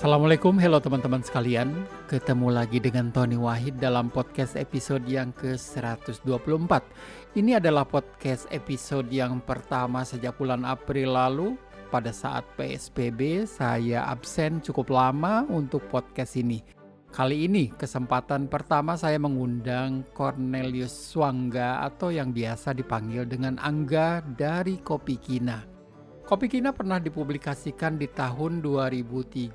Assalamualaikum, hello teman-teman sekalian. Ketemu lagi dengan Tony Wahid dalam podcast episode yang ke-124. Ini adalah podcast episode yang pertama sejak bulan April lalu. Pada saat PSBB, saya absen cukup lama untuk podcast ini. Kali ini kesempatan pertama saya mengundang Cornelius Swangga atau yang biasa dipanggil dengan Angga dari Kopi Kina. Kopi Kina pernah dipublikasikan di tahun 2013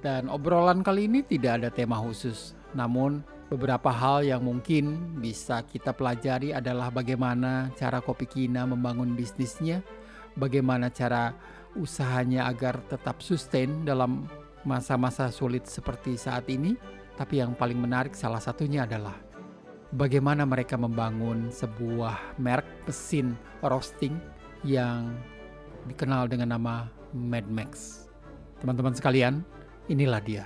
dan obrolan kali ini tidak ada tema khusus. Namun beberapa hal yang mungkin bisa kita pelajari adalah bagaimana cara Kopi Kina membangun bisnisnya, bagaimana cara usahanya agar tetap sustain dalam masa-masa sulit seperti saat ini. Tapi yang paling menarik salah satunya adalah bagaimana mereka membangun sebuah merek mesin roasting yang dikenal dengan nama Mad Max. Teman-teman sekalian, inilah dia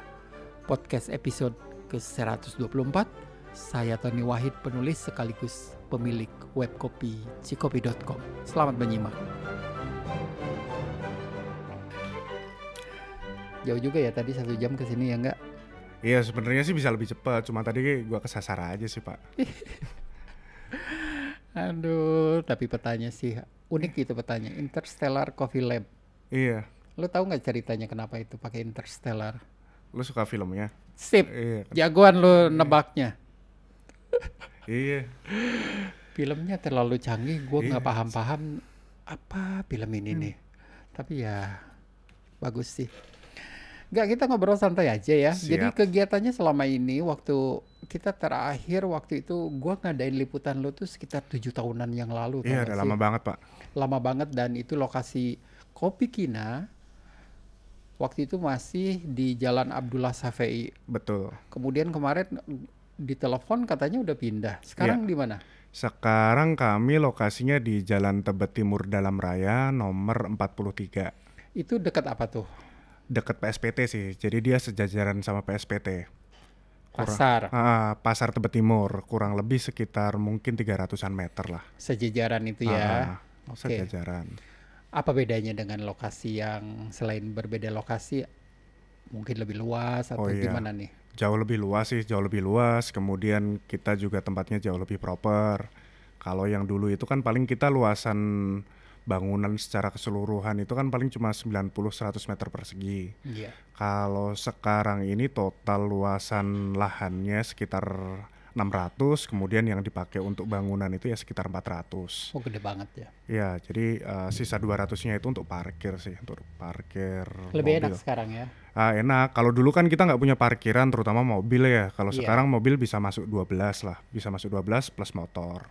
podcast episode ke-124. Saya Tony Wahid, penulis sekaligus pemilik web kopi cikopi.com. Selamat menyimak. Jauh juga ya tadi satu jam ke sini ya enggak? Iya sebenarnya sih bisa lebih cepat, cuma tadi gua kesasar aja sih pak. Aduh, tapi petanya sih unik gitu petanya Interstellar Coffee Lab Iya. lo tahu nggak ceritanya kenapa itu pakai Interstellar Lu suka filmnya? sip Iya. jagoan lo nebaknya Iya. filmnya terlalu canggih gue nggak Iya. paham-paham apa film ini nih tapi ya bagus sih Nggak kita ngobrol santai aja ya. Jadi Siap. kegiatannya selama ini waktu kita terakhir waktu itu gua ngadain liputan lo tuh sekitar tujuh tahunan yang lalu. tau Iya, udah sih? lama banget pak. Lama banget dan itu lokasi Kopi Kina waktu itu masih di Jalan Abdullah Safei. Betul. Kemudian kemarin ditelepon katanya udah pindah. Sekarang Iya. di mana? Sekarang kami lokasinya di Jalan Tebet Timur Dalam Raya nomor 43. Itu dekat apa tuh? Deket PSPT sih, jadi dia sejajaran sama PSPT. Kurang- Pasar. Ah, Pasar Tebet Timur, kurang lebih sekitar mungkin 300-an meter lah. Sejajaran itu ya. Ah, Oke. Sejajaran. Apa bedanya dengan lokasi yang selain berbeda lokasi mungkin lebih luas atau Oh, iya. gimana nih? Jauh lebih luas sih, jauh lebih luas. Kemudian kita juga tempatnya jauh lebih proper. Kalau yang dulu itu kan paling kita luasan bangunan secara keseluruhan itu kan paling cuma 90-100 meter persegi. Iya. Kalau sekarang ini total luasan lahannya sekitar 600, kemudian yang dipakai untuk bangunan itu ya sekitar 400. Oh gede banget ya. Ya, jadi eh, sisa 200-nya itu untuk parkir sih, untuk parkir Lebih mobil. enak sekarang ya. Ah, enak. Kalau dulu kan kita nggak punya parkiran, terutama mobil ya. Kalau Iya. sekarang mobil bisa masuk 12 lah, bisa masuk 12 plus motor,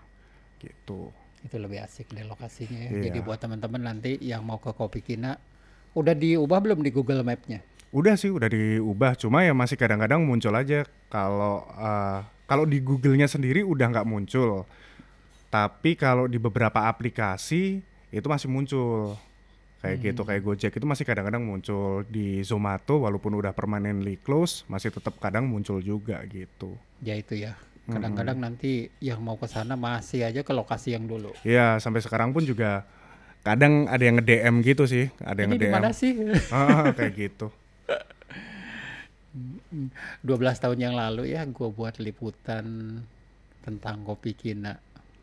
gitu. Itu lebih asik deh lokasinya ya. Iya. Jadi buat teman-teman nanti yang mau ke Kopi Kina udah diubah belum di Google Map-nya? Udah sih, udah diubah. Cuma ya masih kadang-kadang muncul aja. Kalau eh, kalau di Google-nya sendiri udah nggak muncul. Tapi kalau di beberapa aplikasi itu masih muncul. Kayak gitu, kayak Gojek itu masih kadang-kadang muncul di Zomato walaupun udah permanently close, masih tetap kadang muncul juga gitu. Ya itu ya. Kadang-kadang nanti yang mau ke sana masih aja ke lokasi yang dulu. Iya, sampai sekarang pun juga kadang ada yang nge-DM gitu sih, ada yang Ini di nge-DM. mana sih? Ah, kayak gitu. 12 tahun yang lalu ya gue buat liputan tentang Kopi Kina.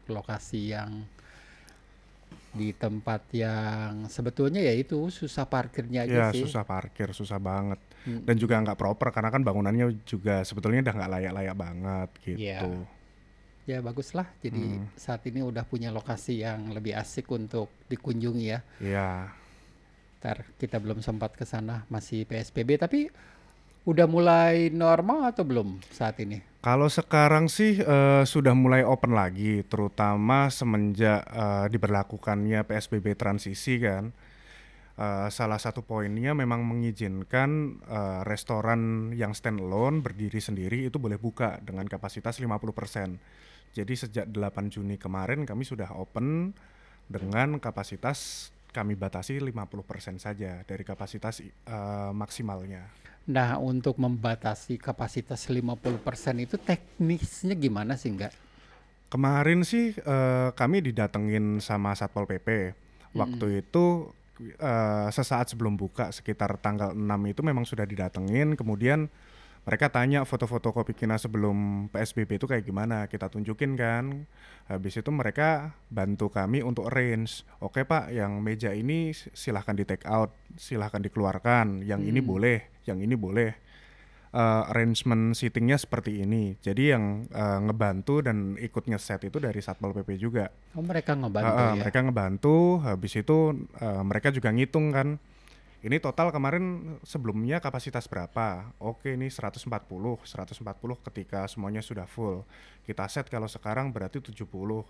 Lokasi yang di tempat yang sebetulnya ya itu susah parkirnya aja Iya, sih. susah parkir, susah banget. Dan juga nggak proper karena kan bangunannya juga sebetulnya udah nggak layak-layak banget gitu. Iya. Ya baguslah. Jadi Hmm. saat ini udah punya lokasi yang lebih asik untuk dikunjungi ya. Iya. Ntar kita belum sempat ke sana masih PSBB tapi udah mulai normal atau belum saat ini? Kalau sekarang sih eh, sudah mulai open lagi, terutama semenjak eh, diberlakukannya PSBB transisi kan. Eh, salah satu poinnya memang mengizinkan eh, restoran yang standalone berdiri sendiri itu boleh buka dengan kapasitas 50%. Jadi sejak 8 Juni kemarin kami sudah open dengan kapasitas kami batasi 50% saja dari kapasitas eh, maksimalnya. Nah, untuk membatasi kapasitas 50% itu teknisnya gimana sih enggak? Kemarin sih eh, kami didatengin sama Satpol PP. Waktu itu uh, sesaat sebelum buka sekitar tanggal 6 itu memang sudah didatengin kemudian mereka tanya foto-foto kopi kina sebelum PSBB itu kayak gimana kita tunjukin kan. Habis itu mereka bantu kami untuk arrange oke pak yang meja ini silahkan di take out silahkan dikeluarkan. Yang hmm. ini boleh yang ini boleh. Uh, arrangement seatingnya seperti ini. Jadi yang uh, ngebantu dan ikut ngeset itu dari satpol pp juga. Oh mereka ngebantu uh, ya? mereka ngebantu. Habis itu uh, mereka juga ngitung kan ini total kemarin sebelumnya kapasitas berapa? Oke, ini 140. 140 ketika semuanya sudah full. Kita set kalau sekarang berarti 70.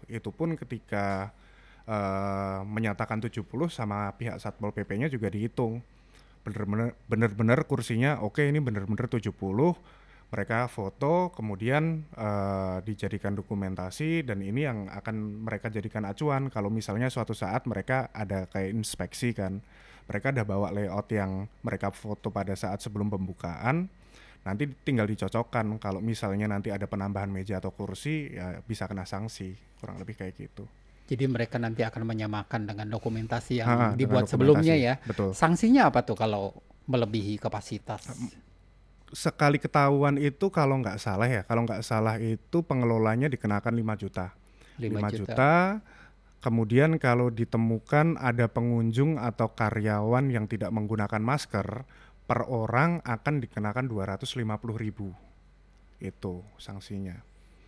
Itu pun ketika uh, menyatakan 70 sama pihak Satpol PP-nya juga dihitung. Bener-bener kursinya oke ini bener-bener 70 mereka foto kemudian uh, dijadikan dokumentasi dan ini yang akan mereka jadikan acuan kalau misalnya suatu saat mereka ada kayak inspeksi kan mereka udah bawa layout yang mereka foto pada saat sebelum pembukaan. Nanti tinggal dicocokkan. Kalau misalnya nanti ada penambahan meja atau kursi ya bisa kena sanksi. Kurang lebih kayak gitu. Jadi mereka nanti akan menyamakan dengan dokumentasi yang ha, dibuat sebelumnya ya. Betul. Sanksinya apa tuh kalau melebihi kapasitas? Sekali ketahuan itu kalau nggak salah ya. Kalau nggak salah itu pengelolanya dikenakan 5 juta. 5, 5 juta, juta Kemudian kalau ditemukan ada pengunjung atau karyawan yang tidak menggunakan masker, per orang akan dikenakan 250 ribu. Itu sanksinya.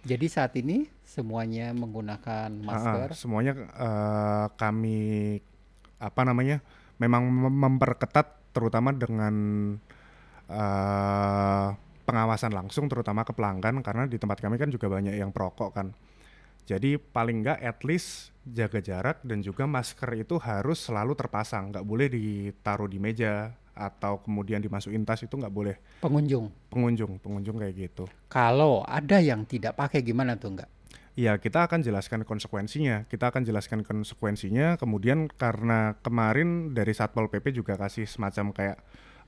Jadi saat ini semuanya menggunakan masker? Semuanya uh, kami apa namanya? Memang memperketat terutama dengan uh, pengawasan langsung terutama ke pelanggan karena di tempat kami kan juga banyak yang perokok kan. Jadi paling nggak at least jaga jarak dan juga masker itu harus selalu terpasang, nggak boleh ditaruh di meja atau kemudian dimasukin tas itu nggak boleh. Pengunjung. Pengunjung, pengunjung kayak gitu. Kalau ada yang tidak pakai gimana tuh nggak? Ya kita akan jelaskan konsekuensinya. Kita akan jelaskan konsekuensinya. Kemudian karena kemarin dari satpol pp juga kasih semacam kayak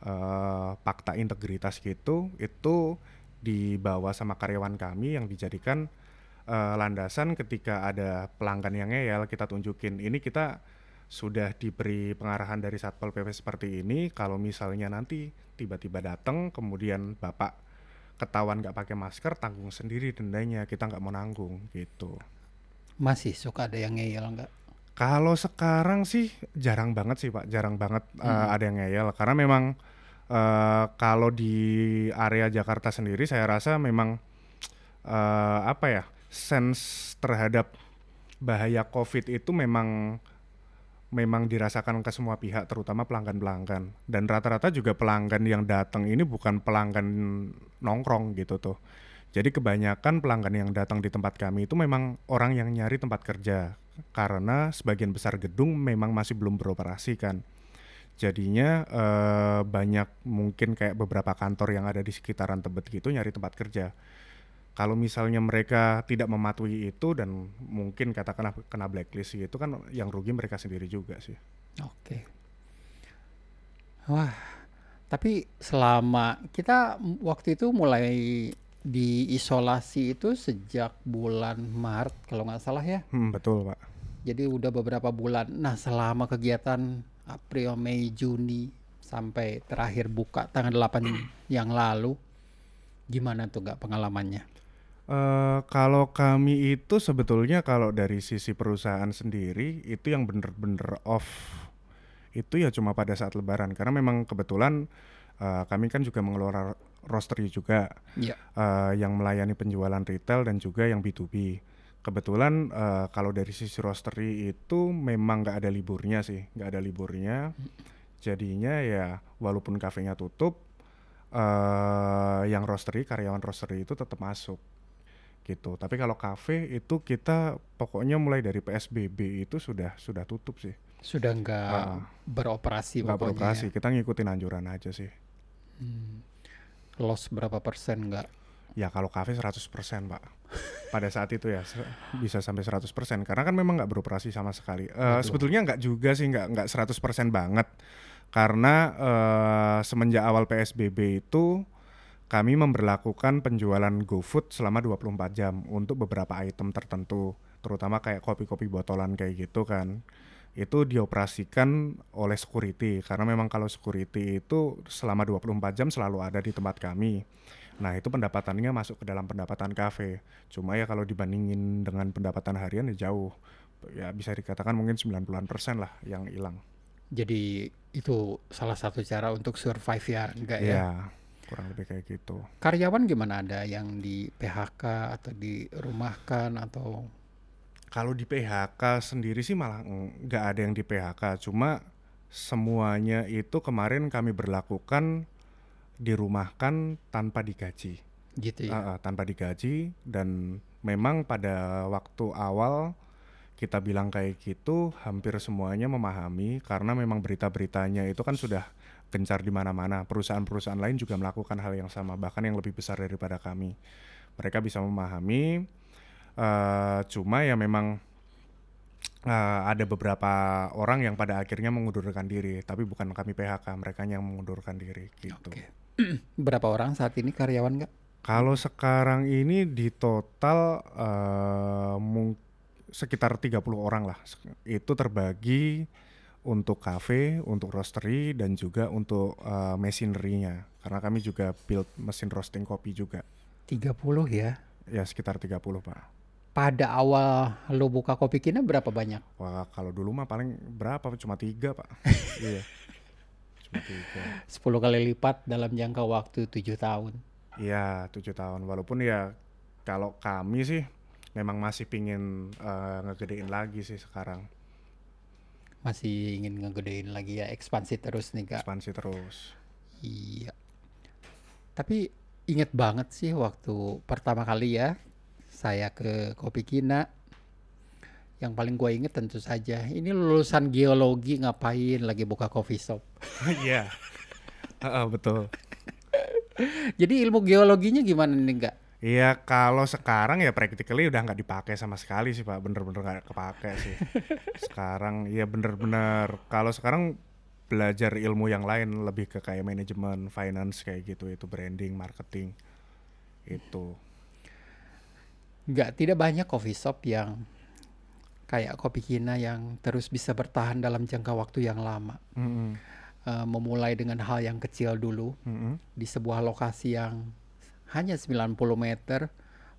uh, fakta integritas gitu, itu dibawa sama karyawan kami yang dijadikan uh, landasan ketika ada pelanggan yang ngeyel kita tunjukin ini kita sudah diberi pengarahan dari satpol pp seperti ini kalau misalnya nanti tiba-tiba datang kemudian bapak ketahuan nggak pakai masker tanggung sendiri dendanya kita nggak mau nanggung gitu. Masih suka ada yang ngeyel nggak? Kalau sekarang sih jarang banget sih pak. Jarang banget hmm. uh, ada yang ngeyel. Karena memang uh, kalau di area Jakarta sendiri saya rasa memang uh, apa ya sense terhadap bahaya COVID itu memang memang dirasakan ke semua pihak terutama pelanggan-pelanggan. Dan rata-rata juga pelanggan yang datang ini bukan pelanggan nongkrong gitu tuh. Jadi kebanyakan pelanggan yang datang di tempat kami itu memang orang yang nyari tempat kerja. Karena sebagian besar gedung memang masih belum beroperasi kan. Jadinya eh, banyak mungkin kayak beberapa kantor yang ada di sekitaran Tebet gitu nyari tempat kerja kalau misalnya mereka tidak mematuhi itu dan mungkin katakanlah kena blacklist itu kan yang rugi mereka sendiri juga sih. Oke. Wah, tapi selama kita waktu itu mulai diisolasi itu sejak bulan Maret kalau nggak salah ya. Hmm, betul pak. Jadi udah beberapa bulan. Nah selama kegiatan April, Mei, Juni sampai terakhir buka tanggal 8 yang lalu, gimana tuh nggak pengalamannya? Uh, kalau kami itu sebetulnya kalau dari sisi perusahaan sendiri itu yang bener-bener off itu ya cuma pada saat lebaran karena memang kebetulan uh, kami kan juga mengelola roastery juga yeah. Ya. uh, yang melayani penjualan retail dan juga yang B2B. Kebetulan uh, kalau dari sisi roastery itu memang nggak ada liburnya sih, nggak ada liburnya. Jadinya ya walaupun kafenya tutup, uh, yang roastery karyawan roastery itu tetap masuk gitu. Tapi kalau kafe itu kita pokoknya mulai dari PSBB itu sudah sudah tutup sih. Sudah enggak uh, beroperasi enggak beroperasi, ya? kita ngikutin anjuran aja sih. Hmm. Loss berapa persen enggak? Ya kalau kafe 100% Pak. Pada saat itu ya bisa sampai 100% karena kan memang nggak beroperasi sama sekali. Uh, sebetulnya nggak juga sih nggak nggak 100% banget. Karena uh, semenjak awal PSBB itu kami memberlakukan penjualan GoFood selama 24 jam untuk beberapa item tertentu, terutama kayak kopi-kopi botolan kayak gitu kan. itu dioperasikan oleh security karena memang kalau security itu selama 24 jam selalu ada di tempat kami. Nah, itu pendapatannya masuk ke dalam pendapatan kafe. Cuma ya kalau dibandingin dengan pendapatan harian ya jauh. Ya bisa dikatakan mungkin 90-an persen lah yang hilang. Jadi itu salah satu cara untuk survive ya, enggak ya? Ya, kurang lebih kayak gitu. Karyawan gimana ada yang di PHK atau dirumahkan atau Kalau di PHK sendiri sih malah nggak ada yang di PHK, cuma semuanya itu kemarin kami berlakukan dirumahkan tanpa digaji. gitu ya? Ah, tanpa digaji dan memang pada waktu awal kita bilang kayak gitu hampir semuanya memahami karena memang berita-beritanya itu kan sudah gencar di mana-mana. Perusahaan-perusahaan lain juga melakukan hal yang sama bahkan yang lebih besar daripada kami. Mereka bisa memahami eh cuma ya memang eh, ada beberapa orang yang pada akhirnya mengundurkan diri, tapi bukan kami PHK, mereka yang mengundurkan diri gitu. Oke. Berapa orang saat ini karyawan nggak? Kalau sekarang ini di total mung- sekitar 30 orang lah. Itu terbagi untuk kafe, untuk roastery dan juga untuk eh, machinery-nya. Karena kami juga build mesin roasting kopi juga. 30 ya. Ya sekitar 30, Pak. Pada awal lo buka kopi kina berapa banyak? Wah, kalau dulu mah paling berapa? Cuma tiga, Pak. iya. Cuma tiga. 10 kali lipat dalam jangka waktu 7 tahun. Iya, tujuh tahun. Walaupun ya kalau kami sih memang masih pingin eh, ngegedein lagi sih sekarang. Masih ingin ngegedein lagi ya, ekspansi terus nih kak. Ekspansi terus. Iya. Tapi inget banget sih waktu pertama kali ya saya ke Kopi Kina. Yang paling gue inget tentu saja ini lulusan geologi ngapain lagi buka coffee shop. Iya. Heeh, betul. Jadi ilmu geologinya gimana nih kak? Iya, kalau sekarang ya practically udah nggak dipakai sama sekali sih Pak, bener-bener nggak kepake sih. Sekarang ya bener-bener, kalau sekarang belajar ilmu yang lain lebih ke kayak manajemen, finance kayak gitu, itu branding, marketing, itu. Nggak tidak banyak coffee shop yang kayak Kopi Kina yang terus bisa bertahan dalam jangka waktu yang lama. Mm-mm, Eh, memulai dengan hal yang kecil dulu mm-mm. di sebuah lokasi yang hanya 90 meter.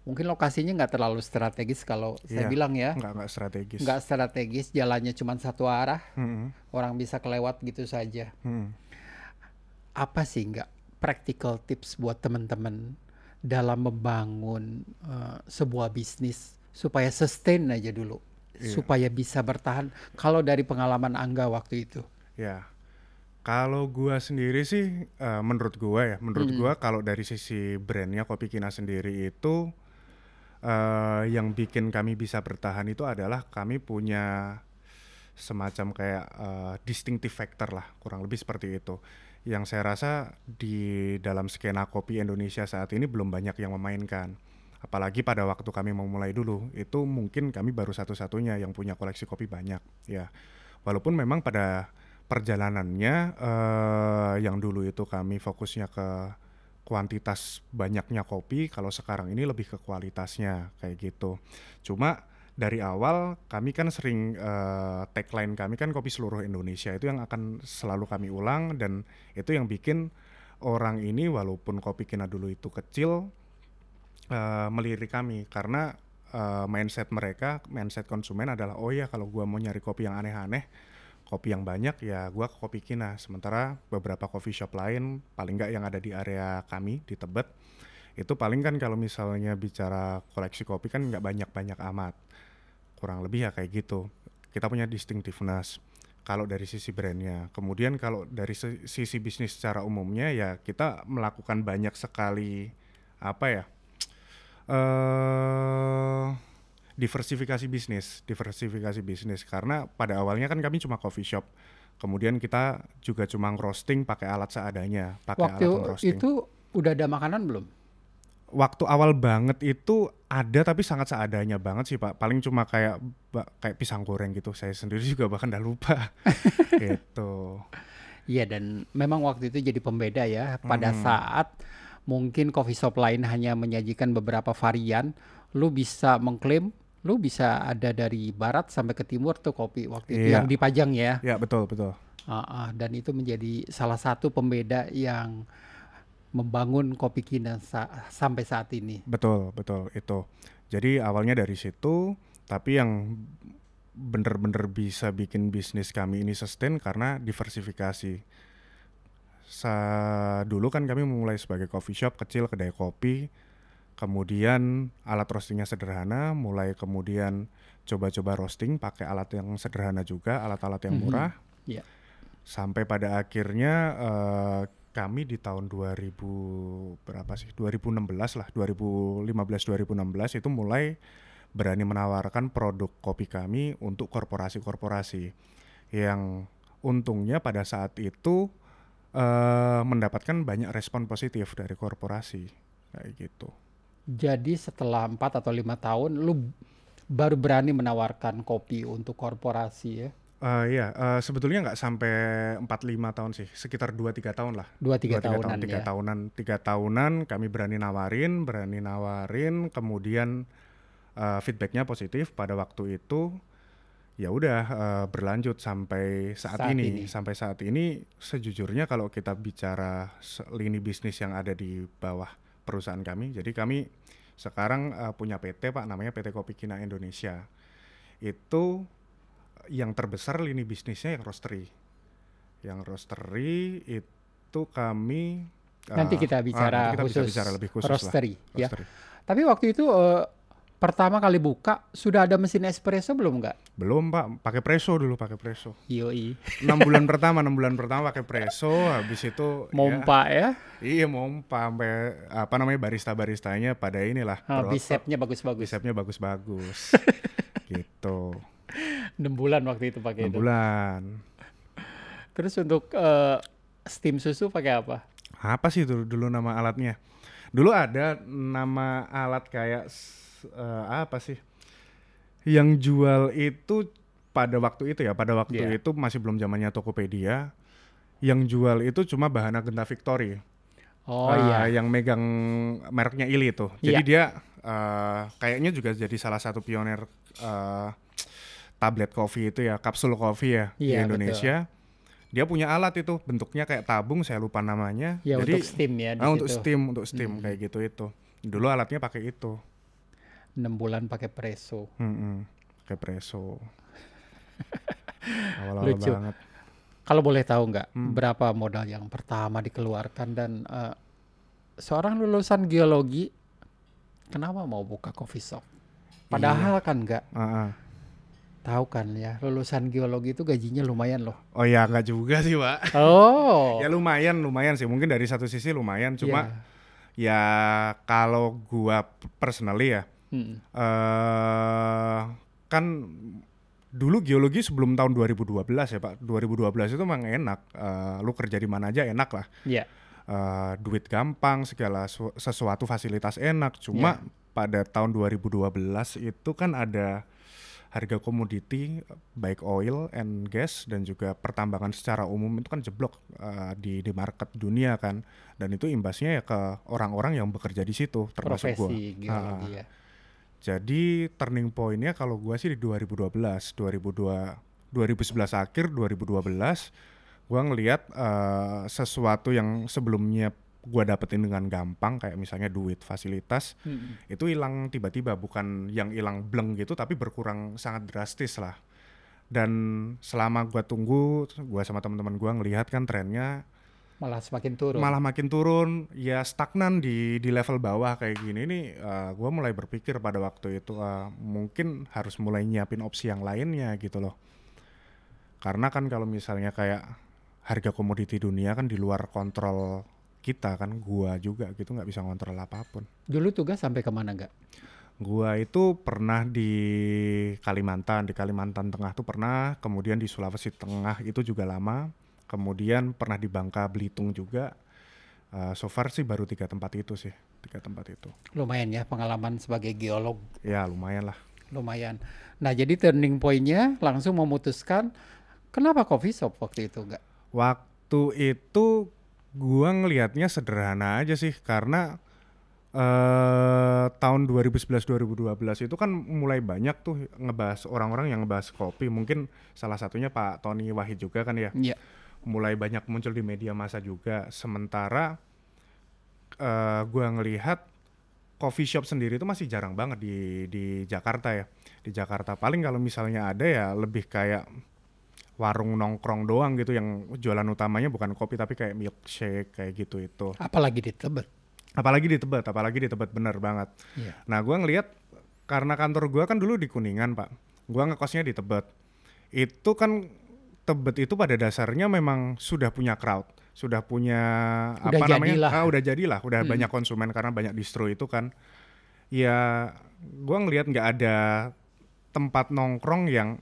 Mungkin lokasinya nggak terlalu strategis kalau saya Iya, bilang ya. Nggak nggak strategis. Nggak strategis, jalannya cuma satu arah, Mm-mm, orang bisa kelewat gitu saja. mm. Apa sih nggak practical tips buat teman-teman dalam membangun eh, sebuah bisnis supaya sustain aja dulu, Iya. supaya bisa bertahan. Kalau dari pengalaman Angga waktu itu, Ya, kalau gua sendiri sih, eh, menurut gua ya, menurut Mm-mm. gua kalau dari sisi brandnya Kopi Kina sendiri itu eh, yang bikin kami bisa bertahan itu adalah kami punya semacam kayak eh, distinctive factor lah, kurang lebih seperti itu. Yang saya rasa di dalam skena kopi Indonesia saat ini belum banyak yang memainkan. Apalagi pada waktu kami memulai dulu, itu mungkin kami baru satu-satunya yang punya koleksi kopi banyak, ya. Walaupun memang pada perjalanannya eh, yang dulu itu kami fokusnya ke kuantitas banyaknya kopi, kalau sekarang ini lebih ke kualitasnya kayak gitu. Cuma dari awal kami kan sering eh, tagline kami kan kopi seluruh Indonesia itu yang akan selalu kami ulang dan itu yang bikin orang ini walaupun kopi kina dulu itu kecil eh, melirik kami karena eh, mindset mereka, mindset konsumen adalah oh ya kalau gua mau nyari kopi yang aneh-aneh, kopi yang banyak ya gua ke kopi kina. Sementara beberapa coffee shop lain paling nggak yang ada di area kami di Tebet itu paling kan kalau misalnya bicara koleksi kopi kan nggak banyak-banyak amat. Kurang lebih ya kayak gitu. Kita punya distinctiveness kalau dari sisi brandnya. Kemudian kalau dari si- sisi bisnis secara umumnya ya kita melakukan banyak sekali apa ya? eh diversifikasi bisnis, diversifikasi bisnis karena pada awalnya kan kami cuma coffee shop. Kemudian kita juga cuma roasting pakai alat seadanya, pakai waktu alat roasting. itu udah ada makanan belum? Waktu awal banget itu ada tapi sangat seadanya banget sih Pak. Paling cuma kayak kayak pisang goreng gitu. Saya sendiri juga bahkan udah lupa. gitu. Iya dan memang waktu itu jadi pembeda ya pada Hmm. saat mungkin coffee shop lain hanya menyajikan beberapa varian, lu bisa mengklaim lu bisa ada dari barat sampai ke timur tuh kopi waktu itu Iya. yang dipajang ya. Ya betul betul. Ah, ah, dan itu menjadi salah satu pembeda yang membangun kopi Kina sa- sampai saat ini. Betul, betul itu. Jadi awalnya dari situ, tapi yang bener-bener bisa bikin bisnis kami ini sustain karena diversifikasi. Sa dulu kan kami mulai sebagai coffee shop kecil kedai kopi, kemudian alat roastingnya sederhana, mulai kemudian coba-coba roasting pakai alat yang sederhana juga, alat-alat yang Mhm. murah, Iya. sampai pada akhirnya eh, kami di tahun 2000 berapa sih 2016 lah 2015 2016 itu mulai berani menawarkan produk kopi kami untuk korporasi-korporasi yang untungnya pada saat itu eh, mendapatkan banyak respon positif dari korporasi kayak gitu. Jadi setelah empat atau lima tahun, lu baru berani menawarkan kopi untuk korporasi ya. Eh iya, eh, sebetulnya nggak sampai 4-5 tahun sih, sekitar 2-3 tahun lah. Dua tiga Dua, tahunan tahun, tiga ya. tahunan, tiga tahunan kami berani nawarin, berani nawarin, kemudian eh, feedbacknya positif pada waktu itu, ya udah eh, berlanjut sampai saat, Saat ini. ini. Sampai saat ini, sejujurnya kalau kita bicara lini bisnis yang ada di bawah perusahaan kami, jadi kami sekarang eh, punya PT pak, namanya PT Kopi Kina Indonesia. Itu yang terbesar lini bisnisnya yang roastery. Yang roastery itu kami Nanti eh, kita ah, bicara nanti kita bisa khusus bicara lebih khusus lah, roastery ya. roastery. Tapi waktu itu eh, pertama kali buka sudah ada mesin espresso belum nggak? Belum pak, pakai preso dulu pakai preso. Yoi. enam bulan pertama, enam bulan pertama pakai preso, habis itu ya, Mompa ya. iya mompa sampai apa namanya barista baristanya pada inilah Ah, bisepnya bagus-bagus. bisepnya bagus-bagus, gitu. 6 bulan waktu itu pakai Enam itu. bulan. Terus untuk eh, steam susu pakai apa? Apa sih itu dulu nama alatnya? Dulu ada nama alat kayak eh, apa sih? Yang jual itu pada waktu itu ya, pada waktu Iya. itu masih belum zamannya Tokopedia. Yang jual itu cuma Bahana Genta Victory. Oh Eh, iya. yang megang mereknya Ili itu. Jadi Iya. dia eh, kayaknya juga jadi salah satu pionir eh, tablet coffee itu ya, kapsul coffee ya di Iya, Indonesia. Dia punya alat itu bentuknya kayak tabung, saya lupa namanya. Ya jadi untuk steam ya di ah, untuk steam, untuk steam Hmm. kayak gitu itu. Dulu alatnya pakai itu. 6 bulan pakai presso. Mm-mm, pakai preso. Awal-awal Lucu. banget. Kalau boleh tahu nggak Hmm. berapa modal yang pertama dikeluarkan dan eh, seorang lulusan geologi kenapa mau buka coffee shop? Padahal kan nggak Ah, ah. tahu kan ya lulusan geologi itu gajinya lumayan loh. Oh ya nggak juga sih, Pak. Oh. Ya lumayan, lumayan sih. Mungkin dari satu sisi lumayan, cuma Iya. ya kalau gua personally ya Hmm. eh kan dulu geologi sebelum tahun 2012 ya Pak. 2012 itu memang enak. Eh, lu kerja di mana aja enak lah. Iya. Eh, duit gampang segala su- sesuatu fasilitas enak. Cuma pada tahun 2012 itu kan ada harga komoditi baik oil and gas dan juga pertambangan secara umum itu kan jeblok eh, di di market dunia kan. Dan itu imbasnya ya ke orang-orang yang bekerja di situ termasuk gua. Profesi geologi ya. Jadi turning pointnya kalau gua sih di 2012, 2002, 2011 akhir 2012, gua ngelihat eh, sesuatu yang sebelumnya gua dapetin dengan gampang kayak misalnya duit, fasilitas Hmm. itu hilang tiba-tiba bukan yang hilang bleng gitu tapi berkurang sangat drastis lah. Dan selama gua tunggu, gua sama teman-teman gua ngelihat kan trennya Malah semakin turun. malah makin turun ya stagnan di di level bawah kayak gini nih gue mulai berpikir pada waktu itu eh, mungkin harus mulai nyiapin opsi yang lainnya gitu loh karena kan kalau misalnya kayak harga komoditi dunia kan di luar kontrol kita kan gua juga gitu nggak bisa ngontrol apa pun Dulu tugas sampai ke mana nggak? gua itu pernah di Kalimantan di Kalimantan Tengah tuh pernah kemudian di Sulawesi Tengah itu juga lama kemudian pernah di Bangka Belitung juga Eh, so far sih baru tiga tempat itu sih tiga tempat itu Lumayan ya pengalaman sebagai geolog ya lumayan lah lumayan. Nah jadi turning pointnya langsung memutuskan kenapa coffee shop waktu itu nggak? waktu itu gua ngelihatnya sederhana aja sih karena eh tahun 2011-2012 itu kan mulai banyak tuh ngebahas orang-orang yang ngebahas kopi. Mungkin salah satunya Pak Tony Wahid juga kan ya. Iya. Mulai banyak muncul di media massa juga. Sementara eh gua ngelihat coffee shop sendiri itu masih jarang banget di di Jakarta ya. Di Jakarta paling kalau misalnya ada ya lebih kayak warung nongkrong doang gitu yang jualan utamanya bukan kopi tapi kayak milkshake kayak gitu itu. Apalagi di Tebet. Apalagi di Tebet, apalagi di Tebet bener banget. Iya. Nah, gua ngelihat karena kantor gua kan dulu di Kuningan, Pak. Gua ngekosnya di Tebet. Itu kan Tebet itu pada dasarnya memang sudah punya crowd, sudah punya Udah apa namanya? jadilah. Ah, udah jadilah, udah Hmm. banyak konsumen karena banyak distro itu kan. Ya, gua ngelihat nggak ada tempat nongkrong yang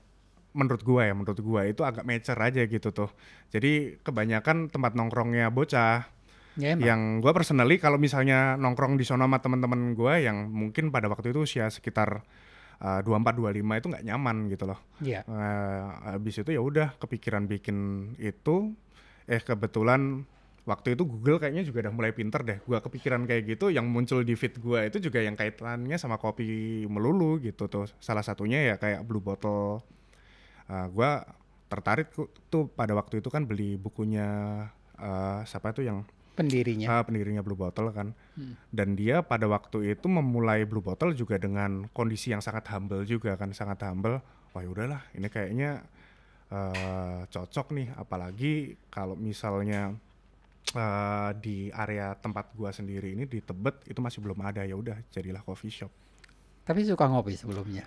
menurut gua ya, menurut gua itu agak mecer aja gitu tuh. Jadi kebanyakan tempat nongkrongnya bocah, Ya emang. yang gue personally kalau misalnya nongkrong di sono sama teman-teman gue yang mungkin pada waktu itu usia sekitar uh, 24 25 itu nggak nyaman gitu loh. Iya. Eh, habis itu ya udah kepikiran bikin itu eh kebetulan waktu itu Google kayaknya juga udah mulai pinter deh. Gua kepikiran kayak gitu yang muncul di feed gue itu juga yang kaitannya sama kopi melulu gitu tuh. Salah satunya ya kayak Blue Bottle. Uh, gua tertarik tuh pada waktu itu kan beli bukunya eh, siapa itu yang Pendirinya. Ah, pendirinya Blue Bottle kan. Hmm. Dan dia pada waktu itu memulai Blue Bottle juga dengan kondisi yang sangat humble juga kan, sangat humble. Wah, ya udahlah, ini kayaknya eh, cocok nih apalagi kalau misalnya eh, di area tempat gua sendiri ini di Tebet itu masih belum ada ya udah jadilah coffee shop. Tapi suka ngopi sebelumnya.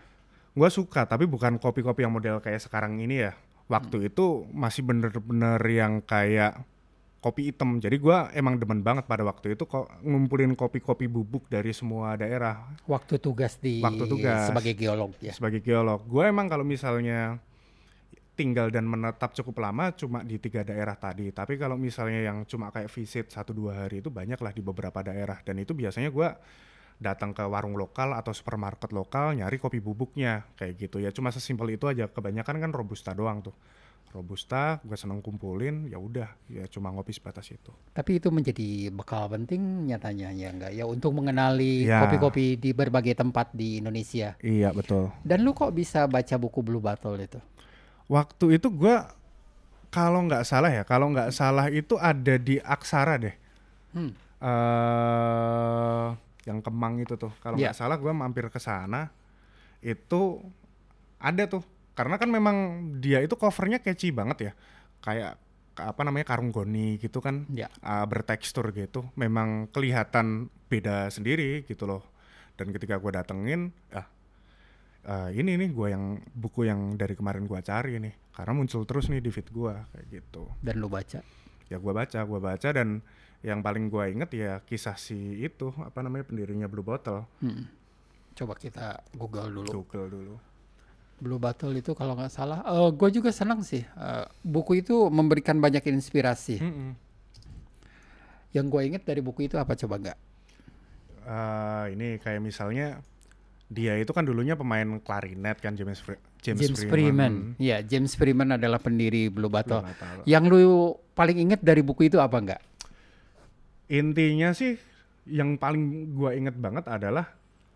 Gua suka tapi bukan kopi-kopi yang model kayak sekarang ini ya. Waktu itu masih bener-bener yang kayak kopi hitam. Jadi gua emang demen banget pada waktu itu kok ngumpulin kopi-kopi bubuk dari semua daerah Waktu tugas di Waktu tugas. sebagai geolog ya. sebagai geolog. Gua emang kalau misalnya tinggal dan menetap cukup lama cuma di tiga daerah tadi. Tapi kalau misalnya yang cuma kayak visit satu dua hari itu banyak lah di beberapa daerah. Dan itu biasanya gua datang ke warung lokal atau supermarket lokal nyari kopi bubuknya kayak gitu ya. Cuma sesimpel itu aja. Kebanyakan kan robusta doang tuh. Robusta, gue seneng kumpulin, ya udah, ya cuma ngopi sebatas itu. Tapi itu menjadi bekal penting nyatanya ya enggak ya untuk mengenali Ya. kopi-kopi di berbagai tempat di Indonesia. Iya betul. Dan lu kok bisa baca buku Blue Bottle itu? Waktu itu gua kalau nggak salah ya, kalau nggak salah itu ada di Aksara deh. Hmm. eh yang Kemang itu tuh. Kalau Iya. nggak salah gua mampir ke sana itu ada tuh. Karena kan memang dia itu covernya catchy banget ya. Kayak ka- apa namanya karung goni gitu kan. Ya. uh, bertekstur gitu. Memang kelihatan beda sendiri gitu loh. Dan ketika gua datengin, ah eh, ini nih gua yang buku yang dari kemarin gua cari nih. Karena muncul terus nih di feed gua kayak gitu Dan lu baca. ya gua baca gua baca dan yang paling gua inget ya kisah si itu apa namanya pendirinya Blue Bottle Hmm. Coba kita Google dulu. Google dulu Blue Bottle itu kalau nggak salah, eh gue juga senang sih. Eh, buku itu memberikan banyak inspirasi. Mm-mm. Yang gue inget dari buku itu apa coba nggak? Eh, ini kayak misalnya dia itu kan dulunya pemain klarinet kan James Fre- James, James, Freeman. Freeman. Ya, James Freeman adalah pendiri Blue Bottle. nggak tahu. Yang lu paling inget dari buku itu apa nggak? intinya sih yang paling gua inget banget adalah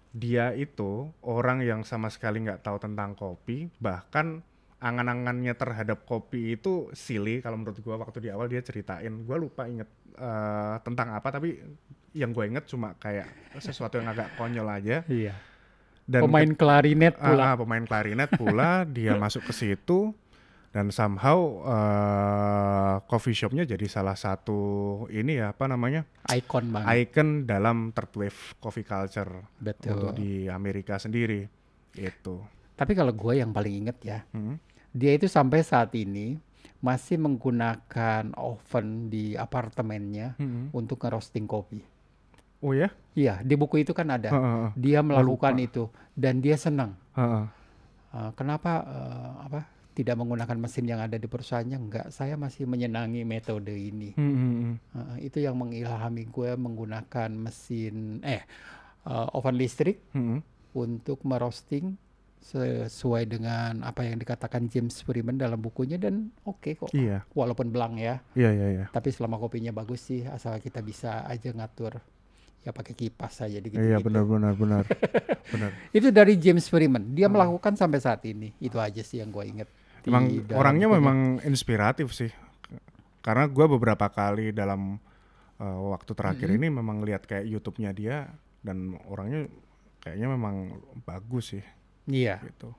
dia itu orang yang sama sekali nggak tahu tentang kopi bahkan angan-angannya terhadap kopi itu silly kalau menurut gua waktu di awal dia ceritain gua lupa inget eh, tentang apa tapi yang gue inget cuma kayak sesuatu yang agak konyol aja Iya. dan Pemain klarinet pula. ah, pemain klarinet pula dia masuk ke situ dan somehow eh, coffee shopnya jadi salah satu ini ya apa namanya Icon banget. icon dalam third wave coffee culture Betul. untuk di Amerika sendiri itu. Tapi kalau gue yang paling inget ya, Hmm. dia itu sampai saat ini masih menggunakan oven di apartemennya Hmm. untuk ngerosting kopi. Oh ya? Iya, di buku itu kan ada. Heeh, heeh, Dia melakukan lupa. itu dan dia senang. heeh. Uh, kenapa uh, apa tidak menggunakan mesin yang ada di perusahaannya? Enggak, saya masih menyenangi metode ini. Hmm, hmm, hmm. Uh, itu yang mengilhami gue menggunakan mesin eh uh, oven listrik Hmm, untuk merosting sesuai dengan apa yang dikatakan James Freeman dalam bukunya dan oke kok. Iya, Walaupun belang ya, iya, iya, iya. tapi selama kopinya bagus sih asal kita bisa aja ngatur ya pakai kipas saja gitu. Iya benar benar benar benar. Itu dari James Freeman. Dia melakukan sampai saat ini. Itu aja sih yang gue inget. Emang orangnya bukunya. memang inspiratif sih. Karena gua beberapa kali dalam uh, waktu terakhir Mm-hmm. ini memang lihat kayak YouTube-nya dia dan orangnya kayaknya memang bagus sih Iya. gitu.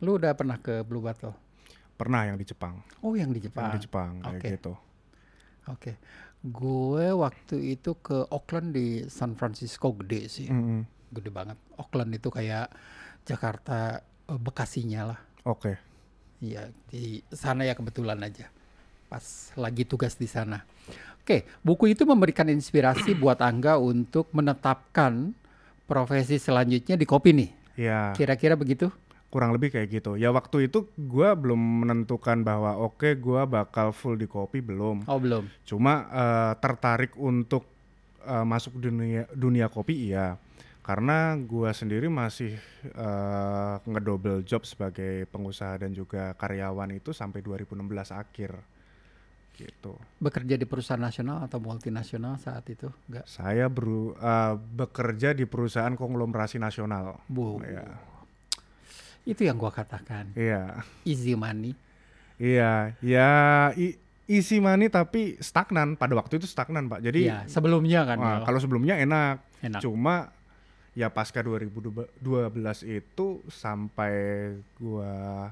Lu udah pernah ke Blue Bottle? Pernah yang di Jepang, Oh yang di yang Jepang. di Jepang kayak Oke. gitu. Oke. Gue waktu itu ke Auckland di San Francisco gede sih. Mm-mm. Gede banget. Auckland itu kayak Jakarta eh, Bekasinya lah. Oke. Iya, di sana ya kebetulan aja. Pas lagi tugas di sana. Oke, buku itu memberikan inspirasi buat Angga untuk menetapkan profesi selanjutnya di kopi nih. Ya Kira-kira begitu? kurang lebih kayak gitu. Ya waktu itu gua belum menentukan bahwa oke gua bakal full di kopi belum. Oh, belum. Cuma eh, tertarik untuk eh, masuk dunia dunia kopi iya. Karena gua sendiri masih eh, ngedouble job sebagai pengusaha dan juga karyawan itu sampai 2016 akhir. Gitu. Bekerja di perusahaan nasional atau multinasional saat itu? Enggak. Saya beru- eh, bekerja di perusahaan konglomerasi nasional. Bu. Iya. Itu yang gua katakan. Iya. Easy money. Iya, ya i- isi money tapi stagnan pada waktu itu stagnan pak. Jadi Iya, sebelumnya kan. wah, ya. kalau sebelumnya enak, Enak. cuma ya pasca 2012 itu sampai gua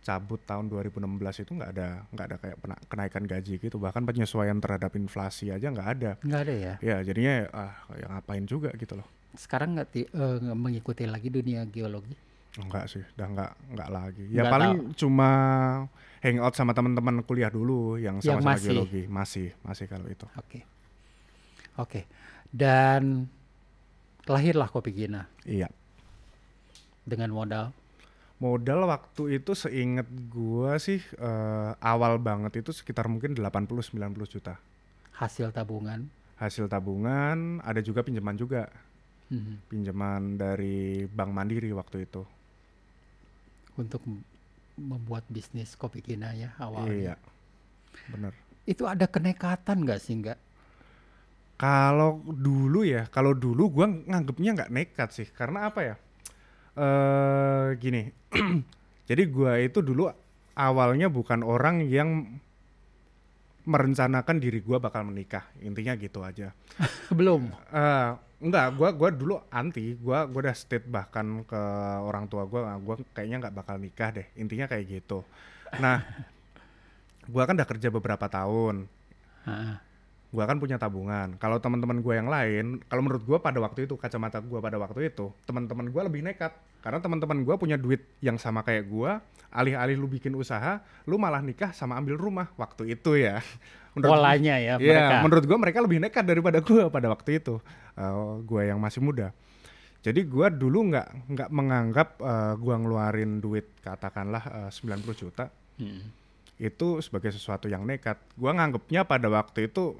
cabut tahun 2016 itu nggak ada nggak ada kayak pena- kenaikan gaji gitu bahkan penyesuaian terhadap inflasi aja nggak ada Nggak ada ya. ya jadinya ah ya ngapain juga gitu loh Sekarang nggak nggak mengikuti lagi dunia geologi. enggak sih udah nggak nggak lagi ya paling cuma hangout sama teman-teman kuliah dulu yang Yang sama-sama masih. geologi masih masih kalau itu Oke. Oke. Dan lahirlah Kopi Gina iya dengan modal Modal waktu itu seinget gua sih eh, awal banget itu sekitar mungkin 80-90 juta. hasil tabungan. Hasil tabungan, ada juga pinjaman juga. Mhm. Pinjaman dari Bank Mandiri waktu itu. untuk membuat bisnis kopi Gina ya Iya, awalnya. bener. Itu ada kenekatan nggak sih nggak? Kalau dulu ya, kalau dulu gua nganggepnya nggak nekat sih. Karena apa ya? eh gini, jadi gua itu dulu awalnya bukan orang yang merencanakan diri gua bakal menikah. Intinya gitu aja. Belum. Eh enggak, gua gua dulu anti. Gua gua udah state bahkan ke orang tua gua, "Ah, gua kayaknya nggak bakal nikah deh. Intinya kayak gitu. Nah, gua kan udah kerja beberapa tahun. Ah, Gua kan punya tabungan. Kalau teman-teman gua yang lain, kalau menurut gua pada waktu itu kacamata gua pada waktu itu, teman-teman gua lebih nekat. Karena teman-teman gua punya duit yang sama kayak gua, alih-alih lu bikin usaha, lu malah nikah sama ambil rumah waktu itu ya. Menurut Polanya ya Iya, mereka. menurut gua mereka lebih nekat daripada gua pada waktu itu. Eh, gua yang masih muda. Jadi gua dulu nggak nggak menganggap eh, gua ngeluarin duit katakanlah eh, 90 juta Hmm. itu sebagai sesuatu yang nekat. Gua nganggapnya pada waktu itu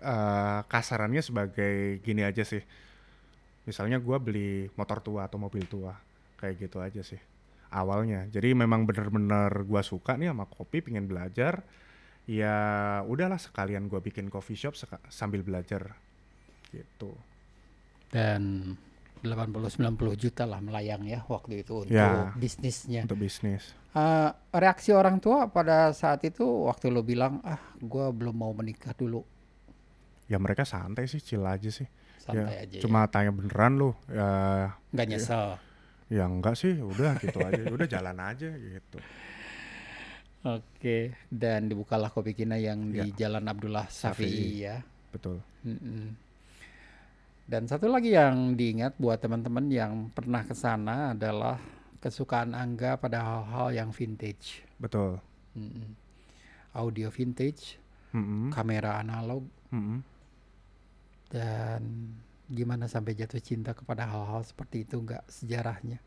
eh, kasarannya sebagai gini aja sih. Misalnya gua beli motor tua atau mobil tua, kayak gitu aja sih awalnya. Jadi memang bener-bener gua suka nih sama kopi, pengen belajar. Ya udahlah sekalian gua bikin coffee shop sambil belajar gitu. Dan 80-90 juta lah melayang ya waktu itu untuk Ya. bisnisnya. Untuk bisnis. Eh, reaksi orang tua pada saat itu waktu lo bilang ah gua belum mau menikah dulu Ya mereka santai sih, chill aja sih. santai ya, aja cuma tanya beneran lu, ya nggak nyesel. ya enggak sih, udah gitu aja, udah jalan aja gitu. Oke, dan dibukalah Kopi Kina yang di Jalan Abdullah Safi'i. ya. Betul. Mm-mm. Dan satu lagi yang diingat buat teman-teman yang pernah ke sana adalah kesukaan Angga pada hal-hal yang vintage. Betul. Mm-mm. Audio vintage, Mm-mm, kamera analog, mm-mm. Dan gimana sampai jatuh cinta kepada hal-hal seperti itu nggak sejarahnya.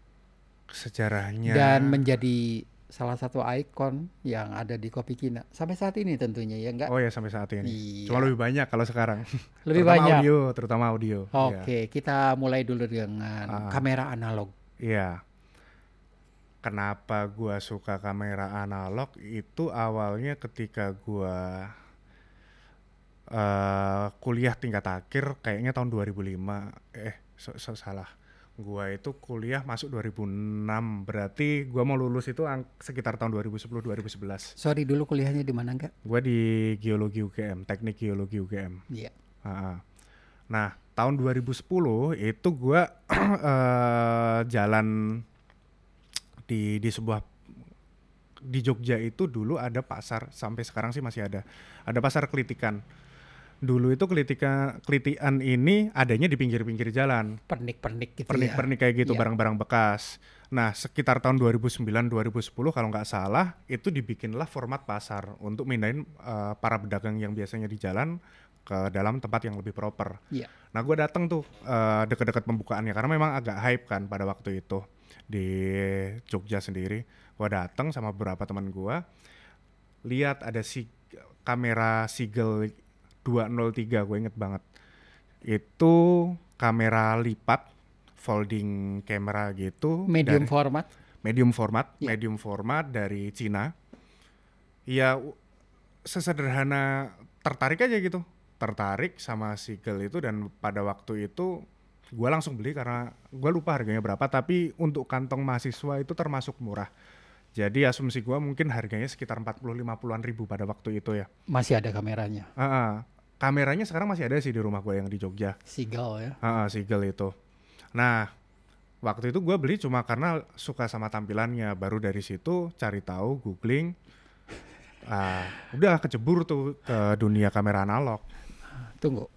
Sejarahnya. Dan menjadi salah satu ikon yang ada di Kopi Kina sampai saat ini tentunya ya enggak Oh ya sampai saat ini. Iya. Cuma lebih banyak kalau sekarang. lebih Terutama banyak. audio, terutama audio. Oke, kita mulai dulu dengan Ah. kamera analog. Iya. Kenapa gua suka kamera analog itu awalnya ketika gua eh kuliah tingkat akhir kayaknya tahun 2005 eh so- so- salah gua itu kuliah masuk 2006 berarti gua mau lulus itu ang- sekitar tahun 2010 2011 Sorry dulu kuliahnya di mana enggak? gua di geologi UGM teknik geologi UGM Iya. Ha-ha. Nah, tahun 2010 itu gua eh, jalan di di sebuah di Jogja itu dulu ada pasar sampai sekarang sih masih ada. Ada pasar kelitikan. Dulu itu kelitika kelitian ini adanya di pinggir-pinggir jalan. Pernik-pernik gitu ya. Pernik-pernik kayak gitu Iya. barang-barang bekas. Nah, sekitar tahun 2009 2010 kalau nggak salah itu dibikinlah format pasar untuk mindahin eh, para pedagang yang biasanya di jalan ke dalam tempat yang lebih proper. Iya. Nah, gue datang tuh eh, deket-deket pembukaannya karena memang agak hype kan pada waktu itu di Jogja sendiri. Gue datang sama beberapa teman gue, lihat ada si kamera Sigel 203, gue inget banget. Itu kamera lipat, folding camera gitu. Medium dari- format. medium format, Iya. medium format dari Cina. Ya sesederhana tertarik aja gitu, tertarik sama Sigel itu dan pada waktu itu gue langsung beli karena gue lupa harganya berapa, tapi untuk kantong mahasiswa itu termasuk murah. Jadi asumsi gue mungkin harganya sekitar 40-50an ribu pada waktu itu ya. Masih ada kameranya. Ah, ah. Kameranya sekarang masih ada sih di rumah gue yang di Jogja. Seagull ya. Ah, Sigel itu. Nah, waktu itu gue beli cuma karena suka sama tampilannya. Baru dari situ cari tahu, googling. Ah, udah kecebur tuh ke dunia kamera analog. Tunggu.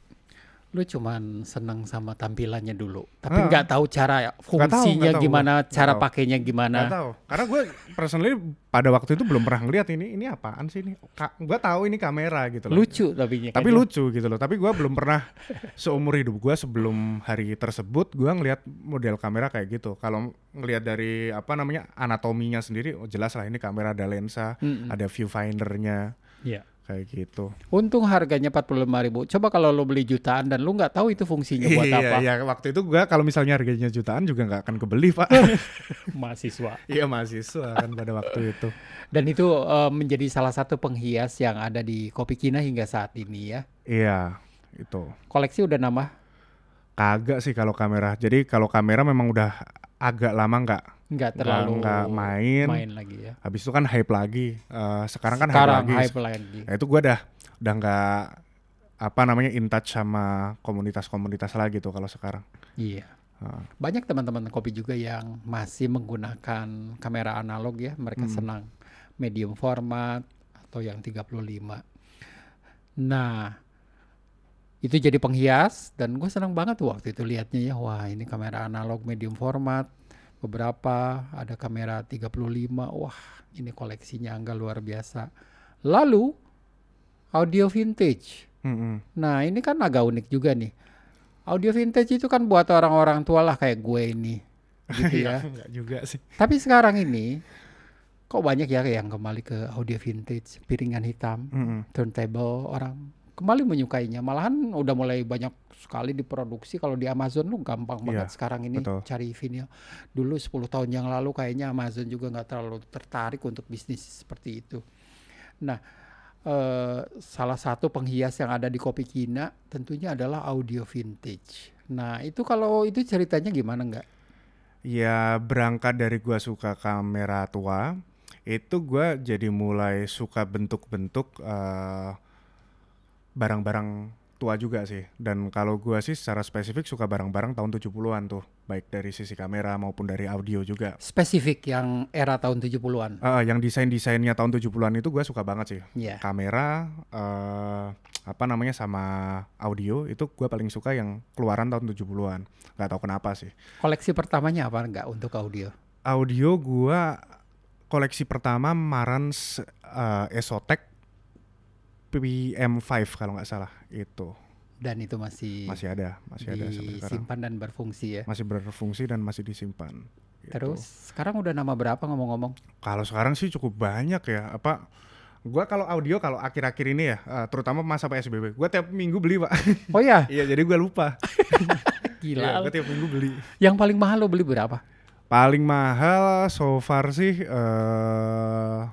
Lu cuman seneng sama tampilannya dulu, tapi nggak tahu cara fungsinya tahu gimana, gua. cara tahu. pakainya gimana. tahu. Karena gue personally pada waktu itu belum pernah ngeliat ini ini apaan sih ini. Ka gue tahu ini kamera gitu loh. Lucu tapi Tapi lucu gitu loh. Tapi gue belum pernah seumur hidup gue sebelum hari tersebut gue ngelihat model kamera kayak gitu. Kalau ngelihat dari apa namanya anatominya sendiri, oh jelas lah ini kamera ada lensa, Mm-mm. ada viewfindernya Iya. Kayak gitu. Untung harganya 45.000 ribu. Coba kalau lo beli jutaan dan lu nggak tahu itu fungsinya buat iya, apa. iya. Waktu itu gue kalau misalnya harganya jutaan juga nggak akan kebeli pak. Mahasiswa. iya mahasiswa kan pada waktu itu. Dan itu eh, menjadi salah satu penghias yang ada di Kopi Kina hingga saat ini ya. Iya itu. Koleksi udah nambah? Kagak sih kalau kamera. Jadi kalau kamera memang udah agak lama nggak Nggak terlalu nggak main. main lagi ya. Habis itu kan hype lagi. Eh, sekarang kan Sekarang hype lagi. hype lagi. Nah, itu gue dah udah nggak apa namanya in touch sama komunitas-komunitas lagi tuh kalau sekarang. Iya. Heeh. Banyak teman-teman kopi juga yang masih menggunakan kamera analog ya. Mereka Hmm. senang medium format atau yang 35. Nah, itu jadi penghias dan gue senang banget tuh waktu itu liatnya ya. Wah, ini kamera analog medium format. Beberapa ada kamera 35. Wah, ini koleksinya angga luar biasa. Lalu audio vintage. Mm-mm. Nah, ini kan agak unik juga nih. Audio vintage itu kan buat orang-orang tua lah kayak gue ini. Gitu ya. Nggak juga sih. Tapi sekarang ini kok banyak ya yang kembali ke audio vintage, piringan hitam, Mm-mm. turntable, orang kembali menyukainya. Malahan udah mulai banyak sekali diproduksi kalau di Amazon lu gampang banget Iya, sekarang ini betul. cari vinyl. Dulu 10 tahun yang lalu kayaknya Amazon juga nggak terlalu tertarik untuk bisnis seperti itu. Nah, eh, salah satu penghias yang ada di Kopi Kina tentunya adalah audio vintage. Nah, itu kalau itu ceritanya gimana nggak? Ya berangkat dari gua suka kamera tua, itu gua jadi mulai suka bentuk-bentuk eh, barang-barang tua juga sih. Dan kalau gua sih secara spesifik suka barang-barang tahun 70-an tuh, baik dari sisi kamera maupun dari audio juga. Spesifik yang era tahun 70-an. Eh, yang desain-desainnya tahun 70-an itu gua suka banget sih. Ya. Kamera eh, apa namanya sama audio itu gua paling suka yang keluaran tahun 70-an. Gak tahu kenapa sih. Koleksi pertamanya apa enggak untuk audio? audio gua koleksi pertama Marantz uh, Esotec PM5 kalau nggak salah itu Dan itu masih, masih ada masih ada sampai sekarang disimpan dan berfungsi ya. masih berfungsi dan masih disimpan gitu. Terus sekarang udah nama berapa ngomong-ngomong? kalau sekarang sih cukup banyak ya apa gua kalau audio kalau akhir-akhir ini ya uh, terutama masa PSBB gua tiap minggu beli pak Oh ya, iya jadi gua lupa gila. Iya, gua tiap minggu beli Yang paling mahal lo beli berapa? paling mahal so far sih uh,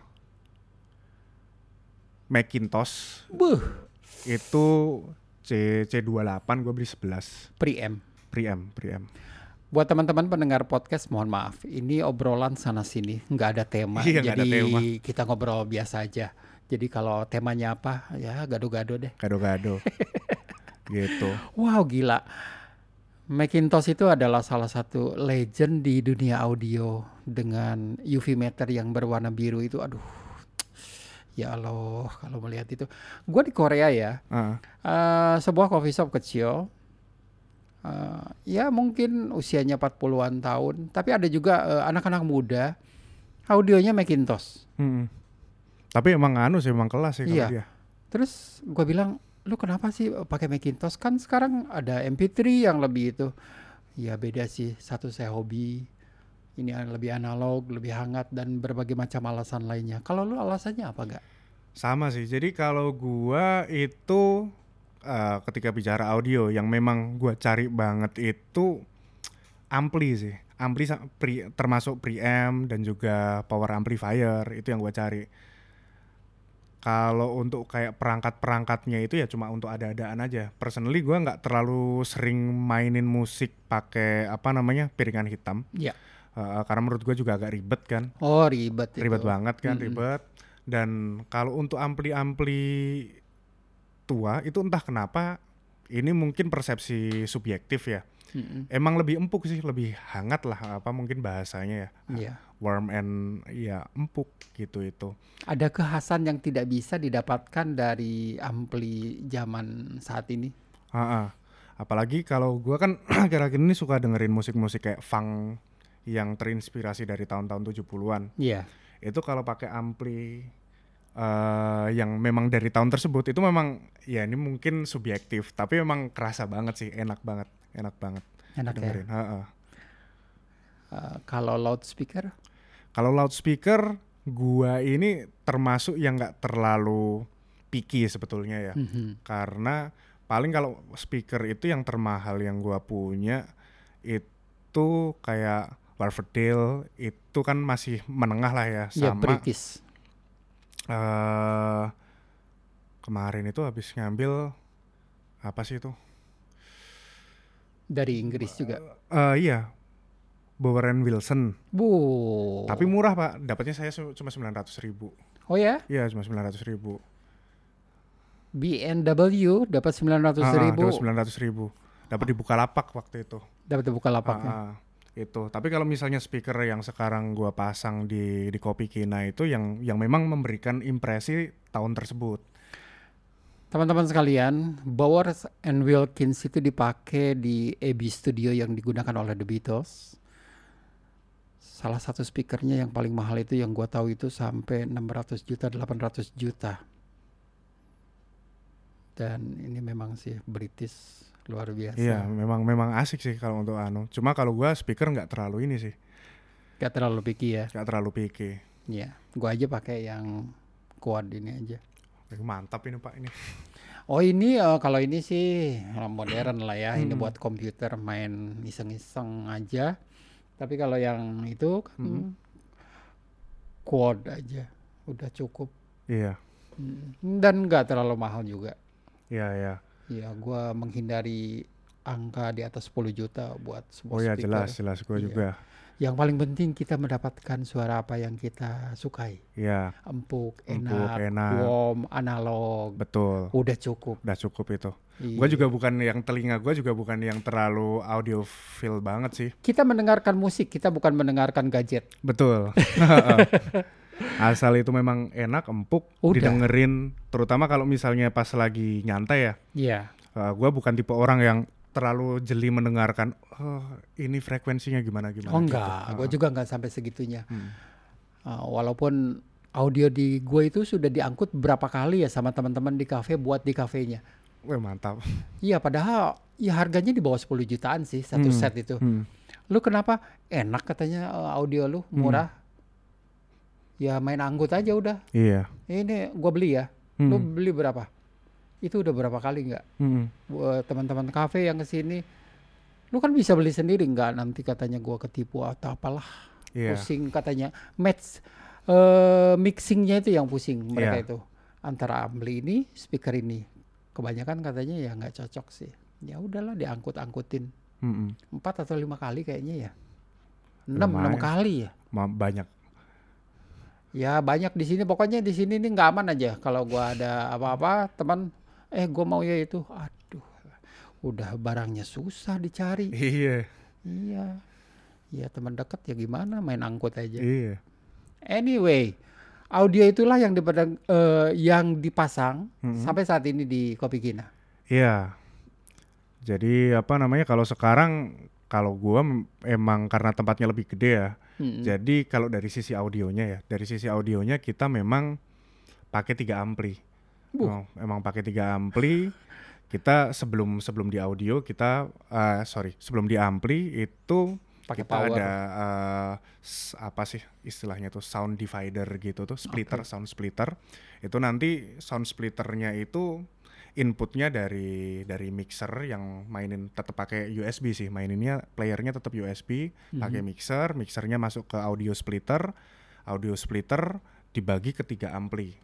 Macintosh Buh, itu C C28 gue beli 11 Preamp. preamp preamp. Buat teman-teman pendengar podcast, mohon maaf, ini obrolan sana sini, nggak ada tema, Iya, nggak ada jadi tema. kita ngobrol biasa aja. Jadi kalau temanya apa, ya gado-gado deh. Gado-gado. gitu. Wow, gila. Macintosh itu adalah salah satu legend di dunia audio dengan UV meter yang berwarna biru itu, aduh. Ya Allah, kalau melihat itu. Gua di Korea ya, Ah, eh, sebuah coffee shop kecil. eh, ya mungkin usianya 40-an tahun, tapi ada juga eh, anak-anak muda audionya Macintosh. mm. Tapi emang anu sih emang kelas sih Iya. dia. Terus gua bilang, lu kenapa sih pakai Macintosh? Kan sekarang ada MP3 yang lebih itu. Ya beda sih, satu saya hobi, ini lebih analog, lebih hangat dan berbagai macam alasan lainnya. Kalau lu alasannya apa enggak? Sama sih. Jadi kalau gua itu eh, ketika bicara audio yang memang gua cari banget itu ampli sih. Ampli pre- termasuk preamp dan juga power amplifier itu yang gua cari. Kalau untuk kayak perangkat-perangkatnya itu ya cuma untuk ada-adaan aja. Personally gua nggak terlalu sering mainin musik pakai apa namanya piringan hitam. Iya. Eh, karena menurut gua juga agak ribet kan Oh ribet itu. ribet banget kan Mm-mm. ribet dan kalau untuk ampli-ampli tua itu entah kenapa ini mungkin persepsi subjektif ya Mm-mm. emang lebih empuk sih lebih hangat lah apa mungkin bahasanya ya Iya. warm and ya empuk gitu itu Ada kekhasan yang tidak bisa didapatkan dari ampli zaman saat ini. Ha-ha. apalagi kalau gua kan akhir-akhir ini suka dengerin musik-musik kayak funk yang terinspirasi dari tahun-tahun 70-an Iya. itu kalau pakai ampli eh yang memang dari tahun tersebut itu memang ya ini mungkin subjektif tapi memang kerasa banget sih enak banget enak banget Enak ya. dengerin Ha-ha. Eh, kalau loudspeaker, kalau loudspeaker gua ini termasuk yang nggak terlalu picky sebetulnya ya Mhm. karena paling kalau speaker itu yang termahal yang gua punya itu kayak Warfordale itu kan masih menengah lah ya ya sama British. eh kemarin itu habis ngambil apa sih itu? dari Inggris juga. Eh iya, Bower and Wilson. Bu. Tapi murah pak, dapatnya saya cuma 900 ribu. oh ya, Iya cuma 900 ribu. BMW dapat 900 Ah, ribu. dapat 900 ribu. Dapat di Bukalapak waktu itu. Dapat buka lapaknya. Ah, ah, itu. Tapi kalau misalnya speaker yang sekarang gua pasang di di Kopi Kina itu yang yang memang memberikan impresi tahun tersebut. Teman-teman sekalian, Bowers and Wilkins itu dipakai di Abbey Studio yang digunakan oleh The Beatles. Salah satu speakernya yang paling mahal itu yang gua tahu itu sampai 600 juta, 800 juta. Dan ini memang sih British luar biasa. Iya, memang memang asik sih kalau untuk anu. Cuma kalau gua speaker nggak terlalu ini sih, Gak terlalu picky ya. nggak terlalu picky. Iya, gua aja pakai yang quad ini aja. Mantap ini pak ini. Oh ini eh, kalau ini sih modern lah ya. Ini Hmm. buat komputer main iseng-iseng aja. Tapi kalau yang itu kan Hmm. quad aja, udah cukup. Iya, Hmm. Dan nggak terlalu mahal juga. iya, iya. Ya, gua menghindari angka di atas 10 juta buat sebuah Oh ya speaker. jelas, jelas gue Iya. juga. Yang paling penting kita mendapatkan suara apa yang kita sukai. Iya, Empuk, Empuk, enak, enak. warm, analog. betul. Udah cukup. Udah cukup itu. Iya. Gue juga bukan yang telinga gue juga bukan yang terlalu audiophile banget sih. Kita mendengarkan musik, kita bukan mendengarkan gadget. Betul. Asal itu memang enak, empuk, Udah. didengerin. Terutama kalau misalnya pas lagi nyantai ya. Iya. gue bukan tipe orang yang terlalu jeli mendengarkan. Oh, ini frekuensinya gimana gimana. Oh gitu. enggak, gue juga enggak sampai segitunya. Hmm. Uh, walaupun audio di gue itu sudah diangkut berapa kali ya sama teman-teman di kafe buat di kafenya. Wih mantap. Iya, padahal ya harganya di bawah 10 jutaan sih satu Hmm, set itu. Hmm. Lu kenapa? Enak katanya uh, audio lu murah. Ya main angkut aja udah. Iya. Ini gua beli ya. Lu Hmm. beli berapa? Itu udah berapa kali nggak? Hmm. Buat teman-teman kafe yang ke sini, lu kan bisa beli sendiri nggak? Nanti katanya gua ketipu atau apalah. Iya. pusing katanya match eh mixingnya itu yang pusing mereka Iya. itu antara ampli ini speaker ini kebanyakan katanya ya nggak cocok sih. Ya udahlah diangkut-angkutin Mm-mm. empat atau lima kali kayaknya ya. Enam enam kali ya. Banyak. Ya banyak di sini pokoknya di sini nih nggak aman aja kalau gua ada apa-apa teman eh gua mau ya itu aduh udah barangnya susah dicari Iya, iya ya teman dekat ya gimana main angkut aja iya. anyway audio itulah yang dipedang, eh, yang dipasang Mm-mm. sampai saat ini di Kopi Kina Iya. Jadi apa namanya kalau sekarang kalau gua emang karena tempatnya lebih gede ya. Jadi kalau dari sisi audionya ya, dari sisi audionya kita memang pakai tiga ampli. Buh. Oh, emang pakai tiga ampli. Kita sebelum sebelum di audio kita eh, sorry sebelum di ampli itu Pakai power. ada s- apa sih istilahnya tuh sound divider gitu tuh splitter sound splitter itu nanti sound splitternya itu inputnya dari dari mixer yang mainin tetap pakai USB sih. Maininnya playernya tetap USB pakai Mhm. mixer mixernya masuk ke audio splitter. Audio splitter dibagi ke tiga ampli.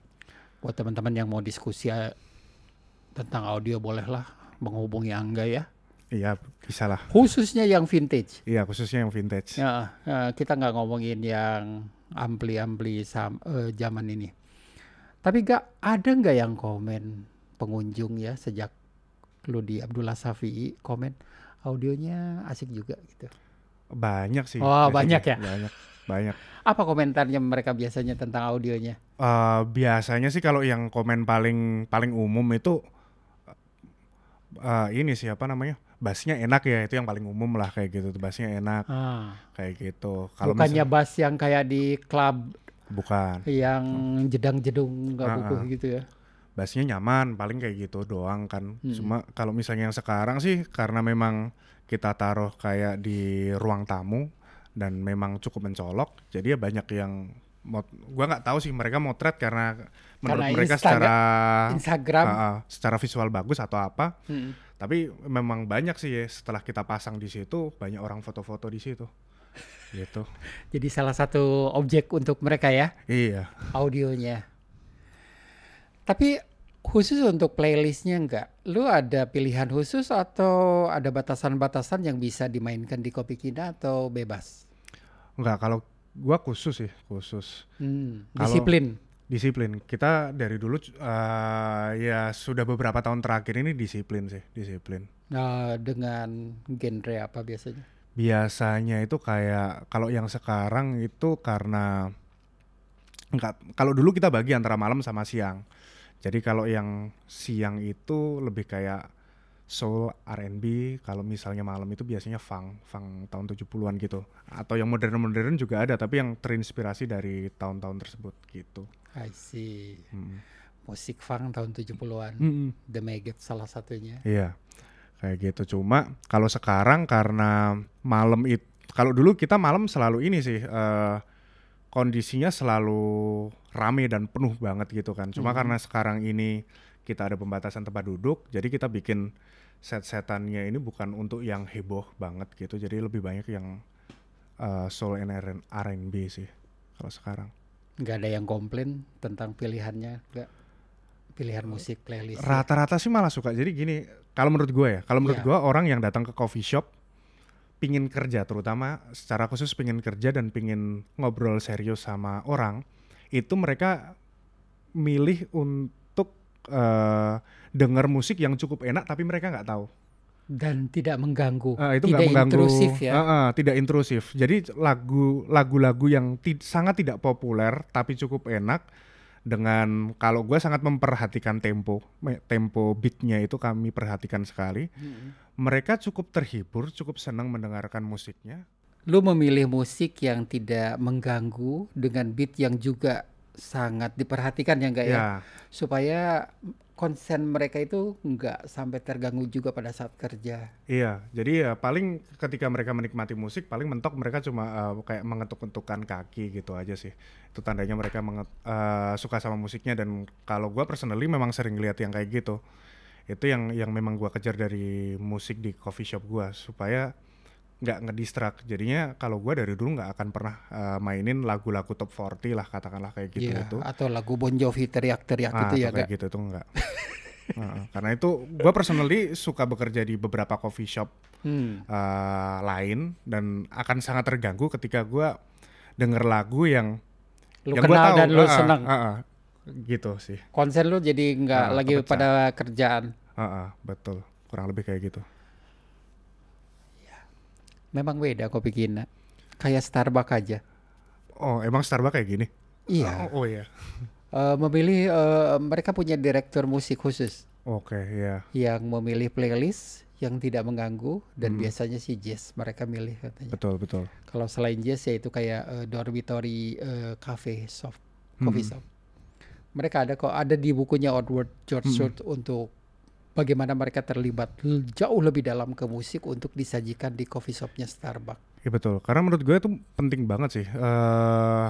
Buat teman-teman yang mau diskusi eh, tentang audio bolehlah menghubungi Angga ya. Iya bisa lah khususnya yang vintage. Iya khususnya yang vintage. Ya, eh, kita nggak ngomongin yang ampli-ampli sam- eh, zaman ini. Tapi gak ada nggak yang komen pengunjung ya sejak lu di Abdullah Safi'i komen audionya asik juga gitu. banyak sih Oh, banyak ya? banyak banyak Apa komentarnya mereka biasanya tentang audionya? Eh, biasanya sih kalau yang komen paling paling umum itu eh ini sih apa namanya bassnya enak ya itu yang paling umum lah kayak gitu tuh bassnya enak Ah, kayak gitu kalau bukannya misal- bass yang kayak di klub bukan yang jedang-jedung nggak Ah, kukuh ah. gitu ya? Bassnya nyaman paling kayak gitu doang kan Hmm. cuma kalau misalnya yang sekarang sih karena memang kita taruh kayak di ruang tamu dan memang cukup mencolok jadi ya banyak yang mot gua nggak tahu sih mereka motret karena menurut Karena mereka Instagram- secara Instagram. Ah, ah, secara visual bagus atau apa Mm. Tapi memang banyak sih ya setelah kita pasang di situ banyak orang foto-foto di situ. Gitu. Jadi salah satu objek untuk mereka ya. Iya. audionya. Tapi khusus untuk playlistnya enggak? Lu ada pilihan khusus atau ada batasan-batasan yang bisa dimainkan di Kopi Kina atau bebas? Enggak kalau gua khusus sih, khusus. Hmm, Kalau- disiplin. Disiplin. Kita dari dulu eh, ya sudah beberapa tahun terakhir ini disiplin sih, disiplin. Nah, dengan genre apa biasanya? Biasanya itu kayak kalau yang sekarang itu karena enggak kalau dulu kita bagi antara malam sama siang. Jadi kalau yang siang itu lebih kayak soul R&B, kalau misalnya malam itu biasanya funk, funk tahun 70-an gitu. Atau yang modern-modern juga ada tapi yang terinspirasi dari tahun-tahun tersebut gitu. I see. Mm. Musik funk tahun 70-an. Mm-mm. The Maggot salah satunya. Iya, kayak gitu. Cuma kalau sekarang karena malam itu, kalau dulu kita malam selalu ini sih eh, kondisinya selalu rame dan penuh banget gitu kan. Cuma Mhm. karena sekarang ini kita ada pembatasan tempat duduk, jadi kita bikin set-setannya ini bukan untuk yang heboh banget gitu. Jadi lebih banyak yang eh, soul and R&B sih kalau sekarang. Nggak ada yang komplain tentang pilihannya, nggak? Pilihan musik playlist. Rata-rata sih malah suka. Jadi gini, kalau menurut gue ya, kalau menurut Iya. gue orang yang datang ke coffee shop pingin kerja, terutama secara khusus pingin kerja dan pingin ngobrol serius sama orang, itu mereka milih untuk eh dengar musik yang cukup enak tapi mereka nggak tahu. Dan tidak mengganggu. Eh, itu tidak mengganggu, intrusif ya. Eh, eh, tidak intrusif. Jadi lagu lagu-lagu yang ti- sangat tidak populer tapi cukup enak dengan kalau gue sangat memperhatikan tempo, tempo beatnya itu kami perhatikan sekali. Mm-mm. Mereka cukup terhibur, cukup senang mendengarkan musiknya. Lu memilih musik yang tidak mengganggu dengan beat yang juga sangat diperhatikan ya enggak ya? Ya, Supaya konsen mereka itu enggak sampai terganggu juga pada saat kerja. iya. Jadi ya paling ketika mereka menikmati musik, paling mentok mereka cuma eh, kayak mengetuk-ketukan kaki gitu aja sih. Itu tandanya mereka menget- eh, suka sama musiknya dan kalau gua personally memang sering lihat yang kayak gitu. Itu yang yang memang gua kejar dari musik di coffee shop gua supaya nggak ngedistract. Jadinya kalau gua dari dulu nggak akan pernah eh, mainin lagu-lagu top 40 lah katakanlah kayak gitu Iya, itu. atau lagu Bon Jovi teriak-teriak Ah, gitu ya kayak enggak? gitu tuh enggak. Heeh, karena itu gue personally suka bekerja di beberapa coffee shop Hmm. eh, lain dan akan sangat terganggu ketika gue denger lagu yang Lu yang gua kenal tahu, dan lu heeh, senang. heeh, gitu sih. Konsen lu jadi nggak Ah, lagi kepecah. pada kerjaan. Heeh, betul, kurang lebih kayak gitu. Memang beda kopi Kina. Kayak Starbucks aja. Oh, emang Starbucks kayak gini? Iya. Oh, oh iya. Eh, memilih eh, mereka punya direktur musik khusus Oke, iya. yang memilih playlist yang tidak mengganggu dan Hmm. biasanya sih jazz mereka milih katanya. Betul, betul. Kalau selain jazz ya itu kayak eh, dormitory eh, cafe shop, coffee Hmm. shop. Mereka ada kok ada di bukunya Outward George Hmm. Short untuk bagaimana mereka terlibat jauh lebih dalam ke musik untuk disajikan di coffee shopnya Starbucks. Iya betul. Karena menurut gue itu penting banget sih. eh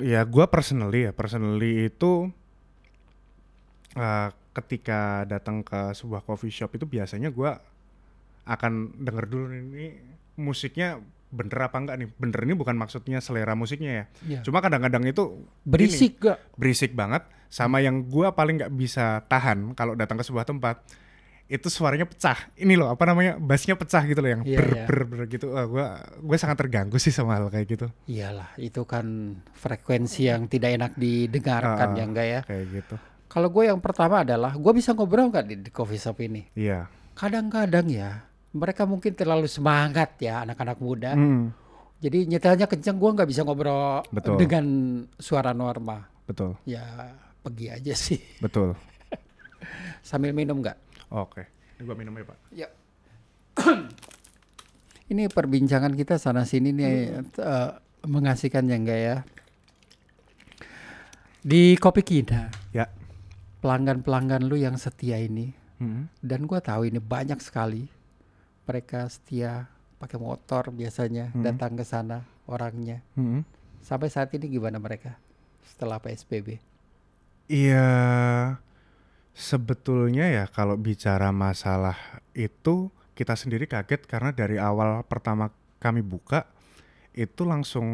ya gue personally ya, personally itu eh ketika datang ke sebuah coffee shop itu biasanya gue akan denger dulu ini musiknya bener apa enggak nih? Bener ini bukan maksudnya selera musiknya ya. Iya. Cuma kadang-kadang itu Berisik gak? berisik banget sama yang gua paling nggak bisa tahan kalau datang ke sebuah tempat itu suaranya pecah ini loh apa namanya bassnya pecah gitu loh yang Iya, ber, iya. ber ber gitu Wah, gua gue sangat terganggu sih sama hal kayak gitu Iyalah, itu kan frekuensi yang tidak enak didengarkan Ah. ya enggak ya. kayak gitu Kalau gue yang pertama adalah gue bisa ngobrol nggak di, di coffee shop ini? iya Kadang-kadang ya mereka mungkin terlalu semangat ya anak-anak muda. Hmm, Jadi nyetelnya kenceng gue nggak bisa ngobrol Betul. dengan suara normal. betul Ya pergi aja sih. betul Sambil minum nggak? oke ini gua minum ya pak Ya. ini perbincangan kita sana sini nih eh, mengasihkan ya enggak ya? Di Kopi Kina, ya pelanggan-pelanggan lu yang setia ini Hmm, dan gua tahu ini banyak sekali mereka setia pakai motor biasanya Hmm. datang ke sana orangnya. hmm. Sampai saat ini gimana mereka setelah PSBB? Iya, sebetulnya ya kalau bicara masalah itu kita sendiri kaget karena dari awal pertama kami buka itu langsung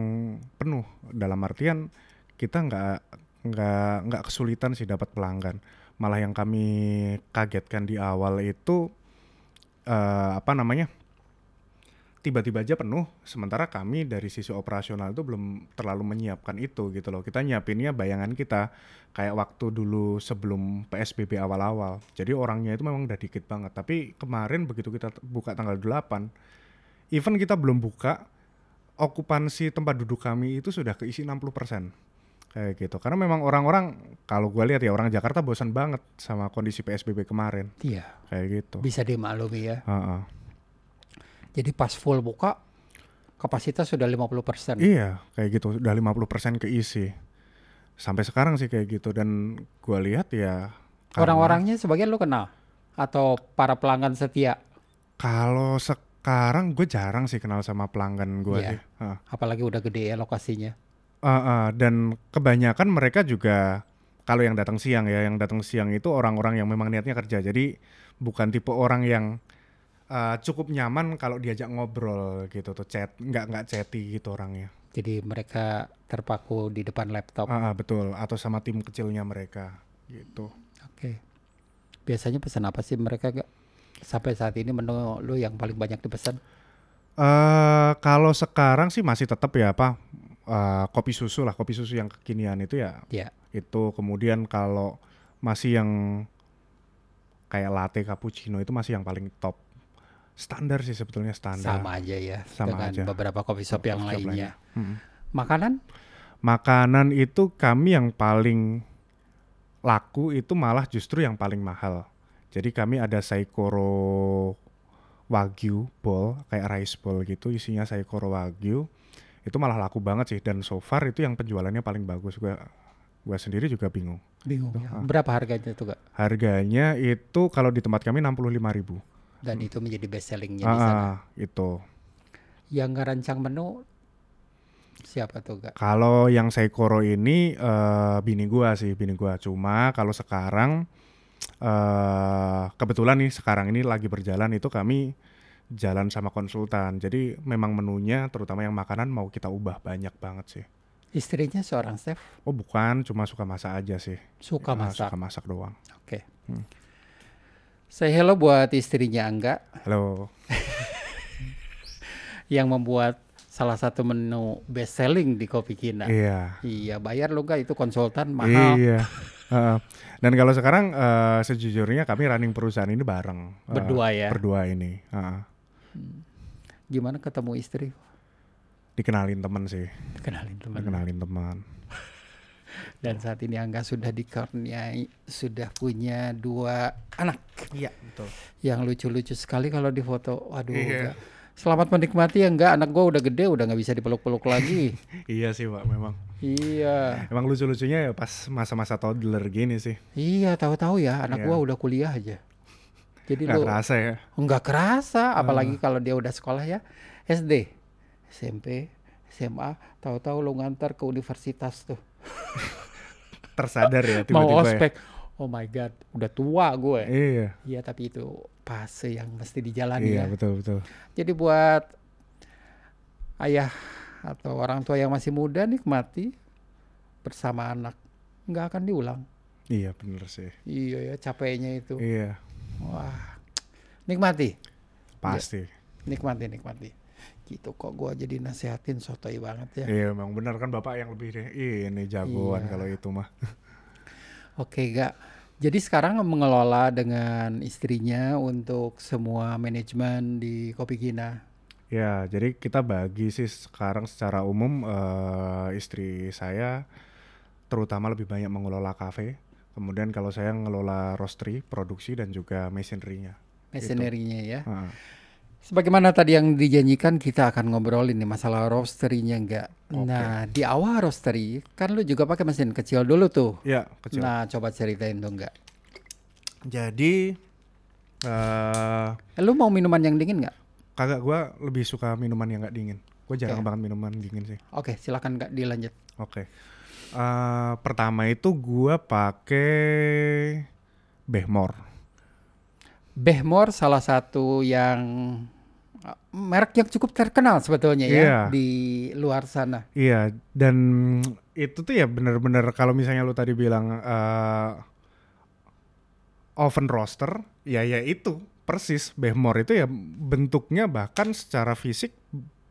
penuh dalam artian kita nggak nggak nggak kesulitan sih dapat pelanggan malah yang kami kagetkan di awal itu eh, apa namanya tiba-tiba aja penuh sementara kami dari sisi operasional itu belum terlalu menyiapkan itu gitu loh. Kita nyiapinnya bayangan kita kayak waktu dulu sebelum PSBB awal-awal. Jadi orangnya itu memang udah dikit banget. Tapi kemarin begitu kita buka tanggal 8 even kita belum buka okupansi tempat duduk kami itu sudah keisi 60% kayak gitu karena memang orang-orang kalau gue lihat ya orang Jakarta bosan banget sama kondisi PSBB kemarin Iya, kayak gitu bisa dimaklumi ya. Heeh. Jadi pas full buka kapasitas sudah 50%. Iya, kayak gitu. Udah 50% keisi. Sampai sekarang sih kayak gitu dan gua lihat ya Orang-orangnya sebagian lu kenal atau para pelanggan setia, kalau sekarang gue jarang sih kenal sama pelanggan gua Iya. sih. Heeh. apalagi udah gede ya lokasinya. Heeh, dan kebanyakan mereka juga kalau yang datang siang ya, yang datang siang itu orang-orang yang memang niatnya kerja. Jadi bukan tipe orang yang eh, cukup nyaman kalau diajak ngobrol gitu tuh chat, nggak nggak chatty gitu orangnya. Jadi mereka terpaku di depan laptop. Ah, ah, betul. Atau sama tim kecilnya mereka gitu. Oke. Biasanya pesan apa sih mereka gak? Sampai saat ini menu lu yang paling banyak dipesan? eh kalau sekarang sih masih tetap ya apa eh, kopi susu lah, kopi susu yang kekinian itu ya Ya. itu. Kemudian kalau masih yang kayak latte cappuccino itu masih yang paling top. Standar sih sebetulnya standar. Sama aja ya Sama dengan aja. beberapa coffee shop yang shop lainnya. Mm. Makanan? Makanan itu kami yang paling laku itu malah justru yang paling mahal. Jadi kami ada Saikoro Wagyu bowl kayak rice bowl gitu isinya Saikoro Wagyu. Itu malah laku banget sih dan so far itu yang penjualannya paling bagus. Gua gua sendiri juga bingung. Bingung ya. Berapa harganya tuh gak? Harganya itu kalau di tempat kami 65.000 ribu. Dan itu menjadi best sellingnya di sana. Ah, itu. Yang ngerancang menu siapa tuh gak? Kalau yang Saikoro ini eh, bini gua sih, bini gua. Cuma kalau sekarang eh kebetulan nih sekarang ini lagi berjalan itu kami jalan sama konsultan. Jadi memang menunya terutama yang makanan mau kita ubah banyak banget sih. Istrinya seorang chef, Oh bukan, cuma suka masak aja sih. suka masak. Suka masak doang. Oke. Say hello buat istrinya Angga Halo. yang membuat salah satu menu best selling di Kopi Kina. Iya. Iya, bayar lo enggak itu konsultan mahal. Iya. Heeh. dan kalau sekarang eh, sejujurnya kami running perusahaan ini bareng. Berdua ya? Berdua ini. Gimana ketemu istri? Dikenalin teman sih. Kenalin teman. Dikenalin teman. Dan saat ini Angga sudah dikaruniai sudah punya dua anak Iya betul. yang lucu-lucu sekali kalau di foto. Waduh. Iya. enggak. Selamat menikmati ya enggak anak gua udah gede udah nggak bisa dipeluk-peluk lagi. Iya sih pak memang. iya. Emang lucu-lucunya ya pas masa-masa toddler gini sih. Iya, tahu-tahu ya anak Iya. gua udah kuliah aja. Jadi Gak lu kerasa ya. nggak kerasa, Ah. apalagi kalau dia udah sekolah ya SD, SMP, SMA, tahu-tahu lu ngantar ke universitas tuh. Tersadar ya Mau tiba-tiba ya. ospek. Oh my god, udah tua gue. Iya. Iya, tapi itu fase yang mesti dijalani Iya ya. betul betul. Jadi buat ayah atau orang tua yang masih muda nikmati bersama anak nggak akan diulang. Iya bener sih. Iya ya capeknya itu. Iya Wah, nikmati, pasti. nikmati, nikmati. Gitu kok gua jadi nasehatin sotoy banget ya. Iya memang benar kan bapak yang lebih deh. Ini jagoan Iya. kalau itu mah. Oke, gak. Jadi sekarang mengelola dengan istrinya untuk semua manajemen di Kopi Kina. Ya, jadi kita bagi sih sekarang secara umum eh, istri saya terutama lebih banyak mengelola kafe. Kemudian kalau saya ngelola roastery, produksi dan juga machinery-nya. Mesinerinya ya. Heeh. Sebagaimana tadi yang dijanjikan kita akan ngobrolin nih masalah roastery-nya enggak. Nah, di awal roastery kan lu juga pakai mesin kecil dulu tuh. Ya, kecil. Nah, coba ceritain dong enggak. Jadi Eh, Lu mau minuman yang dingin nggak? kagak gua lebih suka minuman yang nggak dingin. Gue jarang Oke. banget minuman dingin sih. Oke, silakan nggak dilanjut. Oke. Eh, pertama itu gua pakai Behmor. Behmor salah satu yang uh, merek yang cukup terkenal sebetulnya ya Iya. di luar sana. Iya, dan itu tuh ya bener-bener kalau misalnya lu tadi bilang eh, oven roaster, ya ya itu persis Behmor itu ya bentuknya bahkan secara fisik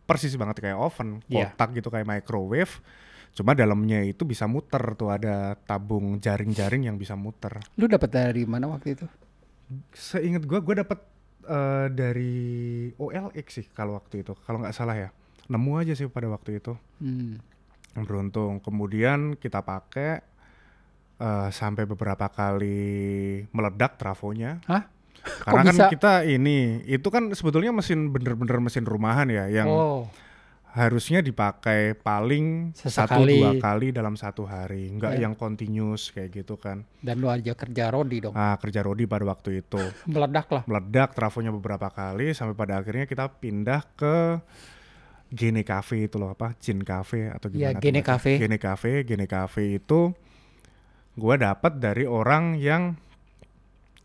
persis banget kayak oven, Iya. kotak gitu kayak microwave. Cuma dalamnya itu bisa muter tuh ada tabung jaring-jaring yang bisa muter. Lu dapat dari mana waktu itu? Seingat gua gua dapat eh, dari OLX sih kalau waktu itu, kalau nggak salah ya. Nemu aja sih pada waktu itu. Hmm. beruntung kemudian kita pakai eh, sampai beberapa kali meledak trafonya Hah? karena Kok kan bisa? kita ini itu kan sebetulnya mesin bener-bener mesin rumahan ya yang Oh, harusnya dipakai paling satu dua kali dalam satu hari nggak Ya. yang continuous kayak gitu kan dan lu aja kerja rodi dong. ah kerja Rodi pada waktu itu Meledak lah. meledak trafonya beberapa kali sampai pada akhirnya kita pindah ke Gene Cafe itu loh apa Jin Cafe atau Iya, gimana tuh Gene Cafe. Gene Cafe Gene Cafe itu gua dapat dari orang yang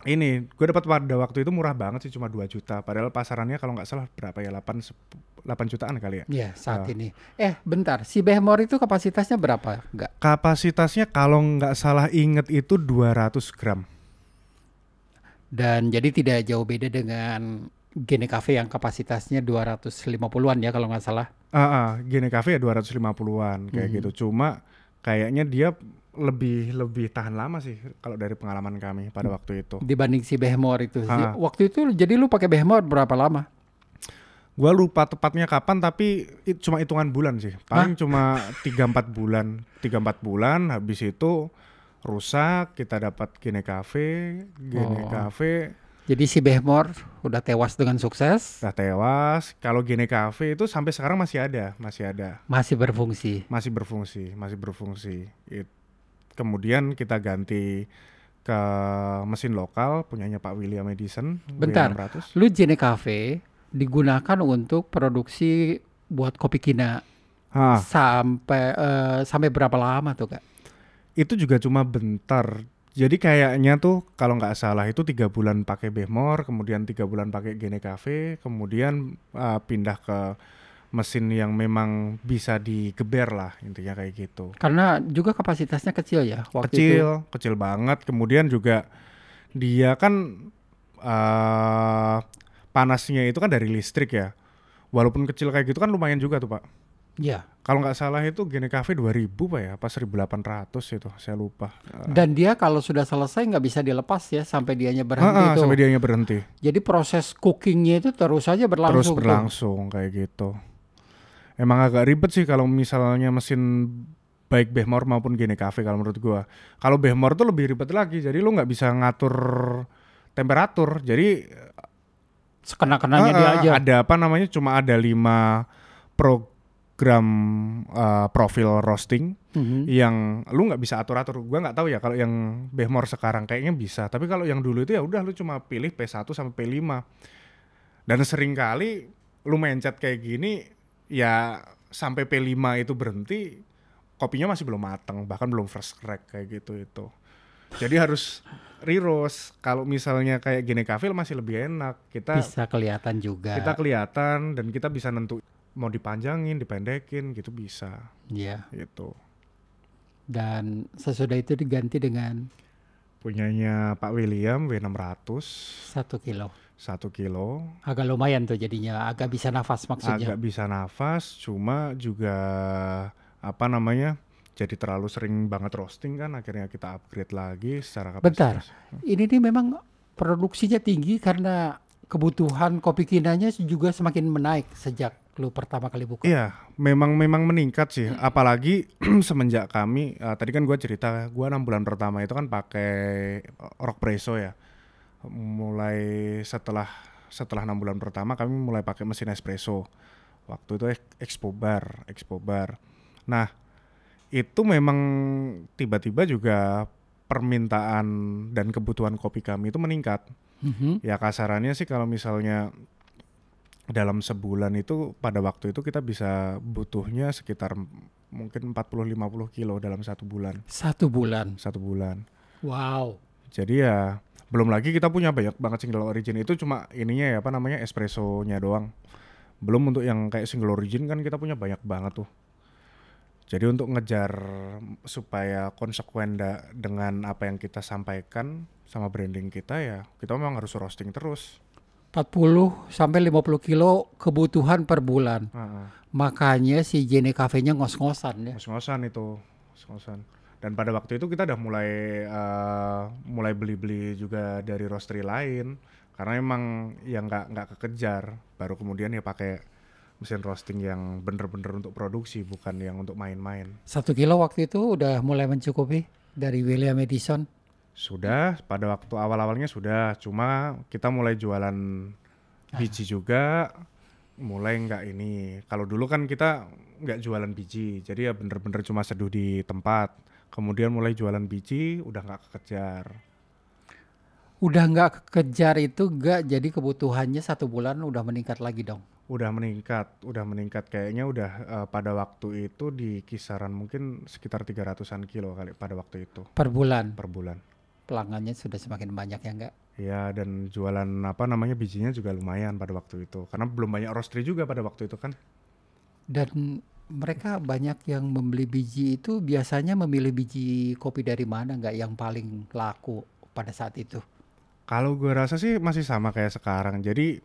ini gue dapat pada waktu itu murah banget sih cuma 2 juta padahal pasarannya kalau nggak salah berapa ya 8 sep- 8 jutaan kali ya Iya, saat Ah. ini. Eh, bentar. Si Behmor itu kapasitasnya berapa? Enggak. kapasitasnya kalau nggak salah inget itu 200 gram Dan jadi tidak jauh beda dengan Gene Cafe yang kapasitasnya 250-an ya kalau nggak salah. Ah, ah, Gene Cafe ya 250-an kayak Mhm. gitu. Cuma kayaknya dia lebih lebih tahan lama sih kalau dari pengalaman kami pada waktu itu. Dibanding si Behmor itu. Ah. Waktu itu jadi lu pakai Behmor berapa lama? Gua lupa tepatnya kapan tapi it- cuma hitungan bulan sih. Paling cuma 3-4 bulan. 3-4 bulan habis itu rusak, kita dapat Gene Cafe, Oh. Gene Cafe Jadi si Behmor udah tewas dengan sukses, udah tewas. Kalau Gene Cafe itu sampai sekarang masih ada, masih ada. masih berfungsi. masih berfungsi, masih berfungsi. It- kemudian kita ganti ke mesin lokal punyanya Pak William Edison. Bentar. W600. Lu Gene Cafe digunakan untuk produksi buat kopi kina Ah, sampai eh, sampai berapa lama tuh kak? itu juga cuma bentar. Jadi kayaknya tuh kalau nggak salah itu tiga bulan pakai Behmor, kemudian tiga bulan pakai Gene Cafe, kemudian ah, pindah ke mesin yang memang bisa digeber lah intinya kayak gitu. Karena juga kapasitasnya kecil ya waktu kecil, itu. kecil banget. Kemudian juga dia kan uh, panasnya itu kan dari listrik ya. Walaupun kecil kayak gitu kan lumayan juga tuh pak. Iya. Kalau nggak salah itu Gene Cafe 2000 pak ya, pas 1800 itu saya lupa. Uh, Dan dia kalau sudah selesai nggak bisa dilepas ya sampai dianya berhenti uh, uh, tuh. sampai dianya berhenti. Jadi proses cookingnya itu terus saja berlangsung. Terus tuh. berlangsung kayak gitu. Emang agak ribet sih kalau misalnya mesin baik Behmor maupun Gene Cafe kalau menurut gua. Kalau Behmor tuh lebih ribet lagi. Jadi lu nggak bisa ngatur temperatur. Jadi Sekena-kenanya uh, dia aja. ada apa namanya cuma ada lima program uh, profil roasting Mhm. yang lu nggak bisa atur atur gua nggak tahu ya kalau yang Behmor sekarang kayaknya bisa tapi kalau yang dulu itu ya udah lu cuma pilih P1 sampai P5 dan sering kali lu mencet kayak gini ya sampai P5 itu berhenti kopinya masih belum matang bahkan belum first crack kayak gitu itu. Jadi harus re-roast. Kalau misalnya kayak gini kafil masih lebih enak. Kita Bisa kelihatan juga. kita kelihatan dan kita bisa nentu mau dipanjangin dipendekin gitu bisa. Iya. gitu. Dan sesudah itu diganti dengan? Punyanya Pak William W600 satu kilo. Satu kilo Agak lumayan tuh jadinya, agak bisa nafas maksudnya. agak bisa nafas cuma juga apa namanya jadi terlalu sering banget roasting kan akhirnya kita upgrade lagi secara Bentar. kapasitas Ini nih memang produksinya tinggi karena kebutuhan kopi kinanya juga semakin menaik sejak lu pertama kali buka. Iya, memang memang meningkat sih. Apalagi semenjak kami eh, tadi kan gua cerita, gua enam bulan pertama itu kan pakai eh, rock presso ya. Mulai setelah setelah enam bulan pertama kami mulai pakai mesin espresso. Waktu itu Ex- Expo Bar, Expo Bar. Nah, itu memang tiba-tiba juga permintaan dan kebutuhan kopi kami itu meningkat. Mhm. Ya kasarannya sih kalau misalnya dalam sebulan itu pada waktu itu kita bisa butuhnya sekitar mungkin 40-50 kilo dalam satu bulan. Satu bulan. Satu bulan. Wow. Jadi ya belum lagi kita punya banyak banget single origin itu cuma ininya ya apa namanya espressonya doang. Belum untuk yang kayak single origin kan kita punya banyak banget tuh. Jadi untuk ngejar supaya konsekuen dengan apa yang kita sampaikan sama branding kita ya kita memang harus roasting terus. 40 sampai 50 kilo kebutuhan per bulan. Heeh. Makanya si Jene Cafe-nya ngos-ngosan ya. ngos-ngosan itu ngos-ngosan dan pada waktu itu kita udah mulai eh, mulai beli-beli juga dari roastery lain. Karena emang yang nggak nggak kekejar. Baru kemudian ya pakai mesin roasting yang bener-bener untuk produksi bukan yang untuk main-main. Satu kilo waktu itu udah mulai mencukupi dari William Edison. sudah. Pada waktu awal-awalnya sudah. Cuma kita mulai jualan biji juga. Mulai nggak ini. Kalau dulu kan kita nggak jualan biji. Jadi ya bener-bener cuma seduh di tempat kemudian mulai jualan biji udah nggak kekejar. Udah nggak kejar itu nggak jadi kebutuhannya satu bulan udah meningkat lagi dong. udah meningkat udah meningkat. Kayaknya udah eh, pada waktu itu di kisaran mungkin sekitar 300-an kilo kali pada waktu itu. Per bulan? Per bulan. Pelanggannya sudah semakin banyak ya nggak? ya dan jualan apa namanya bijinya juga lumayan pada waktu itu. Karena belum banyak roastery juga pada waktu itu kan. Dan mereka banyak yang membeli biji itu biasanya memilih biji kopi dari mana nggak yang paling laku pada saat itu? Kalau gue rasa sih masih sama kayak sekarang. Jadi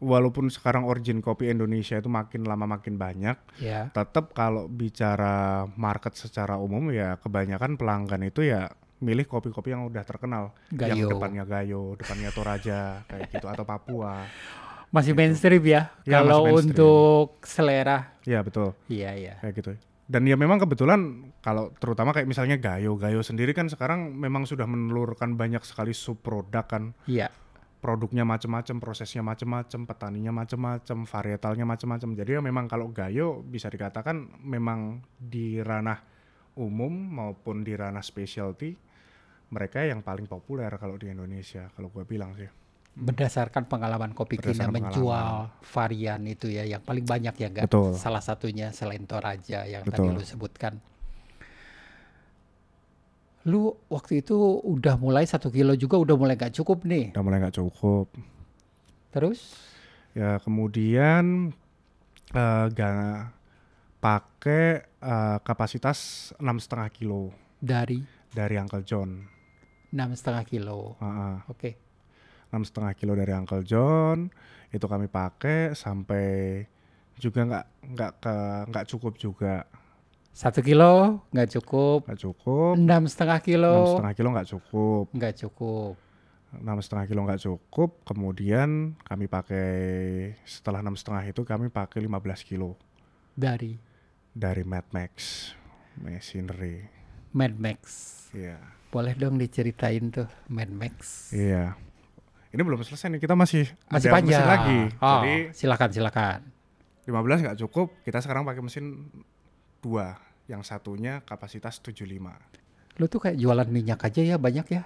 walaupun sekarang origin kopi Indonesia itu makin lama makin banyak, Ya. tetap kalau bicara market secara umum ya kebanyakan pelanggan itu ya milih kopi-kopi yang udah terkenal. Yang Gayo. depannya Gayo, depannya Toraja kayak gitu atau Papua. Masih mainstream ya, Ya, kalau untuk selera. Iya betul, Iya iya. kayak gitu. Dan ya memang kebetulan kalau terutama kayak misalnya Gayo, Gayo sendiri kan sekarang memang sudah menelurkan banyak sekali subproduk kan. Iya. produknya macam-macam, prosesnya macam-macam, petaninya macam-macam, varietalnya macam-macam. Jadi ya memang kalau Gayo bisa dikatakan memang di ranah umum maupun di ranah specialty mereka yang paling populer kalau di Indonesia kalau gue bilang sih. Berdasarkan pengalaman kopi Kina menjual varian itu ya yang paling banyak ya? Betul. Salah satunya selain Toraja yang Betul. tadi lu sebutkan. Lu waktu itu udah mulai satu kilo juga udah mulai gak cukup nih. Udah mulai nggak cukup. Terus Ya kemudian eh ga pakai eh, kapasitas enam setengah kilo Dari dari Uncle John. enam setengah kilo. Heeh. Oke. Enam setengah kilo dari Uncle John itu kami pakai sampai juga nggak nggak ke nggak cukup juga. Satu kilo nggak cukup. nggak cukup. Enam setengah enam kilo setengah kilo nggak cukup. Nggak cukup. enam setengah kilo nggak cukup. Kemudian kami pakai setelah enam setengah itu kami pakai 15 kilo. Dari? Dari Mad Max Machinery Mad Max. iya. Boleh dong diceritain tuh Mad Max. iya ini belum selesai nih kita masih Masih ada panjang. mesin lagi Oh, jadi silakan silakan. 15 nggak cukup kita sekarang pakai mesin dua yang satunya kapasitas 75 Lu tuh kayak jualan minyak aja ya banyak ya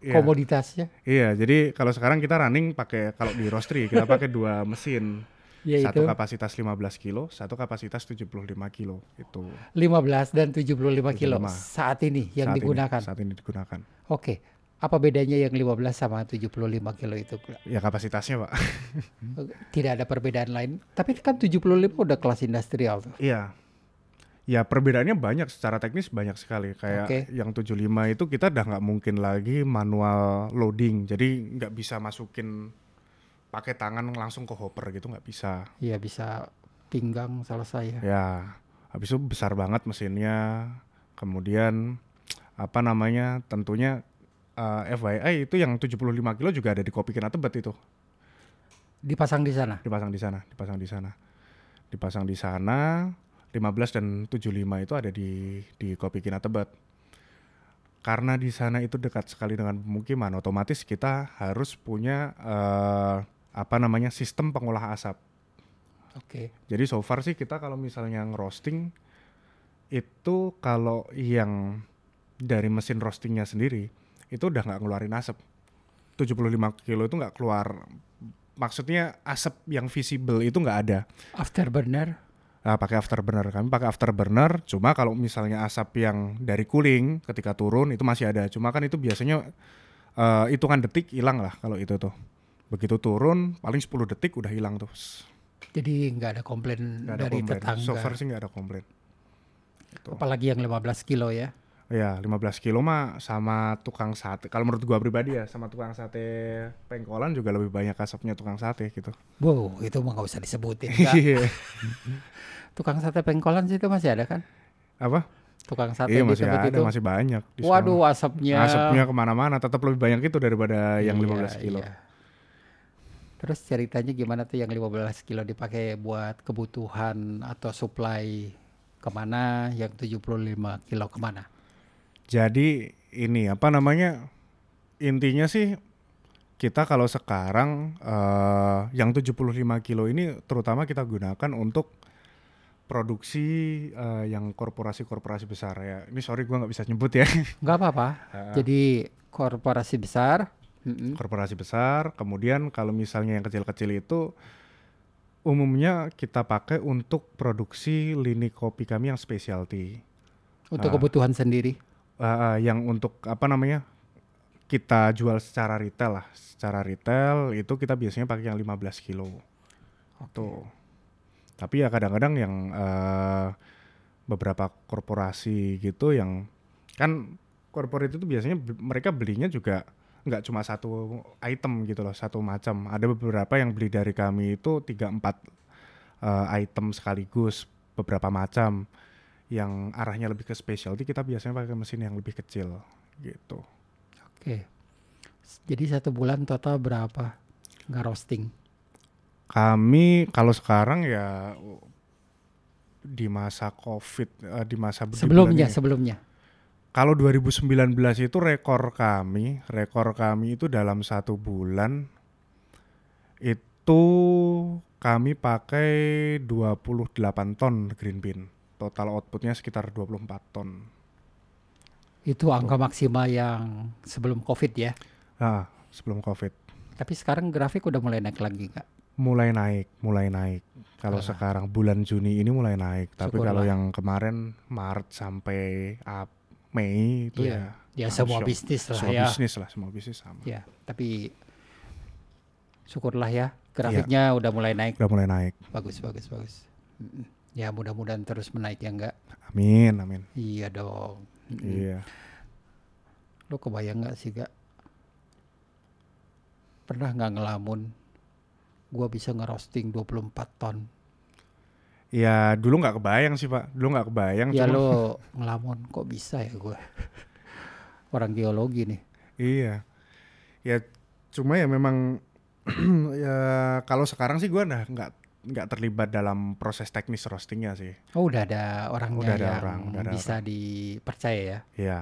Iya. komoditasnya. Iya, jadi kalau sekarang kita running pakai kalau di roastery kita pakai dua mesin. Yaitu Satu kapasitas 15 kilo, satu kapasitas 75 kilo itu. 15 dan 75 kilo 75. saat ini yang saat digunakan. Ini, saat ini digunakan. Oke. Apa bedanya yang 15 sama 75 kilo itu? Ya kapasitasnya, Pak. Tidak ada perbedaan lain. Tapi kan 75 udah kelas industrial tuh. Iya. Ya perbedaannya banyak secara teknis banyak sekali. Kayak Oke. yang 75 itu kita udah nggak mungkin lagi manual loading. Jadi nggak bisa masukin pakai tangan langsung ke hopper gitu nggak bisa. Iya bisa pinggang selesai ya. Ya, habis itu besar banget mesinnya. Kemudian apa namanya? Tentunya eh, FYI itu yang 75 kilo juga ada di kopi kena tebet itu. Dipasang di sana. Dipasang di sana, dipasang di sana. Dipasang di sana. 15 dan 75 itu ada di di kopi kena tebet. Karena di sana itu dekat sekali dengan pemukiman, otomatis kita harus punya eh, apa namanya? sistem pengolah asap. Oke. Jadi so far sih kita kalau misalnya ngerosting itu kalau yang dari mesin roastingnya sendiri itu udah nggak ngeluarin asap. 75 kilo itu nggak keluar. Maksudnya asap yang visible itu nggak ada. Afterburner. Nah, pakai afterburner kami pakai afterburner. Cuma kalau misalnya asap yang dari cooling ketika turun itu masih ada. Cuma kan itu biasanya eh, hitungan detik hilang lah kalau itu tuh. Begitu turun paling 10 detik udah hilang tuh. Jadi nggak ada komplain Nggak ada dari komplain. tetangga. So far sih nggak ada komplain. Gitu. Apalagi yang 15 kilo ya. Ya 15 kilo mah sama tukang sate. Kalau menurut gua pribadi ya sama tukang sate pengkolan juga lebih banyak asapnya tukang sate gitu. Wow, itu mah nggak usah disebutin. Iya. Tukang sate pengkolan sih itu masih ada kan? Apa? Tukang sate Iya masih tempat ada, itu. masih banyak. di sana. Waduh, asapnya. Asapnya ke mana-mana. Tetap lebih banyak itu daripada yang Iya, 15 kilo. iya. Terus ceritanya gimana tuh yang 15 kilo dipakai buat kebutuhan atau supply ke mana? Yang 75 kilo ke mana? Jadi ini apa namanya? Intinya sih kita kalau sekarang eh, yang 75 kilo ini terutama kita gunakan untuk produksi eh, yang korporasi-korporasi besar ya. Ini sorry gua nggak bisa nyebut ya. Nggak apa-apa. Heeh. Jadi korporasi besar. korporasi besar. Kemudian kalau misalnya yang kecil-kecil itu umumnya kita pakai untuk produksi lini kopi kami yang specialty. Untuk Ah. kebutuhan sendiri. Eh, yang untuk apa namanya? Kita jual secara retail lah. Secara retail itu kita biasanya pakai yang 15 kilo. Tuh. Tapi ya kadang-kadang yang eh, beberapa korporasi gitu yang kan corporate itu biasanya mereka belinya juga nggak cuma satu item gitu loh, satu macam. Ada beberapa yang beli dari kami itu tiga empat eh, item sekaligus, beberapa macam. Yang arahnya lebih ke specialty kita biasanya pakai mesin yang lebih kecil gitu. Oke. Jadi satu bulan total berapa nggak roasting? Kami kalau sekarang ya di masa covid eh, di masa di Sebelumnya, ini. sebelumnya. Kalau 2019 itu rekor kami, rekor kami itu dalam satu bulan itu kami pakai 28 ton green bean. Total outputnya sekitar 24 ton. Itu angka maksimal yang sebelum COVID ya. Nah, sebelum covid. Tapi sekarang grafik udah mulai naik lagi nggak? Mulai naik, mulai naik. Kalau Ah. sekarang bulan Juni ini mulai naik. Tapi kalau yang kemarin Maret sampai Mei itu Iya. ya Ya semua shock. bisnis lah semua ya. bisnis lah, semua bisnis sama. Ya, tapi syukurlah ya Grafiknya udah mulai naik. udah mulai naik. Bagus, bagus, bagus. Ya mudah-mudahan terus menaik ya enggak? Amin, amin. Iya dong. Iya. Lo kebayang nggak sih gak? Pernah nggak ngelamun? Gua bisa ngerosting 24 ton. Ya dulu nggak kebayang sih pak, dulu nggak kebayang. Ya cuma- lo ngelamun kok bisa ya gue? Orang geologi nih. Iya. Ya cuma ya memang ya kalau sekarang sih gua udah nggak nggak terlibat dalam proses teknis roastingnya sih. Oh udah ada orangnya Udah ada yang orang, udah ada bisa dipercaya ya. Ya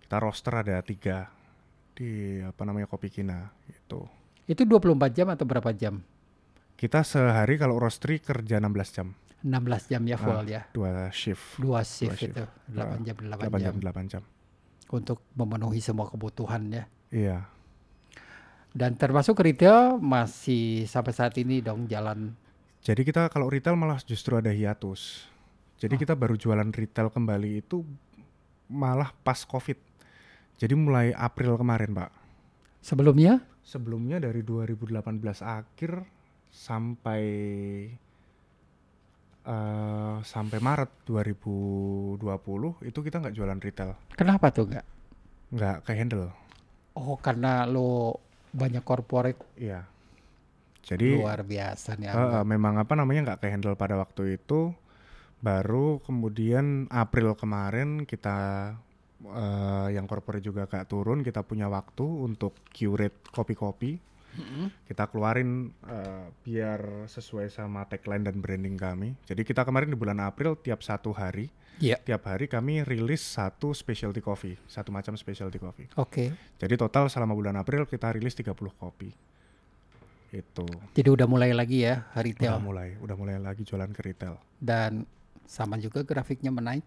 kita roaster ada tiga di apa namanya kopi kina gitu. Itu 24 jam atau berapa jam? Kita sehari kalau roastery kerja 16 jam, 16 jam ya full Ah, ya. dua shift, Dua shift, shift. itu. 8 jam 8, 8 jam. jam 8 jam. Untuk memenuhi semua kebutuhan ya. Iya. Dan termasuk retail masih sampai saat ini dong jalan. Jadi kita kalau retail malah justru ada hiatus. Jadi Oh. kita baru jualan retail kembali itu malah pas COVID. Jadi mulai April kemarin, Pak. Sebelumnya Sebelumnya dari 2018 akhir sampai eh, sampai Maret 2020 itu kita nggak jualan retail, kenapa tuh enggak? nggak ke handle. Oh karena lo banyak corporate Iya. Jadi luar biasa nih. eh, memang apa namanya nggak ke handle pada waktu itu. Baru kemudian April kemarin kita eh, yang corporate juga gak turun, kita punya waktu untuk curate kopi-kopi. Mm-mm. kita keluarin eh, biar sesuai sama tagline dan branding kami. Jadi kita kemarin di bulan April tiap satu hari, Iya. tiap hari kami rilis satu specialty coffee, satu macam specialty coffee. Oke. Jadi total selama bulan April kita rilis 30 kopi. Itu Jadi udah mulai lagi ya udah retail mulai, udah mulai lagi jualan ke retail. dan sama juga grafiknya menaik.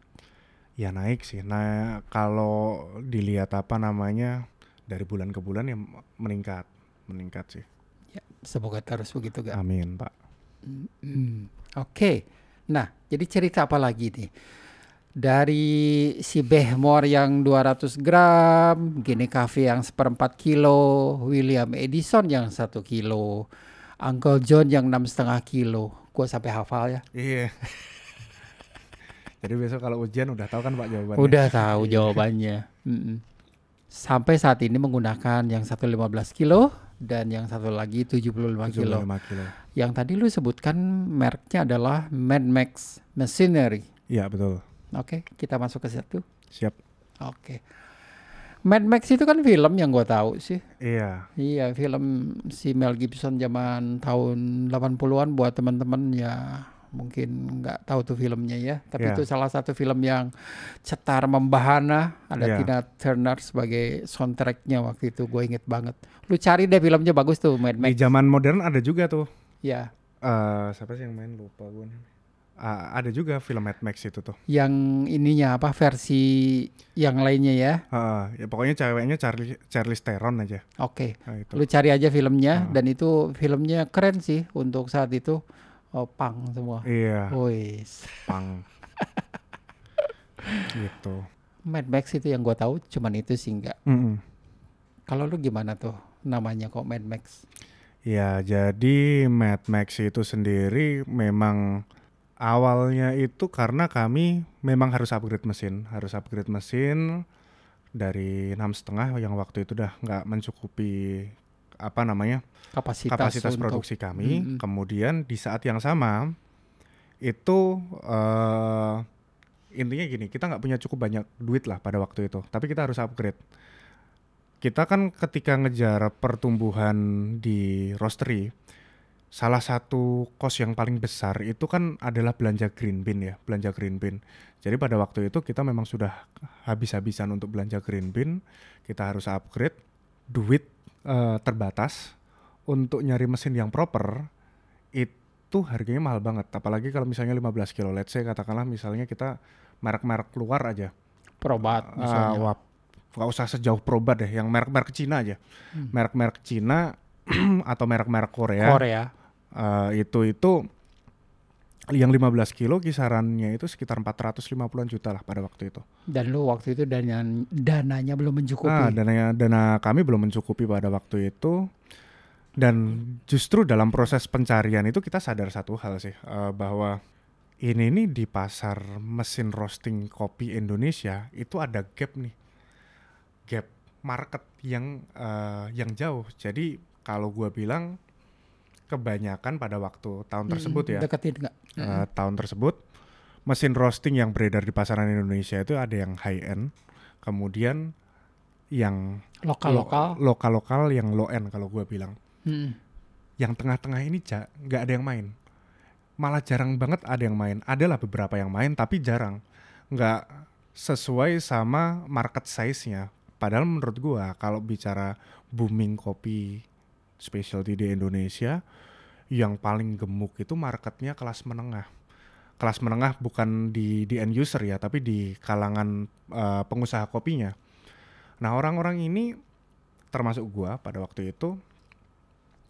Ya naik sih. Nah kalau dilihat apa namanya dari bulan ke bulan ya meningkat, meningkat sih. Ya, semoga terus begitu gak? Amin pak. Hmm, Oke. Nah, jadi cerita apa lagi nih? Dari si Behmore yang 200 gram, Gini Cafe yang seperempat kilo, William Edison yang satu kilo, Uncle John yang enam setengah kilo. Gue sampai hafal ya. Iya. Jadi besok kalau ujian udah tahu kan pak jawabannya. Udah tahu jawabannya. Mm-mm. Sampai saat ini menggunakan yang 115 kilo dan yang satu lagi 75 kilo. 75 kilo. Yang tadi lu sebutkan mereknya adalah Mad Max Machinery. Iya betul. Oke, kita masuk ke situ. Siap. Oke. Mad Max itu kan film yang gua tahu sih. Iya. Iya, film si Mel Gibson zaman tahun 80-an buat teman-teman ya mungkin nggak tahu tuh filmnya ya. Tapi Iya. itu salah satu film yang cetar membahana. Ada Iya. Tina Turner sebagai soundtracknya waktu itu. Gue inget banget. Lu cari deh filmnya bagus tuh Mad Di Max. zaman modern ada juga tuh. Ya, eh siapa sih yang main lupa gue. Ah, ada juga film Mad Max itu tuh. yang ininya apa versi yang lainnya ya. Ah, ya pokoknya ceweknya Charlie Charlie Theron aja. Oke. Nah, itu. Lu cari aja filmnya Ah. dan itu filmnya keren sih untuk saat itu. Oh, pang semua. Iya, Wis. pang. gitu. Mad Max itu yang gua tahu cuman itu sih enggak. Mm-mm. Kalau lu gimana tuh namanya kok Mad Max? Ya, jadi Mad Max itu sendiri memang awalnya itu karena kami memang harus upgrade mesin, harus upgrade mesin dari enam setengah yang waktu itu udah nggak mencukupi apa namanya Kapasitas, kapasitas untuk produksi kami. Mm-mm. Kemudian di saat yang sama itu eh intinya gini, kita nggak punya cukup banyak duit lah pada waktu itu, tapi kita harus upgrade. Kita kan ketika ngejar pertumbuhan di roastery, salah satu kos yang paling besar itu kan adalah belanja green bean ya, belanja green bean. Jadi pada waktu itu kita memang sudah habis-habisan untuk belanja green bean, kita harus upgrade, duit eh, terbatas untuk nyari mesin yang proper itu harganya mahal banget. Apalagi kalau misalnya 15 kilo, let's say katakanlah misalnya kita merek-merek luar aja, Probat Ah, misalnya. wah, nggak usah sejauh probat deh, yang merek-merek Cina aja, Hmm. merek-merek Cina atau merek-merek Korea, Korea. eh, itu itu yang 15 kilo kisarannya itu sekitar 450-an juta lah pada waktu itu. Dan lu waktu itu dana dananya belum mencukupi. Nah, dananya dana kami belum mencukupi pada waktu itu. Dan justru dalam proses pencarian itu kita sadar satu hal sih uh, bahwa ini nih di pasar mesin roasting kopi Indonesia itu ada gap nih, gap market yang uh, yang jauh. Jadi kalau gua bilang kebanyakan pada waktu tahun tersebut ya, Deketin nggak? uh, tahun tersebut mesin roasting yang beredar di pasaran Indonesia itu ada yang high end, kemudian yang Lokal-lokal. lo- lokal-lokal yang low end kalau gua bilang. Mm. Yang tengah-tengah ini ja- nggak ada yang main. Malah jarang banget ada yang main. Adalah beberapa yang main tapi jarang. Nggak sesuai sama market size-nya. Padahal menurut gua kalau bicara booming kopi specialty di Indonesia yang paling gemuk itu marketnya kelas menengah. Kelas menengah bukan di di end user ya, tapi di kalangan eh, pengusaha kopinya. Nah, orang-orang ini termasuk gua pada waktu itu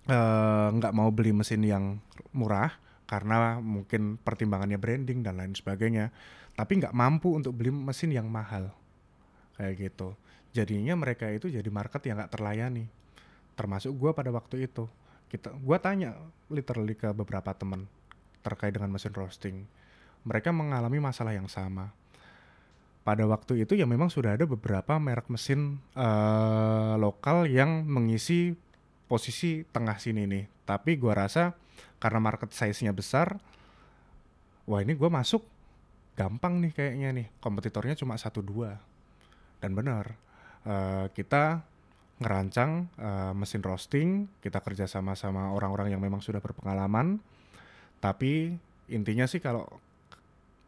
eh, nggak mau beli mesin yang murah karena mungkin pertimbangannya branding dan lain sebagainya tapi nggak mampu untuk beli mesin yang mahal kayak gitu jadinya mereka itu jadi market yang nggak terlayani termasuk gua pada waktu itu kita gua tanya literally ke beberapa teman terkait dengan mesin roasting mereka mengalami masalah yang sama pada waktu itu ya memang sudah ada beberapa merek mesin eh, lokal yang mengisi posisi tengah sini nih. Tapi gua rasa karena market size-nya besar, wah ini gua masuk gampang nih kayaknya nih. Kompetitornya cuma satu dua. Dan benar, eh, kita ngerancang eh, mesin roasting, kita kerja sama sama orang-orang yang memang sudah berpengalaman. Tapi intinya sih kalau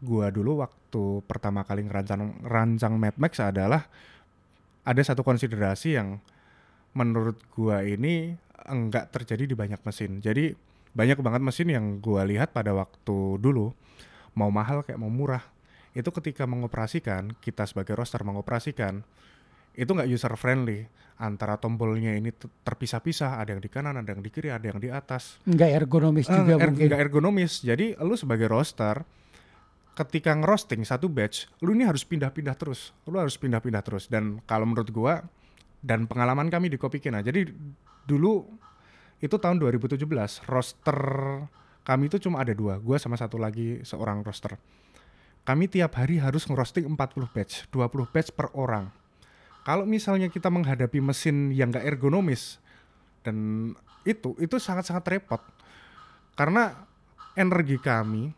gua dulu waktu pertama kali ngerancang rancang Mad Max adalah ada satu konsiderasi yang menurut gua ini enggak terjadi di banyak mesin. Jadi banyak banget mesin yang gua lihat pada waktu dulu mau mahal kayak mau murah. Itu ketika mengoperasikan, kita sebagai roster mengoperasikan itu nggak user friendly antara tombolnya ini terpisah-pisah ada yang di kanan ada yang di kiri ada yang di atas Nggak ergonomis juga er- mungkin. nggak ergonomis. Jadi lu sebagai roster ketika ngerosting satu batch, lu ini harus pindah-pindah terus. Lu harus pindah-pindah terus. Dan kalau menurut gua dan pengalaman kami di Kopi Kina, jadi dulu itu tahun 2017 roster kami itu cuma ada dua, gua sama satu lagi seorang roster. Kami tiap hari harus ngerosting 40 batch, 20 batch per orang. Kalau misalnya kita menghadapi mesin yang gak ergonomis dan itu itu sangat-sangat repot karena energi kami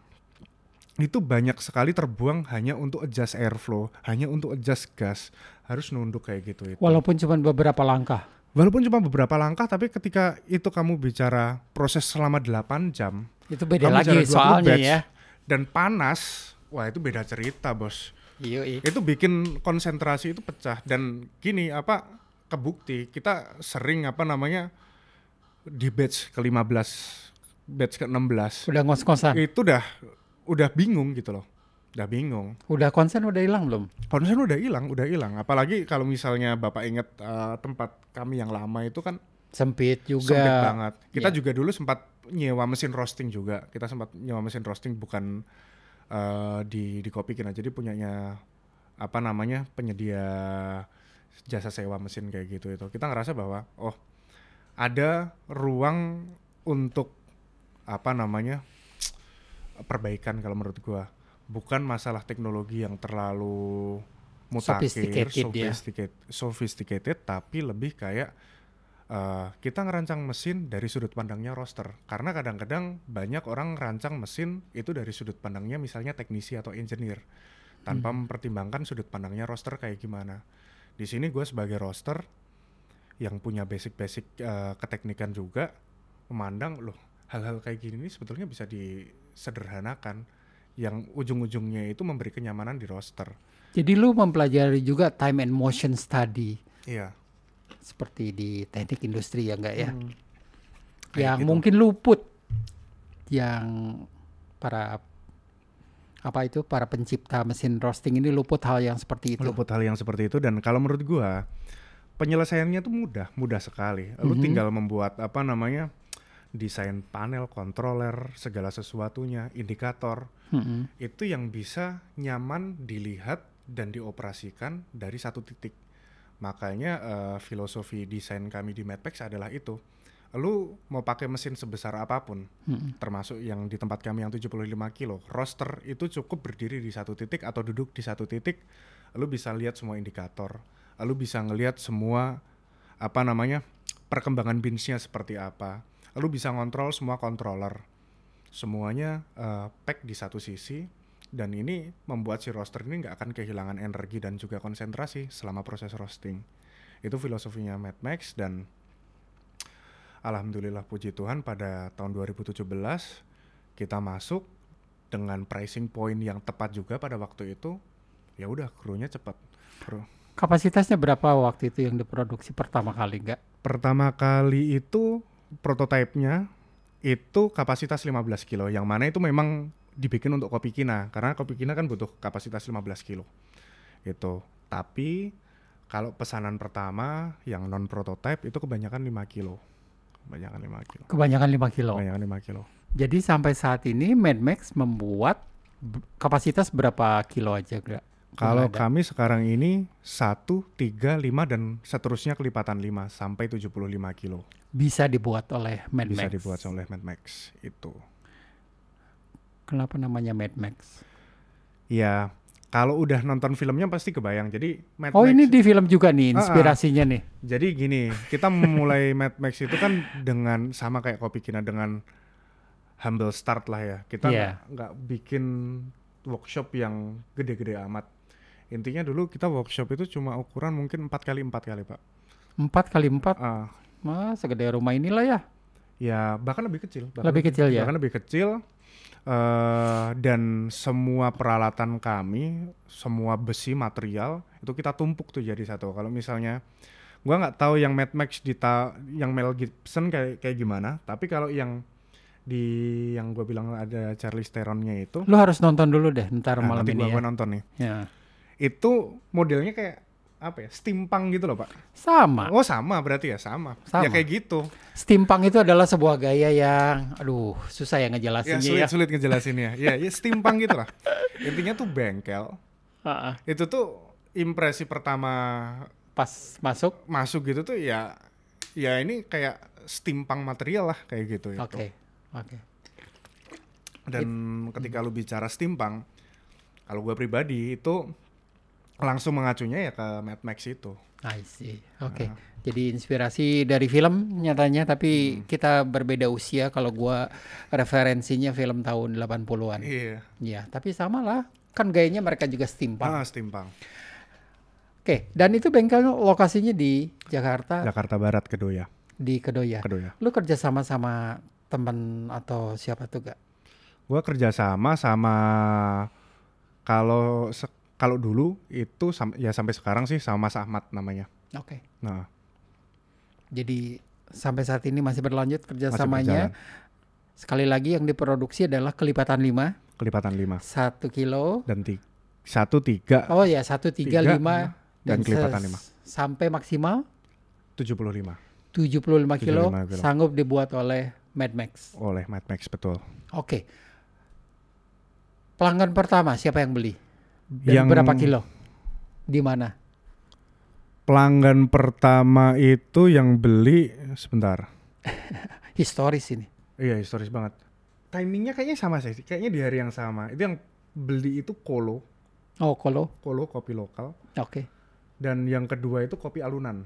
itu banyak sekali terbuang hanya untuk adjust airflow, hanya untuk adjust gas, harus nunduk kayak gitu itu. Walaupun cuma beberapa langkah. Walaupun cuma beberapa langkah, tapi ketika itu kamu bicara proses selama 8 jam Itu beda lagi bicara 20 soalnya batch. ya. dan panas, wah itu beda cerita bos. Iya, iya. Itu bikin konsentrasi itu pecah dan gini apa kebukti kita sering apa namanya di batch ke-15, batch ke-16 Udah ngos-ngosan. itu udah udah bingung gitu loh udah bingung Udah konsen udah hilang belum? konsen udah hilang udah hilang apalagi kalau misalnya bapak inget eh, tempat kami yang lama itu kan Sempit juga. sempit banget kita Iya. juga dulu sempat nyewa mesin roasting juga kita sempat nyewa mesin roasting bukan eh, di di kopi kita. Jadi punyanya apa namanya penyedia jasa sewa mesin kayak gitu itu. Kita ngerasa bahwa oh ada ruang untuk apa namanya perbaikan kalau menurut gua. Bukan masalah teknologi yang terlalu mutakhir Sophisticated ya. sophisticated, sophisticated tapi lebih kayak eh, kita ngerancang mesin dari sudut pandangnya roster. Karena kadang-kadang banyak orang ngerancang mesin itu dari sudut pandangnya misalnya teknisi atau engineer. Tanpa mempertimbangkan sudut pandangnya roster kayak gimana. Di sini gue sebagai roster yang punya basic-basic eh, keteknikan juga memandang loh hal-hal kayak gini nih sebetulnya bisa disederhanakan. Yang ujung-ujungnya itu memberi kenyamanan di roster. Jadi lu mempelajari juga time and motion study. Iya seperti di teknik industri ya enggak ya? Hmm. yang gitu. mungkin luput yang para apa itu para pencipta mesin roasting ini luput hal yang seperti itu. luput hal yang seperti itu dan kalau menurut gua penyelesaiannya tuh mudah mudah sekali lu Mhm. tinggal membuat apa namanya desain panel controller segala sesuatunya indikator Mm-mm. itu yang bisa nyaman dilihat dan dioperasikan dari satu titik makanya eh, filosofi desain kami di Madpex adalah itu. Lu mau pakai mesin sebesar apa pun, Mm-mm. termasuk yang di tempat kami yang 75 kilo, roster itu cukup berdiri di satu titik atau duduk di satu titik, lu bisa lihat semua indikator, lu bisa ngelihat semua apa namanya perkembangan binsnya seperti apa, lu bisa ngontrol semua controller, semuanya eh, pack di satu sisi, dan ini membuat si roster ini nggak akan kehilangan energi dan juga konsentrasi selama proses roasting. Itu filosofinya Mad Max dan Alhamdulillah puji Tuhan pada tahun 2017 kita masuk dengan pricing point yang tepat juga pada waktu itu. Ya udah krunya cepat. Kru. Kapasitasnya berapa waktu itu yang diproduksi pertama kali enggak? Pertama kali itu prototipenya itu kapasitas 15 kilo yang mana itu memang dibikin untuk kopi kina karena kopi kina kan butuh kapasitas 15 kilo itu tapi kalau pesanan pertama yang non prototype itu kebanyakan 5 kilo kebanyakan 5 kilo Kebanyakan 5 kilo. kebanyakan 5 kilo Jadi sampai saat ini Mad Max membuat kapasitas berapa kilo aja enggak? Kalau kami sekarang ini 1, 3, 5 dan seterusnya kelipatan 5 sampai 75 kilo Bisa dibuat oleh Mad bisa Max. dibuat oleh Mad Max itu. Kenapa namanya Mad Max? Ya kalau udah nonton filmnya pasti kebayang. Jadi Mad Oh Max. ini di film juga nih Ah, ah. inspirasinya nih. Jadi gini kita memulai Mad Max itu kan dengan sama kayak Kopi Kina dengan humble start lah ya. Kita Iya. nggak nggak bikin workshop yang gede-gede amat. Intinya dulu kita workshop itu cuma ukuran mungkin empat kali empat kali pak. Empat kali empat, Ah, wah segede rumah inilah ya. Ya bahkan lebih kecil. Bahkan Lebih kecil ya? Bahkan lebih kecil. Eh dan semua peralatan kami, semua besi material itu kita tumpuk tuh jadi satu. Kalau misalnya gua nggak tahu yang Mad Max di ta- yang Mel Gibson kayak kayak gimana, tapi kalau yang di yang gue bilang ada Charlize Theronnya itu, Lu harus nonton dulu deh ntar nah, malam nanti ini gua, ya. gua nonton nih. ya. Itu modelnya kayak apa ya? Steampunk gitu loh, Pak. Sama. Oh, sama berarti ya, sama. Sama. Ya kayak gitu. Steampunk itu adalah sebuah gaya yang, aduh, susah ya Ya ngejelasinnya sulit ya. sulit ngejelasinnya. ya, ya steampunk gitu lah. Intinya tuh bengkel. Ah, ah. Itu tuh impresi pertama Pas masuk, masuk gitu tuh ya ya ini kayak steampunk material lah kayak gitu itu. oke, oke. Dan ketika lu bicara steampunk, kalau gua pribadi itu langsung mengacunya ya ke Mad Max itu. I see. Oke. Ah. Jadi inspirasi dari film nyatanya Hmm. tapi kita berbeda usia kalau gua referensinya film tahun 80-an. Iya. Ya, tapi sama lah. Kan gayanya mereka juga steampunk. Ah, steampunk. Oke, dan itu bengkel lokasinya di Jakarta, Jakarta Barat Kedoya. di Kedoya. Kedoya. Lu kerja sama sama teman atau siapa tuh gak? Gua kerjasama sama kalau se- kalau dulu itu sam- ya sampai sekarang sih sama Mas Ahmad namanya. Oke. Nah, Jadi sampai saat ini masih berlanjut masih kerjasamanya. berjalan. Sekali lagi yang diproduksi adalah kelipatan 5, kelipatan 5 1 kilo. dan ti- satu tiga Oh ya, 1, 3, Tiga, 5. dan kelipatan ses- lima. Sampai maksimal 75 75 kilo 75 kilo. sanggup dibuat oleh Mad Max. oleh Mad Max betul. Oke. Pelanggan pertama siapa yang beli? Dan Yang- berapa kilo? Di mana? Pelanggan pertama itu yang beli sebentar. Historis ini. Iya historis banget. Timingnya kayaknya sama sih. Kayaknya di hari yang sama. Itu yang beli itu Kolo, Oh, kalau Kolo kopi lokal. oke. Dan yang kedua itu kopi alunan.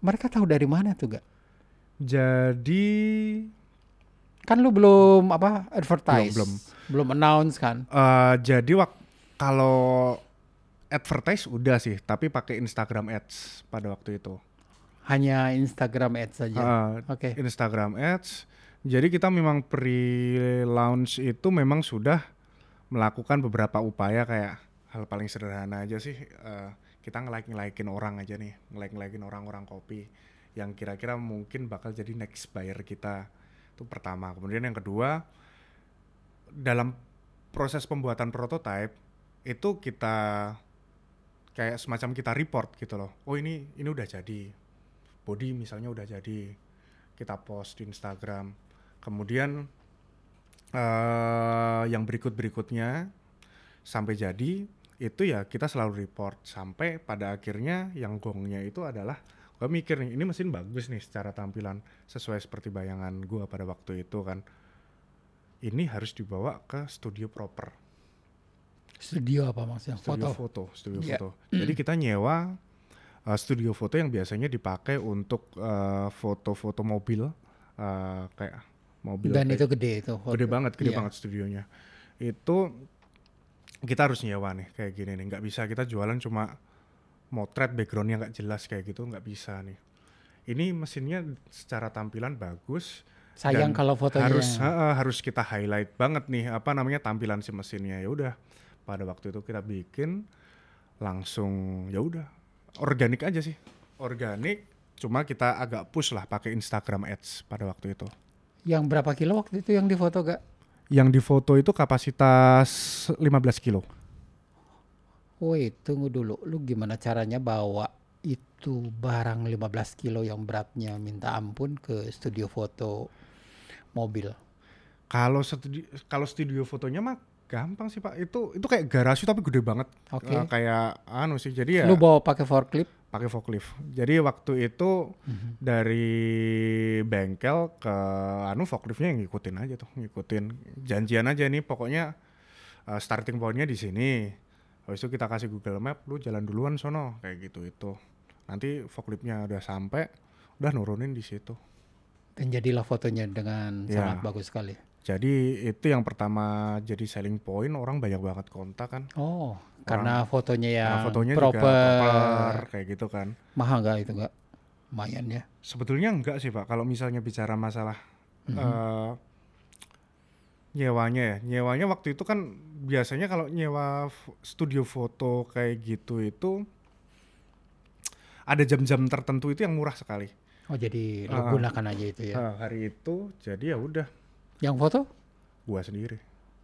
Mereka tahu dari mana tuh, gak? Jadi Kan lu belum apa advertise, Belum, belum announce kan? eh jadi wak kalau advertise udah sih, tapi pakai Instagram Ads pada waktu itu. Hanya Instagram ads saja. Eh, Oke. Instagram Ads. Jadi kita memang pre-launch itu memang sudah melakukan beberapa upaya kayak hal paling sederhana aja sih eh, kita nge-like-ngelakin orang aja nih, nge-like-ngelakin orang-orang kopi yang kira-kira mungkin bakal jadi next buyer kita. Itu pertama. Kemudian yang kedua dalam proses pembuatan prototype itu kita kayak semacam kita report gitu loh. Oh ini ini udah jadi. Body misalnya udah jadi. Kita post di Instagram. Kemudian eh yang berikut-berikutnya sampai jadi itu ya kita selalu report sampai pada akhirnya yang gongnya itu adalah gue mikir nih ini mesin bagus nih secara tampilan sesuai seperti bayangan gue pada waktu itu kan ini harus dibawa ke studio proper Studio apa maksudnya? studio Foto. foto, studio Iya. foto jadi kita nyewa uh, studio foto yang biasanya dipakai untuk uh, foto-foto mobil uh, kayak mobil Dan kayak- itu gede itu. foto. gede banget gede Iya. banget studionya itu kita harus nyewa nih kayak gini nih nggak bisa kita jualan cuma motret backgroundnya nggak jelas kayak gitu nggak bisa nih ini mesinnya secara tampilan bagus Sayang kalau fotonya. harus ha- harus kita highlight banget nih apa namanya tampilan si mesinnya ya udah pada waktu itu kita bikin langsung ya udah organik aja sih organik cuma kita agak push lah pakai Instagram Ads pada waktu itu Yang berapa kilo waktu itu yang difoto gak? yang difoto itu kapasitas 15 kilo. Woi, tunggu dulu. Lu gimana caranya bawa itu barang 15 kilo yang beratnya minta ampun ke studio foto mobil? Kalau studio, kalau studio fotonya mah gampang sih pak. Itu itu kayak garasi tapi gede banget. Oke. Eh, kayak anu sih. Jadi ya Lu bawa pakai forklift? pakai forklift. Jadi waktu itu Mhm. dari bengkel ke anu forkliftnya yang ngikutin aja tuh, ngikutin janjian aja nih. Pokoknya eh, starting pointnya di sini. Habis itu kita kasih Google Map, lu jalan duluan sono kayak gitu itu. Nanti forkliftnya udah sampai, udah nurunin di situ. Dan jadilah fotonya dengan Ya. sangat bagus sekali. Jadi itu yang pertama jadi selling point orang banyak banget kontak kan. Oh, karena fotonya Karena fotonya proper. juga proper kayak gitu kan. Mahal nggak itu nggak? Lumayan ya. Sebetulnya enggak sih Pak. Kalau misalnya bicara masalah Mhm. eh, nyewanya ya, nyewanya waktu itu kan biasanya kalau nyewa studio foto kayak gitu itu ada jam-jam tertentu itu yang murah sekali. Oh, jadi lu Ah. gunakan aja itu ya. Eh, hari itu jadi ya udah Yang foto? gua sendiri.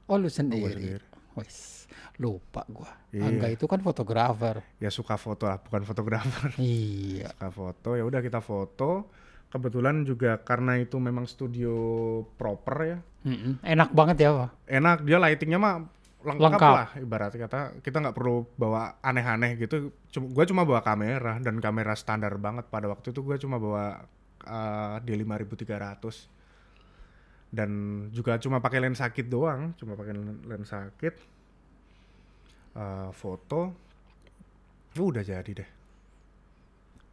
Oh, lu Gua sendiri. sendiri. Wes, lupa gua. Iya. Angga itu kan fotografer. Ya suka foto lah, bukan fotografer. iya. suka foto ya udah kita foto kebetulan juga karena itu memang studio proper ya Mm-mm. Enak banget ya, Pak. enak dia lightingnya mah lengkap, Lengkap. lah ibarat kata kita nggak perlu bawa aneh-aneh gitu cuma gue cuma bawa kamera dan kamera standar banget pada waktu itu gue cuma bawa uh, D5300 dan juga cuma pakai lensa kit doang cuma pakai len- lensa kit uh, foto udah jadi deh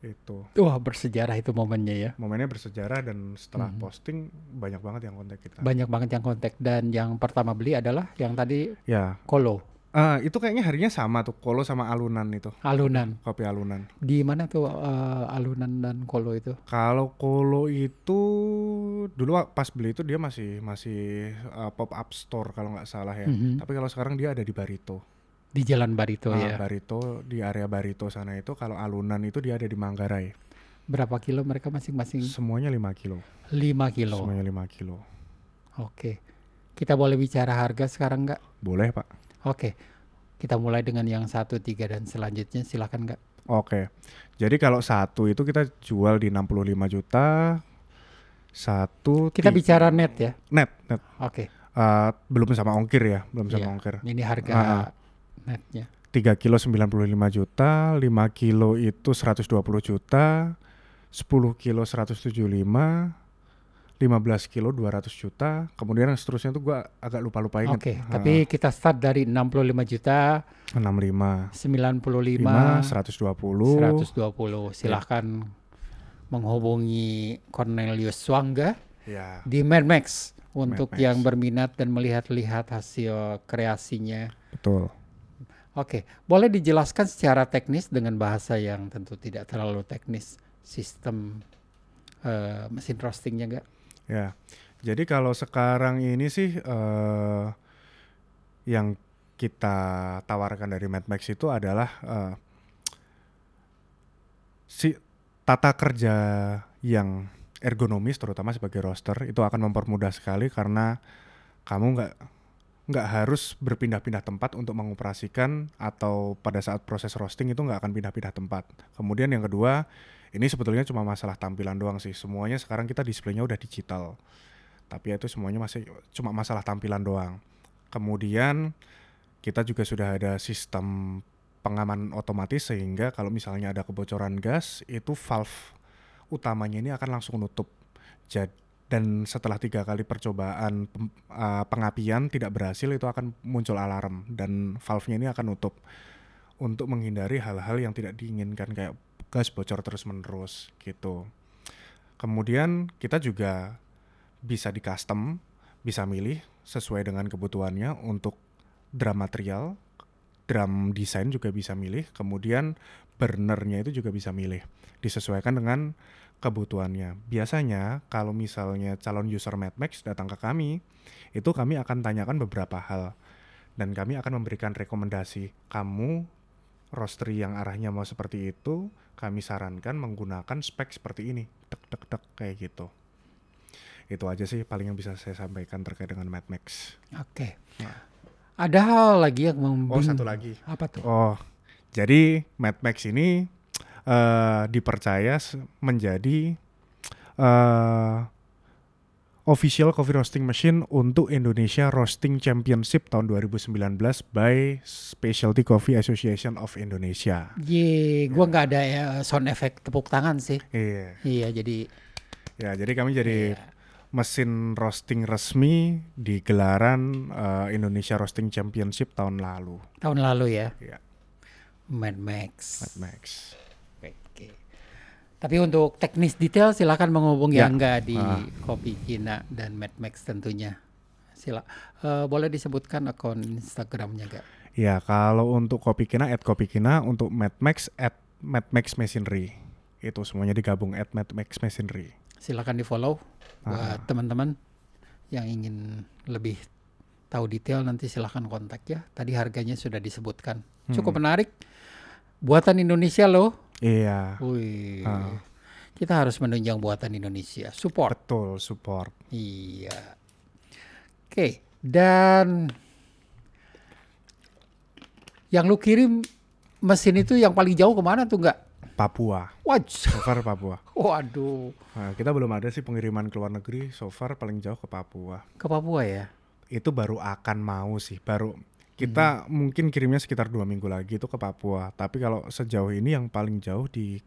itu Wah, bersejarah itu momennya ya. momennya bersejarah dan setelah Mhm. posting banyak banget yang kontak kita. Banyak banget yang kontak dan yang pertama beli adalah yang tadi ya, Kolo, Ah, itu kayaknya harinya sama tuh, Kolo sama Alunan itu, alunan. kopi Alunan. Di mana tuh eh, alunan dan Kolo itu? Kalau Kolo itu dulu pas beli itu dia masih masih uh, pop up store kalau nggak salah ya. Mhm. Tapi kalau sekarang dia ada di Barito. Di Jalan Barito Ah, ya. Barito di area Barito sana itu. Kalau Alunan itu dia ada di Manggarai. Berapa kilo mereka masing-masing? Semuanya 5 kilo. 5 kilo. Semuanya 5 kilo. Oke. Kita boleh bicara harga sekarang nggak? Boleh pak? Oke. Kita mulai dengan yang satu, tiga dan selanjutnya silakan nggak? Oke. Jadi kalau satu itu kita jual di 65 juta. Satu Kita ti- bicara net ya. net net Oke. Eh, belum sama ongkir ya, belum sama Iya. ongkir. Ini harga ah. netnya. 3 kilo 95 juta, 5 kilo itu 120 juta, 10 kilo 175, 15 kilo 200 juta, kemudian yang seterusnya tuh gua agak lupa-lupa ingat. Oke, Ah, tapi kita start dari 65 juta, 65, 95, 5, 120, 120. Silahkan menghubungi Cornelius Swangga ya, di Mad Max untuk Mad Max. yang berminat dan melihat-lihat hasil kreasinya. betul. Oke, boleh dijelaskan secara teknis dengan bahasa yang tentu tidak terlalu teknis sistem eh, mesin roastingnya nggak? Ya, jadi kalau sekarang ini sih eh, yang kita tawarkan dari Mad Max itu adalah eh, si tata kerja yang ergonomis, terutama sebagai roaster, itu akan mempermudah sekali karena kamu nggak nggak harus berpindah-pindah tempat untuk mengoperasikan atau pada saat proses roasting itu nggak akan pindah-pindah tempat. Kemudian yang kedua, ini sebetulnya cuma masalah tampilan doang sih. Semuanya sekarang kita displaynya udah digital. Tapi ya itu semuanya masih cuma masalah tampilan doang. Kemudian kita juga sudah ada sistem pengaman otomatis sehingga kalau misalnya ada kebocoran gas itu valve utamanya ini akan langsung nutup. Dan setelah tiga kali percobaan uh, pengapian tidak berhasil itu akan muncul alarm dan valve-nya ini akan nutup untuk menghindari hal-hal yang tidak diinginkan kayak gas bocor terus menerus gitu. Kemudian kita juga bisa di custom, bisa milih sesuai dengan kebutuhannya untuk drum material, drum desain juga bisa milih, kemudian burnernya itu juga bisa milih, disesuaikan dengan kebutuhannya. Biasanya kalau misalnya calon user MadMax datang ke kami, itu kami akan tanyakan beberapa hal dan kami akan memberikan rekomendasi. Kamu roastery yang arahnya mau seperti itu, kami sarankan menggunakan spek seperti ini, dek dek dek kayak gitu. Itu aja sih paling yang bisa saya sampaikan terkait dengan MadMax. Oke. Nah. Ada hal lagi yang Oh membing- satu lagi. Apa tuh? Oh, jadi MadMax ini eh, dipercaya menjadi eh, official coffee roasting machine untuk Indonesia Roasting Championship tahun 2019 by Specialty Coffee Association of Indonesia. Ye, gua nggak ada ya, sound effect tepuk tangan sih. Iya, Iya, jadi ya jadi kami jadi Iya. mesin roasting resmi di gelaran eh, Indonesia Roasting Championship tahun lalu. tahun lalu ya, Iya, Mad Max. MadMax. Oke. Tapi untuk teknis detail silakan menghubungi Ya. Angga di Ah. Kopi Kina dan Mad Max tentunya. Sila, eh, boleh disebutkan akun Instagramnya gak? Ya, kalau untuk Kopi Kina, at Kopi Kina, untuk MadMax, at MadMax Machinery. Itu semuanya digabung, at MadMax Machinery. Silakan di follow buat Ah. teman-teman yang ingin lebih tahu detail nanti silakan kontak ya. Tadi harganya sudah disebutkan. Cukup Hmm. menarik. Buatan Indonesia loh. Iya, Wih. Ah. Kita harus menunjang buatan Indonesia. Support. betul, support. Iya. Oke, dan yang lu kirim mesin itu yang paling jauh ke mana tuh nggak? Papua, Wah, so far Papua. waduh, Nah, kita belum ada sih pengiriman ke luar negeri, so far paling jauh ke Papua. ke Papua ya? Itu baru akan mau sih, baru kita mungkin kirimnya sekitar dua minggu lagi itu ke Papua. Tapi kalau sejauh ini yang paling jauh di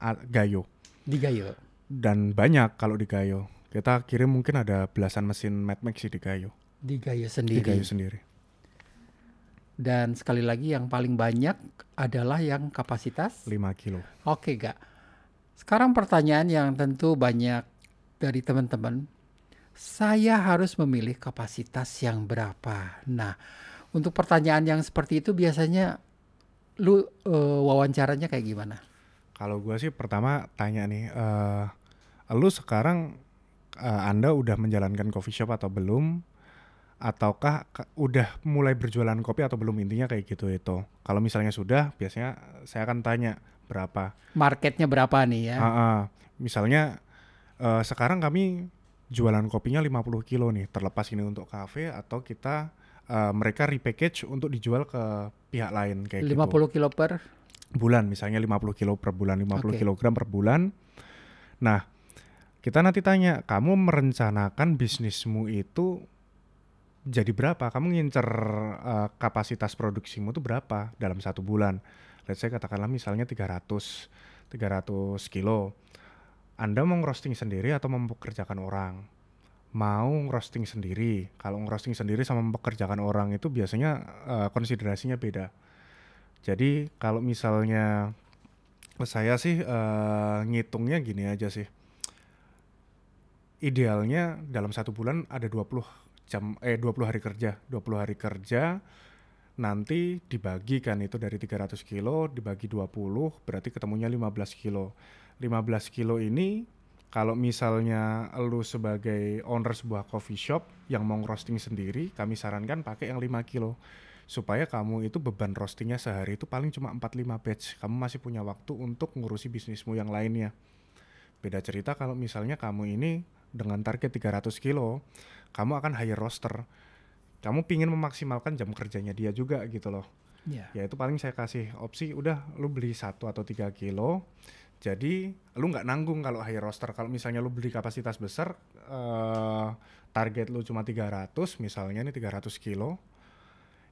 A- Gayo. Di Gayo. Dan banyak kalau di Gayo. Kita kirim mungkin ada belasan mesin MadMax sih di Gayo. Di Gayo Di sendiri. Gayo sendiri. Dan sekali lagi yang paling banyak adalah yang kapasitas. 5 kilo. Oke, gak. Sekarang pertanyaan yang tentu banyak dari teman-teman. Saya harus memilih kapasitas yang berapa? Nah, untuk pertanyaan yang seperti itu biasanya lu eh, wawancaranya kayak gimana? Kalau gua sih pertama tanya nih, eh lu sekarang eh, Anda udah menjalankan coffee shop atau belum? Ataukah udah mulai berjualan kopi atau belum intinya kayak gitu itu. Kalau misalnya sudah, biasanya saya akan tanya berapa. Marketnya berapa nih ya? Ah, ah. misalnya eh, sekarang kami jualan kopinya 50 kilo nih, terlepas ini untuk kafe atau kita eh, mereka repackage untuk dijual ke pihak lain kayak 50 gitu kilo per? Bulan misalnya 50 kilo per bulan 50 Oke. kilogram per bulan. Nah kita nanti tanya kamu merencanakan bisnismu itu jadi berapa? Kamu ngincer eh, kapasitas produksimu itu berapa dalam satu bulan? Let's say katakanlah misalnya 300 300 kilo. Anda mau roasting sendiri atau mempekerjakan orang mau roasting sendiri kalau roasting sendiri sama mempekerjakan orang itu biasanya eh, konsiderasinya beda jadi kalau misalnya saya sih eh, ngitungnya gini aja sih. Idealnya dalam satu bulan ada 20 jam eh 20 hari kerja. 20 hari kerja nanti dibagikan itu dari 300 kilo dibagi 20 berarti ketemunya 15 kilo. 15 kilo ini kalau misalnya lu sebagai owner sebuah coffee shop yang mau roasting sendiri, kami sarankan pakai yang 5 kilo supaya kamu itu beban roastingnya sehari itu paling cuma 4-5 batch. Kamu masih punya waktu untuk ngurusi bisnismu yang lainnya. Beda cerita kalau misalnya kamu ini dengan target 300 kilo, kamu akan hire roaster. Kamu pingin memaksimalkan jam kerjanya dia juga gitu loh. ya. Ya itu paling saya kasih opsi udah lu beli satu atau tiga kilo. Jadi lu nggak nanggung kalau hire roaster. Kalau misalnya lu beli kapasitas besar, eh, target lu cuma 300 misalnya nih 300 kilo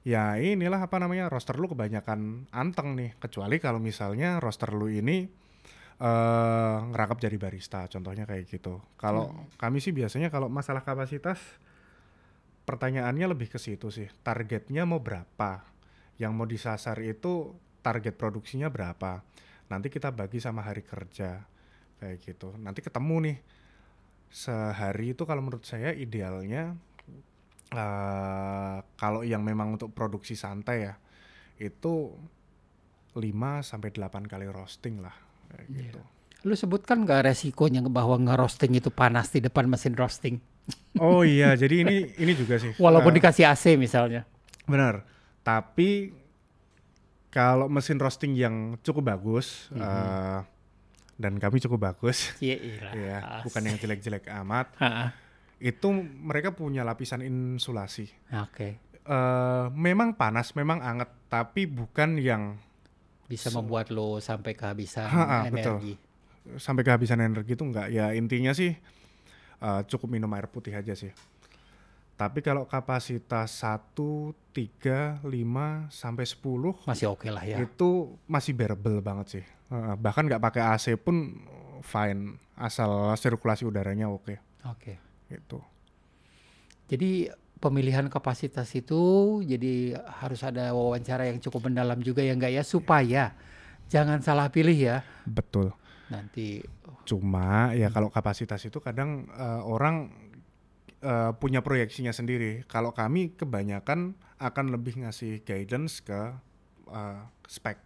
ya inilah apa namanya roster lu kebanyakan anteng nih. Kecuali kalau misalnya roster lu ini eh ngerangkap jadi barista contohnya kayak gitu. Kalau kami sih biasanya kalau masalah kapasitas pertanyaannya lebih ke situ sih. Targetnya mau berapa? Yang mau disasar itu target produksinya berapa nanti kita bagi sama hari kerja kayak gitu nanti ketemu nih sehari itu kalau menurut saya idealnya eh kalau yang memang untuk produksi santai ya itu 5 sampai 8 kali roasting lah kayak Iya. gitu. Lu sebutkan nggak resikonya bahwa nge-roasting itu panas di depan mesin roasting? Oh iya, jadi ini ini juga sih. Walaupun eh, dikasih AC misalnya. benar. Tapi kalau mesin roasting yang cukup bagus eh, dan kami cukup bagus, iya. ya, bukan yang jelek-jelek amat, itu mereka punya lapisan insulasi. Oke. eh memang panas, memang anget, tapi bukan yang Bisa membuat lo sampai kehabisan Ha, ha, betul. energi. sampai kehabisan energi itu enggak. Ya intinya sih eh, cukup minum air putih aja sih. Tapi kalau kapasitas 1, 3, 5, sampai 10 Masih oke lah ya. itu masih bearable banget sih. Bahkan nggak pakai AC pun fine asal sirkulasi udaranya oke Oke. gitu. Jadi pemilihan kapasitas itu jadi harus ada wawancara yang cukup mendalam juga ya enggak ya supaya jangan salah pilih ya. Betul. Nanti Cuma ya kalau kapasitas itu kadang eh, orang eh, punya proyeksinya sendiri. Kalau kami kebanyakan akan lebih ngasih guidance ke eh, spek.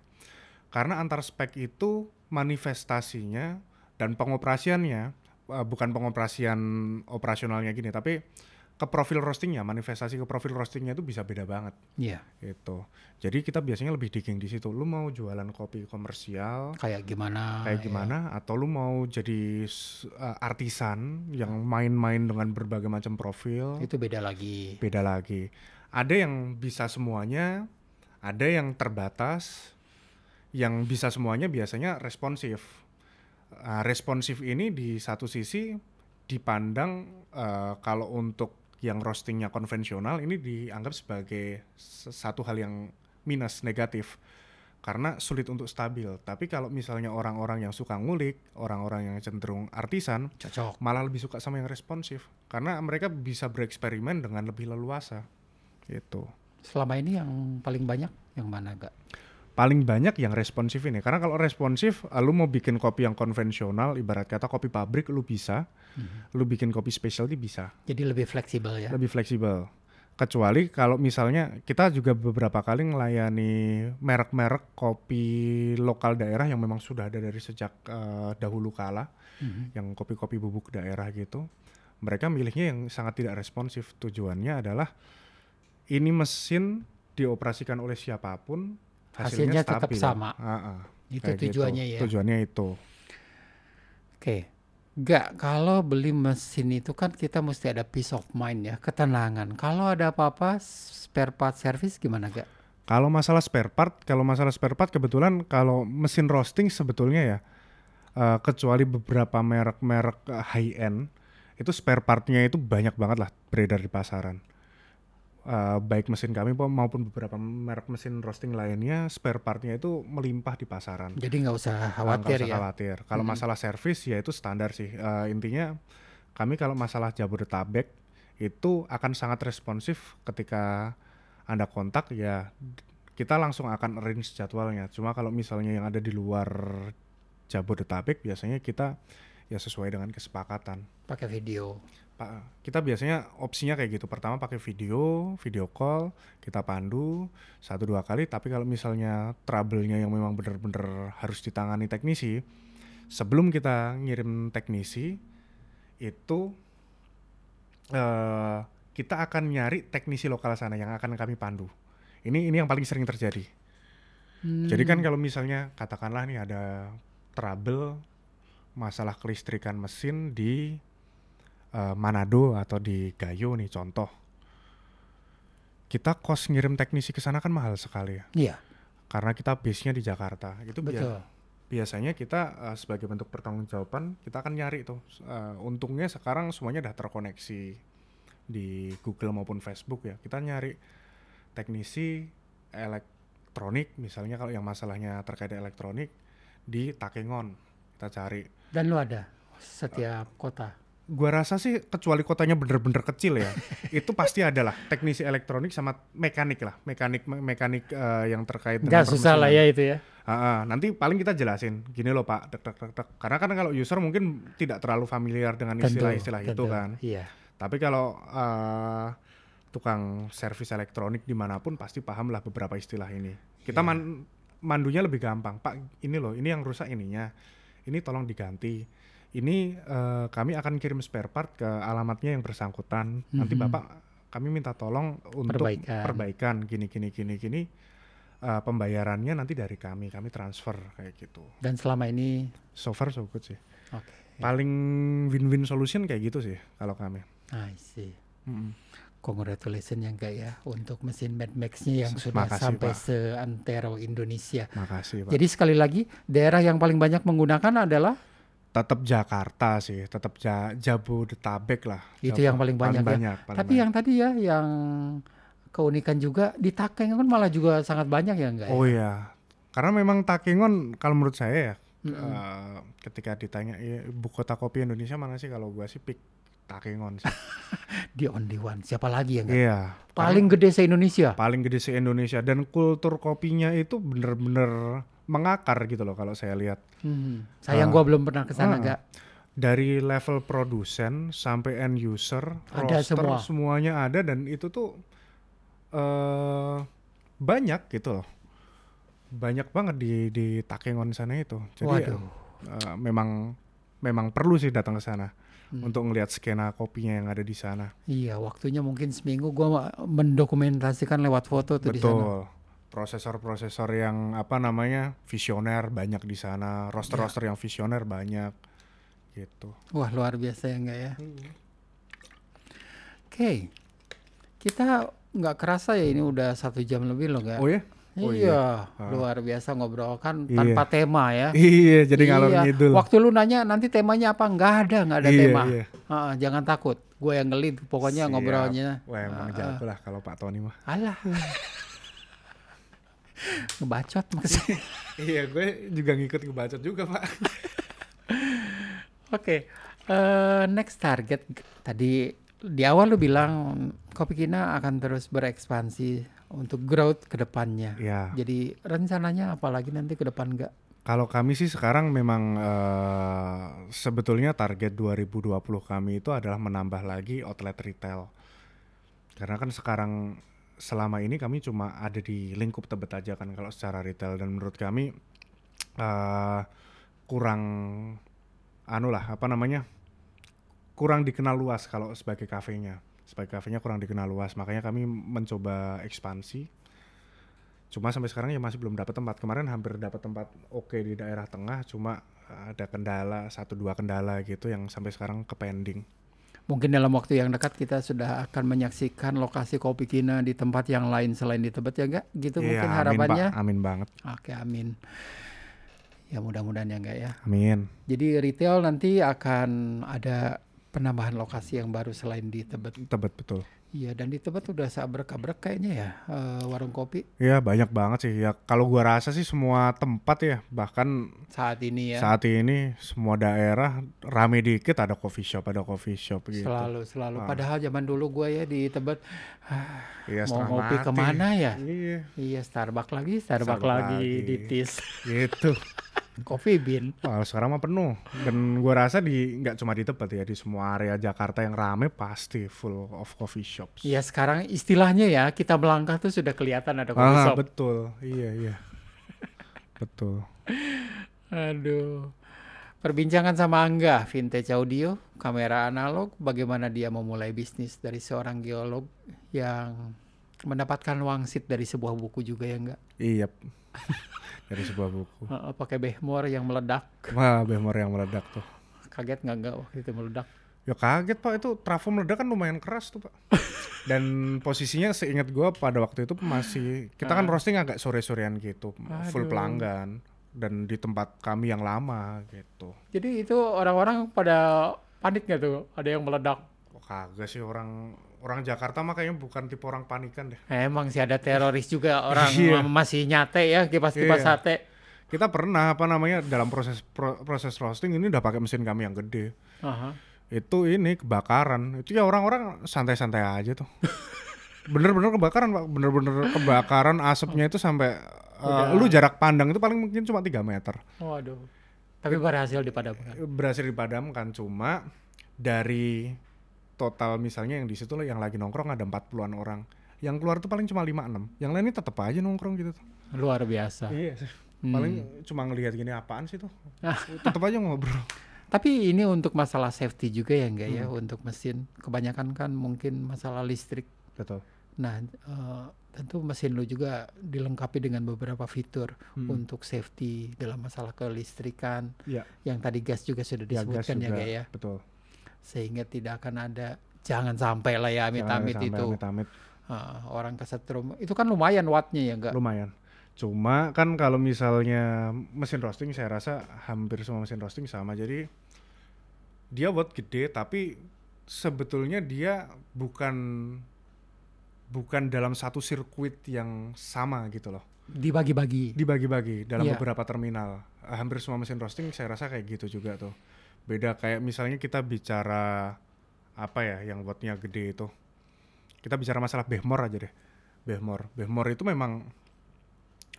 Karena antar spek itu manifestasinya dan pengoperasiannya eh, bukan pengoperasian operasionalnya gini, tapi ke profil roastingnya, manifestasi ke profil roastingnya itu bisa beda banget ya gitu. Jadi kita biasanya lebih digging di situ. Lu mau jualan kopi komersial kayak gimana kayak ya. gimana atau lu mau jadi uh, artisan yang main-main dengan berbagai macam profil Itu beda lagi. beda lagi ada yang bisa semuanya ada yang terbatas yang bisa semuanya biasanya responsif Uh, responsif ini di satu sisi dipandang uh, kalau untuk yang roastingnya konvensional ini dianggap sebagai satu hal yang minus negatif karena sulit untuk stabil. Tapi kalau misalnya orang-orang yang suka ngulik, orang-orang yang cenderung artisan, Cocok. malah lebih suka sama yang responsif karena mereka bisa bereksperimen dengan lebih leluasa. Gitu. Selama ini yang paling banyak yang mana enggak? Paling banyak yang responsif ini karena kalau responsif, eh, lu mau bikin kopi yang konvensional, ibarat kata kopi pabrik lu bisa, lu bikin kopi specialty bisa, Jadi lebih fleksibel ya. lebih fleksibel. Kecuali kalau misalnya kita juga beberapa kali melayani merek-merek kopi lokal daerah yang memang sudah ada dari sejak eh, dahulu kala, Mhm. yang kopi-kopi bubuk daerah gitu. Mereka milihnya yang sangat tidak responsif. Tujuannya adalah ini mesin dioperasikan oleh siapa pun, hasilnya, Hasilnya tetap stabil. sama. Ah, ah, Itu kayak gitu. tujuannya ya. Tujuannya itu. Oke. Enggak, kalau beli mesin itu kan kita mesti ada peace of mind ya, ketenangan. Kalau ada apa-apa spare part service gimana gak? Kalau masalah spare part, kalau masalah spare part kebetulan kalau mesin roasting sebetulnya ya, eh, kecuali beberapa merek-merek eh, high end, itu spare partnya itu banyak banget lah beredar di pasaran. Eh, baik mesin kami maupun beberapa merek mesin roasting lainnya, spare partnya itu melimpah di pasaran. Jadi nggak usah Ah, khawatir usah ya. khawatir. Kalau Mhm. masalah servis ya itu standar sih. Eh, intinya kami kalau masalah Jabodetabek itu akan sangat responsif ketika Anda kontak ya kita langsung akan arrange jadwalnya. Cuma kalau misalnya yang ada di luar Jabodetabek biasanya kita ya sesuai dengan kesepakatan. Pakai video. Pak, kita biasanya opsinya kayak gitu. Pertama pakai video, video call, kita pandu satu dua kali. Tapi kalau misalnya trouble-nya yang memang benar-benar harus ditangani teknisi, sebelum kita ngirim teknisi itu eh kita akan nyari teknisi lokal sana yang akan kami pandu. Ini ini yang paling sering terjadi. Jadi kan Hmm, kalau misalnya katakanlah nih ada trouble masalah kelistrikan mesin di eh, Manado atau di Gayo nih contoh. Kita kos ngirim teknisi ke sana kan mahal sekali ya. Iya, Karena kita base-nya di Jakarta. Itu betul. biasanya kita eh, sebagai bentuk pertanggungjawaban kita akan nyari tuh. Eh, untungnya sekarang semuanya udah terkoneksi di Google maupun Facebook ya. Kita nyari teknisi elektronik misalnya kalau yang masalahnya terkait elektronik di Takengon kita cari. Dan lu ada setiap kota. Gua rasa sih kecuali kotanya bener-bener kecil ya, itu pasti ada lah teknisi elektronik sama mekanik lah, mekanik me- mekanik eh, yang terkait Nggak susah lah ya itu ya. Ah, ah, nanti paling kita jelasin gini loh Pak, tek tek tek tek. Karena kan kalau user mungkin tidak terlalu familiar dengan istilah-istilah itu kan. Iya. Tapi kalau eh, tukang servis elektronik di mana pun pasti paham lah beberapa istilah ini. Kita Iya. man- mandunya lebih gampang. Pak, ini loh, ini yang rusak ininya. Ini tolong diganti. Ini eh, kami akan kirim spare part ke alamatnya yang bersangkutan. Nanti Mhm. Bapak kami minta tolong untuk Perbaikan. perbaikan gini gini gini gini. Eh, pembayarannya nanti dari kami, kami transfer kayak gitu. Dan selama ini So far so good sih. oke. Paling win-win solution kayak gitu sih kalau kami. I see. Mm-mm. Congratulations ya enggak ya untuk mesin Mad Max-nya yang sudah Makasih, sampai Pak. seantero Indonesia. Makasih Pak. Jadi sekali lagi daerah yang paling banyak menggunakan adalah tetap Jakarta sih, tetap ja Jabodetabek lah. Itu Jabo- yang paling banyak ya. banyak, paling Tapi banyak. yang tadi ya yang keunikan juga di Takeng kan malah juga sangat banyak ya enggak Oh ya? iya, karena memang Takengon kalau menurut saya ya, Mm-mm. eh, ketika ditanya "Iya, ibu kota kopi Indonesia mana sih kalau gua sih pick Takengon sih. The only one. Siapa lagi ya enggak? iya. Paling gede se-Indonesia. karena paling gede se Indonesia dan kultur kopinya itu bener-bener mengakar gitu loh kalau saya lihat. Hmm. Sayang Ah. gua belum pernah ke sana Ah. Dari level produsen sampai end user, Ada roaster semua. semuanya ada dan itu tuh eh banyak gitu loh. Banyak banget di di Takengon sana itu. Jadi Waduh. eh, memang memang perlu sih datang ke sana Hmm. untuk ngelihat skena kopinya yang ada di sana. Iya, waktunya mungkin seminggu gua mendokumentasikan lewat foto tuh di sana. Betul. Prosesor-prosesor yang apa namanya visioner banyak di sana, roster-roster Ya. yang visioner banyak gitu. Wah, luar biasa ya enggak ya? Oke. Kita nggak kerasa ya ini udah satu jam lebih loh enggak? Oh ya? Oh iya, Ah. luar biasa ngobrol kan Iya. tanpa tema ya. Iya, jadi ngalor Iya, ngidul. Waktu lu nanya nanti temanya apa? Nggak ada, nggak ada Iya, tema. iya. Ah, jangan takut, gue yang ngelit. Pokoknya Siap. ngobrolnya. Wah, emang Ah, jago lah kalau Pak Tony mah. Alah. Ngebacot maksudnya. iya, gue juga ngikut ngebacot juga, Pak. Oke, eh, next target tadi di awal lu bilang Kopi Kina akan terus berekspansi untuk growth ke depannya. Iya. Jadi rencananya apalagi nanti ke depan enggak? Kalau kami sih sekarang memang eh, sebetulnya target 2020 kami itu adalah menambah lagi outlet retail. Karena kan sekarang selama ini kami cuma ada di lingkup Tebet aja kan kalau secara retail dan menurut kami eh kurang anu lah apa namanya kurang dikenal luas kalau sebagai kafenya. Sebagai kafenya kurang dikenal luas, makanya kami mencoba ekspansi. Cuma sampai sekarang ya masih belum dapat tempat. Kemarin hampir dapat tempat oke di daerah tengah, cuma ada kendala satu dua kendala gitu yang sampai sekarang ke pending. Mungkin dalam waktu yang dekat kita sudah akan menyaksikan lokasi Kopi Kina di tempat yang lain selain di Tebet ya enggak? Gitu Iya, mungkin amin, harapannya. Pak. Amin banget. Oke, amin. Ya mudah-mudahan ya enggak ya. Amin. Jadi retail nanti akan ada penambahan lokasi yang baru selain di Tebet. Tebet betul. Iya, dan di Tebet udah sabrek-abrek kayaknya ya eh, warung kopi Iya banyak banget sih. Ya kalau gua rasa sih semua tempat ya, bahkan saat ini ya. saat ini semua daerah rame dikit ada coffee shop, ada coffee shop gitu. Selalu, selalu. Ah. Padahal zaman dulu gue ya di Tebet, ah, Iya, mau ngopi mati. ke mana ya? Iya, Iya, Starbucks lagi, Starbucks, Starbucks lagi, lagi. di Tis, gitu. Coffee Bean. Wah, sekarang mah penuh. Dan gua rasa di nggak cuma di Tebet ya, di semua area Jakarta yang rame pasti full of coffee shops. Iya, sekarang istilahnya ya, kita melangkah tuh sudah kelihatan ada coffee Ah, shop. betul. Iya, iya. betul. Aduh. Perbincangan sama Angga, vintage audio, kamera analog, bagaimana dia memulai bisnis dari seorang geolog yang mendapatkan wangsit dari sebuah buku juga ya enggak? Iya. Dari sebuah buku. Heeh, pakai behmor yang meledak. Wah, behmor yang meledak tuh. Kaget nggak enggak waktu itu meledak? Ya kaget pak, itu trafo meledak kan lumayan keras tuh pak. Dan posisinya seingat gua pada waktu itu masih, kita kan roasting agak sore-sorean gitu, full Aduh. pelanggan. Dan di tempat kami yang lama gitu. Jadi itu orang-orang pada panik nggak tuh? Ada yang meledak. Kok kagak sih orang orang Jakarta mah kayaknya bukan tipe orang panikan deh. Emang sih ada teroris juga orang Iya. masih nyate ya kipas-kipas Iya. sate. Kita pernah apa namanya dalam proses pro- proses roasting ini udah pakai mesin kami yang gede. Aha. Itu ini kebakaran. Itu ya orang-orang santai-santai aja tuh. Bener-bener kebakaran pak, bener-bener kebakaran asapnya itu sampai uh, lu jarak pandang itu paling mungkin cuma 3 meter. Waduh. Tapi berhasil dipadamkan. Berhasil dipadamkan cuma dari total misalnya yang di situ loh yang lagi nongkrong ada 40-an orang. Yang keluar tuh paling cuma 5 6. Yang lain ini tetap aja nongkrong gitu tuh. Luar biasa. Iya. Hmm. Paling cuma ngelihat gini apaan sih tuh. Tetap aja ngobrol. Tapi ini untuk masalah safety juga ya enggak ya Hmm. untuk mesin. Kebanyakan kan mungkin masalah listrik. Betul. Nah, eh, tentu mesin lu juga dilengkapi dengan beberapa fitur Hmm. untuk safety dalam masalah kelistrikan. Iya. Yang tadi gas juga sudah Ya, gas disebutkan ya juga. ya. Betul. Sehingga tidak akan ada jangan sampai lah ya amit-amit itu amit-amit. eh, orang kesetrum. Itu kan lumayan wattnya ya enggak? Lumayan. Cuma kan kalau misalnya mesin roasting saya rasa hampir semua mesin roasting sama. Jadi dia watt gede tapi sebetulnya dia bukan bukan dalam satu sirkuit yang sama gitu loh. Dibagi-bagi. Dibagi-bagi dalam Iya. beberapa terminal. Hampir semua mesin roasting saya rasa kayak gitu juga tuh. Beda kayak misalnya kita bicara apa ya yang wattnya gede itu. Kita bicara masalah behmor aja deh. Behmor. Behmor itu memang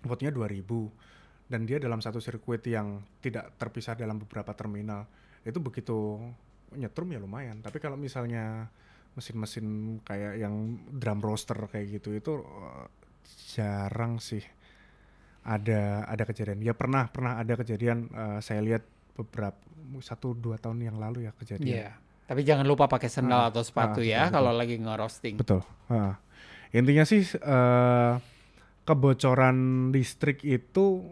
wattnya 2000 dan dia dalam satu sirkuit yang tidak terpisah dalam beberapa terminal. Itu begitu nyetrum ya lumayan. Tapi kalau misalnya mesin-mesin kayak yang drum roaster kayak gitu itu eh, jarang sih ada ada kejadian. Ya pernah pernah ada kejadian eh, saya lihat beberapa satu dua tahun yang lalu ya kejadian. Iya. Tapi jangan lupa pakai sendal Ah, atau sepatu ah, ya betul, kalau lagi ngerosting. Betul. Ah. Intinya sih eh, kebocoran listrik itu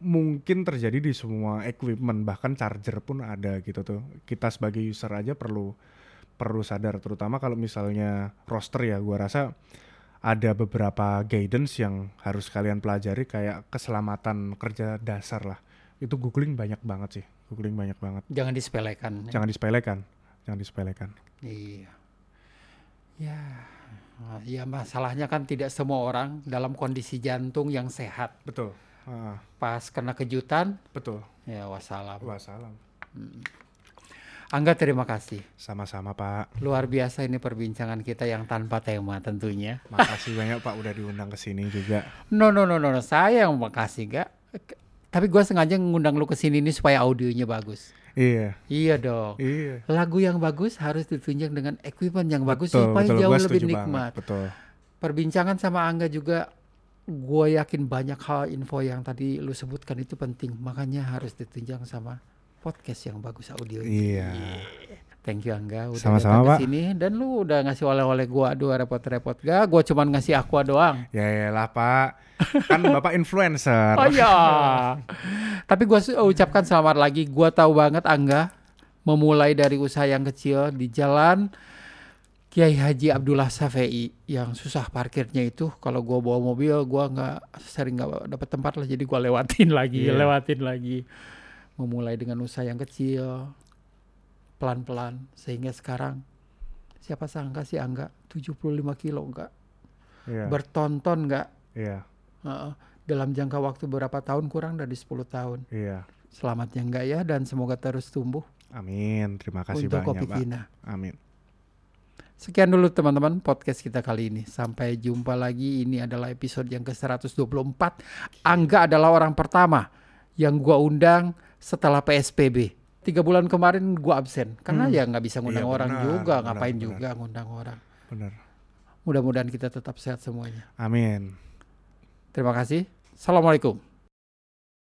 mungkin terjadi di semua equipment bahkan charger pun ada gitu tuh. Kita sebagai user aja perlu perlu sadar terutama kalau misalnya roster ya gua rasa ada beberapa guidance yang harus kalian pelajari kayak keselamatan kerja dasar lah. Itu googling banyak banget sih. Googling banyak banget. Jangan disepelekan. Jangan disepelekan. Jangan disepelekan. Iya. Ya. Ya masalahnya kan tidak semua orang dalam kondisi jantung yang sehat. Betul. Ah, Pas kena kejutan, betul. ya wassalam. Wassalam. Angga terima kasih. Sama-sama Pak. Luar biasa ini perbincangan kita yang tanpa tema tentunya. Makasih banyak Pak udah diundang ke sini juga. No no no no, no. saya yang makasih gak. Tapi gue sengaja ngundang lu ke sini ini supaya audionya bagus. Iya. Iya dong. Iya. Lagu yang bagus harus ditunjang dengan equipment yang bagus betul, supaya betul. jauh Gua lebih nikmat. banget. Betul. Perbincangan sama Angga juga gue yakin banyak hal info yang tadi lu sebutkan itu penting. Makanya harus ditunjang sama podcast yang bagus audio. Iya. Thank you Angga udah Sama-sama, datang ke sini dan lu udah ngasih oleh-oleh gua aduh repot-repot gak gua cuman ngasih aqua doang. Ya lah Pak. Kan Bapak influencer. Oh iya. Tapi gua ucapkan selamat lagi. Gua tahu banget Angga memulai dari usaha yang kecil di jalan Kiai Haji Abdullah Safei yang susah parkirnya itu kalau gua bawa mobil gua nggak sering nggak dapat tempat lah jadi gua lewatin lagi Iya. lewatin lagi memulai dengan usaha yang kecil pelan-pelan sehingga sekarang siapa sangka sih Angga 75 kilo enggak Iya. bertonton enggak Iya. Heeh. dalam jangka waktu berapa tahun kurang dari 10 tahun Iya. selamatnya enggak ya dan semoga terus tumbuh Amin. Terima kasih untuk kopi banyak Pak. Kina. Amin. Sekian dulu teman-teman podcast kita kali ini. Sampai jumpa lagi. Ini adalah episode yang ke-124. Angga adalah orang pertama yang gua undang setelah PSBB. Tiga bulan kemarin gua absen karena Hmm. ya nggak bisa ngundang Iya, orang benar, juga, benar, ngapain benar. juga ngundang orang. Benar. Mudah-mudahan kita tetap sehat semuanya. Amin. Terima kasih. Assalamualaikum.